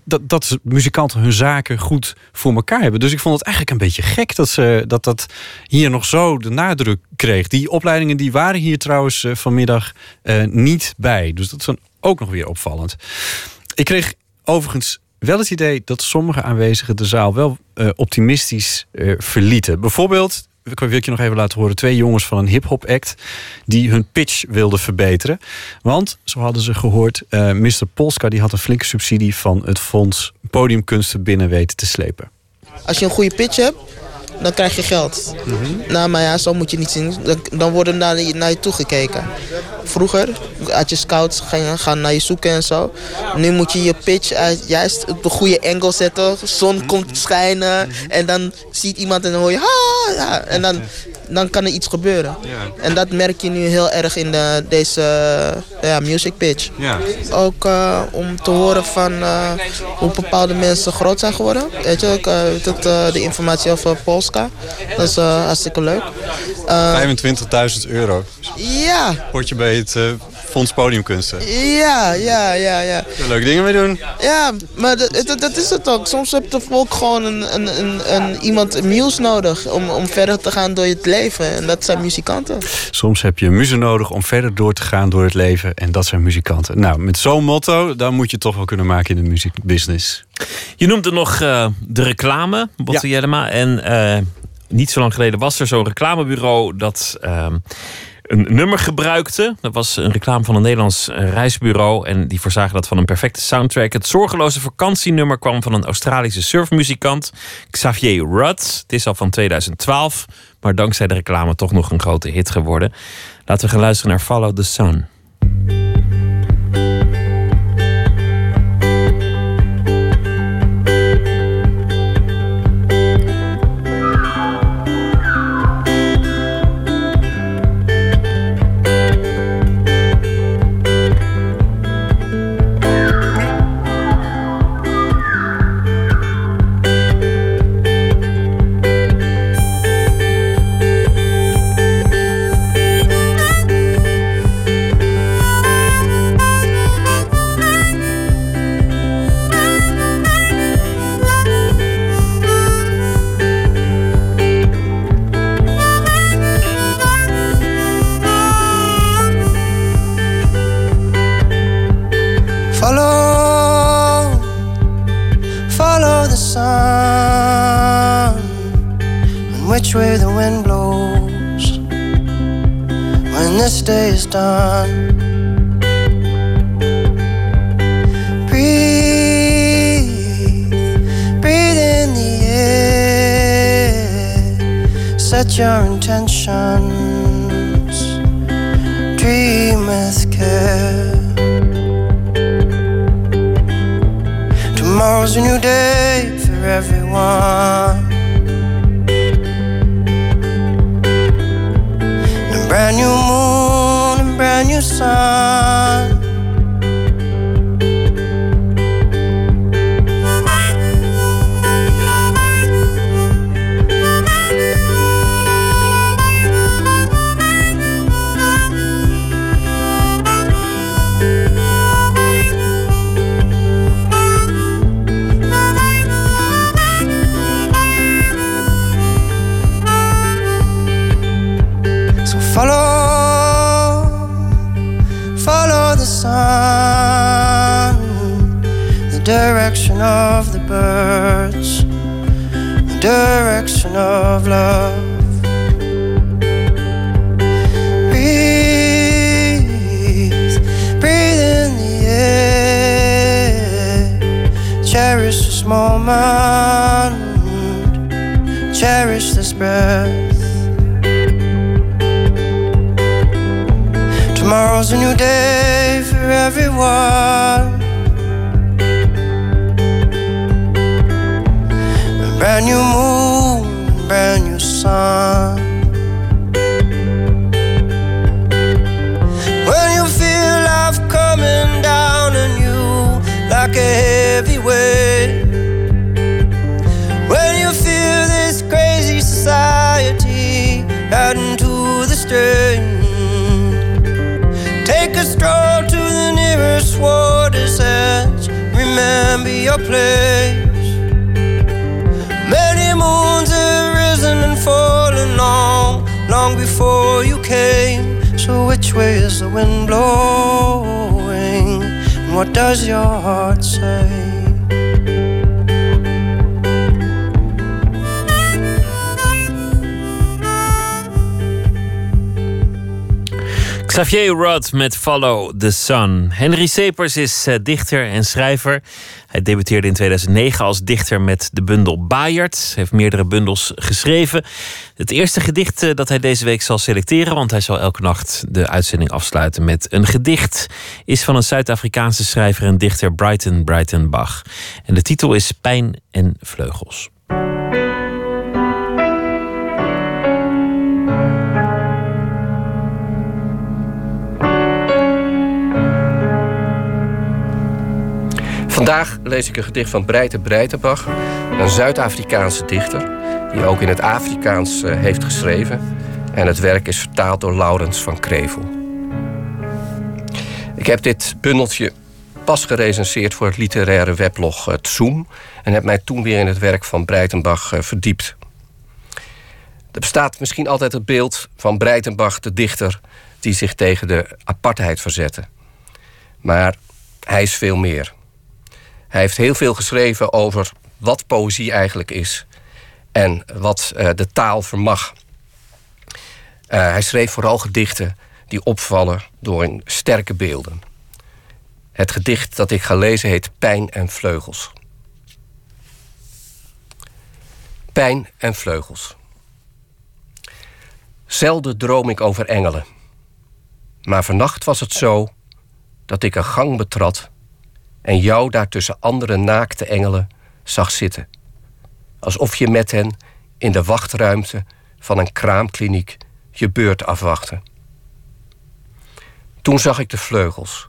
dat, dat muzikanten hun zaken goed voor elkaar hebben. Dus ik vond het eigenlijk een beetje gek dat ze, dat, dat hier nog zo de nadruk kreeg. Die opleidingen die waren hier trouwens vanmiddag niet bij. Dus dat is dan ook nog weer opvallend. Ik kreeg overigens wel het idee dat sommige aanwezigen de zaal wel eh, optimistisch eh, verlieten. Bijvoorbeeld, ik wil je nog even laten horen, twee jongens van een hip-hop act die hun pitch wilden verbeteren. Want, zo hadden ze gehoord, eh Mr. Polska die had een flinke subsidie van het Fonds Podiumkunsten binnen weten te slepen. Als je een goede pitch hebt, dan krijg je geld. Nou, maar ja, zo moet je niet zien. Dan, dan worden naar je, naar je toegekeken. Vroeger had je scouts gaan, gaan naar je zoeken en zo. Nu moet je je pitch uit, juist op de goede angle zetten. Zon komt schijnen en dan ziet iemand en dan hoor je... Ja, en dan, dan kan er iets gebeuren. En dat merk je nu heel erg in de, deze eh, ja, music pitch. Ja. Ook eh, om te horen van eh, hoe bepaalde mensen groot zijn geworden. Weet je, ik, dat, de informatie over Dat is eh, hartstikke leuk. Eh, 25.000 euro. ja, Hoort je bij het eh, Fonds Podiumkunsten. ja, ja, ja, ja. Leuke dingen mee doen. Ja, maar dat, dat, is het ook. Soms heb je ook gewoon een, een, een, een, iemand, een muse nodig om, om verder te gaan door het leven. En dat zijn muzikanten. Soms heb je muzen nodig om verder door te gaan door het leven. En dat zijn muzikanten. Nou, met zo'n motto, dan moet je toch wel kunnen maken in de muziekbusiness. Je noemde nog eh, de reclame, Botte Jellema. En eh, niet zo lang geleden was er zo'n reclamebureau dat ehm, een nummer gebruikte. Dat was een reclame van een Nederlands reisbureau. En die voorzagen dat van een perfecte soundtrack. Het zorgeloze vakantienummer kwam van een Australische surfmuzikant, Xavier Rudd. Het is al van 2012, maar dankzij de reclame toch nog een grote hit geworden. Laten we gaan luisteren naar Follow the Sun. Day is done. Breathe, breathe in the air, set your intentions, dream with care. Tomorrow's a new day for everyone. Brand new moon sun. Of the birds, the direction of love. Breathe, breathe in the air, cherish this moment, cherish this breath. Tomorrow's a new day for everyone. Brand new moon, brand new sun. When you feel life coming down on you like a heavy weight. When you feel this crazy society adding to the strain. Take a stroll to the nearest water's edge. Remember your place. So which way is the wind blowing? And what does your heart say? Xavier Rudd met Follow the Sun. Henry Sepers is eh, dichter en schrijver. Hij debuteerde in 2009 als dichter met de bundel Bayard. Heeft meerdere bundels geschreven. Het eerste gedicht eh, dat hij deze week zal selecteren, want hij zal elke nacht de uitzending afsluiten met een gedicht, is van een Zuid-Afrikaanse schrijver en dichter Brighton Brighton Bach. En de titel is Pijn en Vleugels. Vandaag lees ik een gedicht van Breite Breitenbach, een Zuid-Afrikaanse dichter, die ook in het Afrikaans eh, heeft geschreven. En het werk is vertaald door Laurens van Krevel. Ik heb dit bundeltje pas gerecenseerd voor het literaire weblog Het Zoom en heb mij toen weer in het werk van Breitenbach eh, verdiept. Er bestaat misschien altijd het beeld van Breitenbach, de dichter die zich tegen de apartheid verzette. Maar hij is veel meer. Hij heeft heel veel geschreven over wat poëzie eigenlijk is en wat eh, de taal vermag. Eh, hij schreef vooral gedichten die opvallen door hun sterke beelden. Het gedicht dat ik ga lezen heet Pijn en Vleugels. Pijn en Vleugels. Zelden droom ik over engelen. Maar vannacht was het zo dat ik een gang betrad en jou daar tussen andere naakte engelen zag zitten. Alsof je met hen in de wachtruimte van een kraamkliniek je beurt afwachtte. Toen zag ik de vleugels,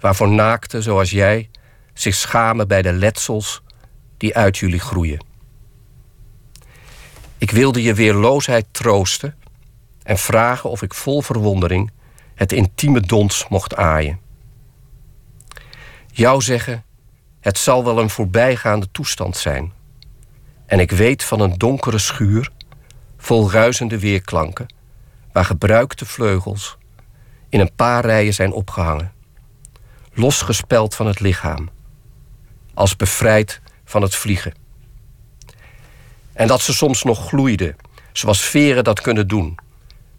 waarvoor naakten zoals jij zich schamen bij de letsels die uit jullie groeien. Ik wilde je weerloosheid troosten en vragen of ik vol verwondering het intieme dons mocht aaien. Jou zeggen, het zal wel een voorbijgaande toestand zijn. En ik weet van een donkere schuur, vol ruisende weerklanken, waar gebruikte vleugels in een paar rijen zijn opgehangen, losgespeld van het lichaam, als bevrijd van het vliegen. En dat ze soms nog gloeiden Zoals veren dat kunnen doen.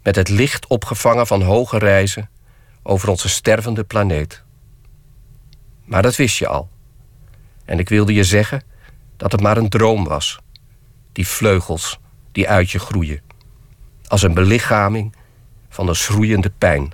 Met het licht opgevangen van hoge reizen over onze stervende planeet. Maar dat wist je al. En ik wilde je zeggen dat het maar een droom was. Die vleugels die uit je groeien. Als een belichaming van een schroeiende pijn.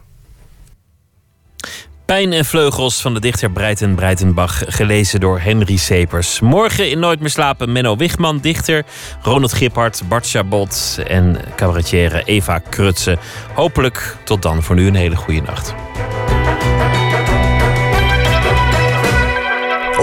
Pijn en vleugels van de dichter Breiten Breitenbach, gelezen door Henry Sepers. Morgen in Nooit meer slapen Menno Wigman, dichter, Ronald Giphart, Bart Chabot en cabaretière Eva Krutse. Hopelijk tot dan. Voor nu een hele goede nacht.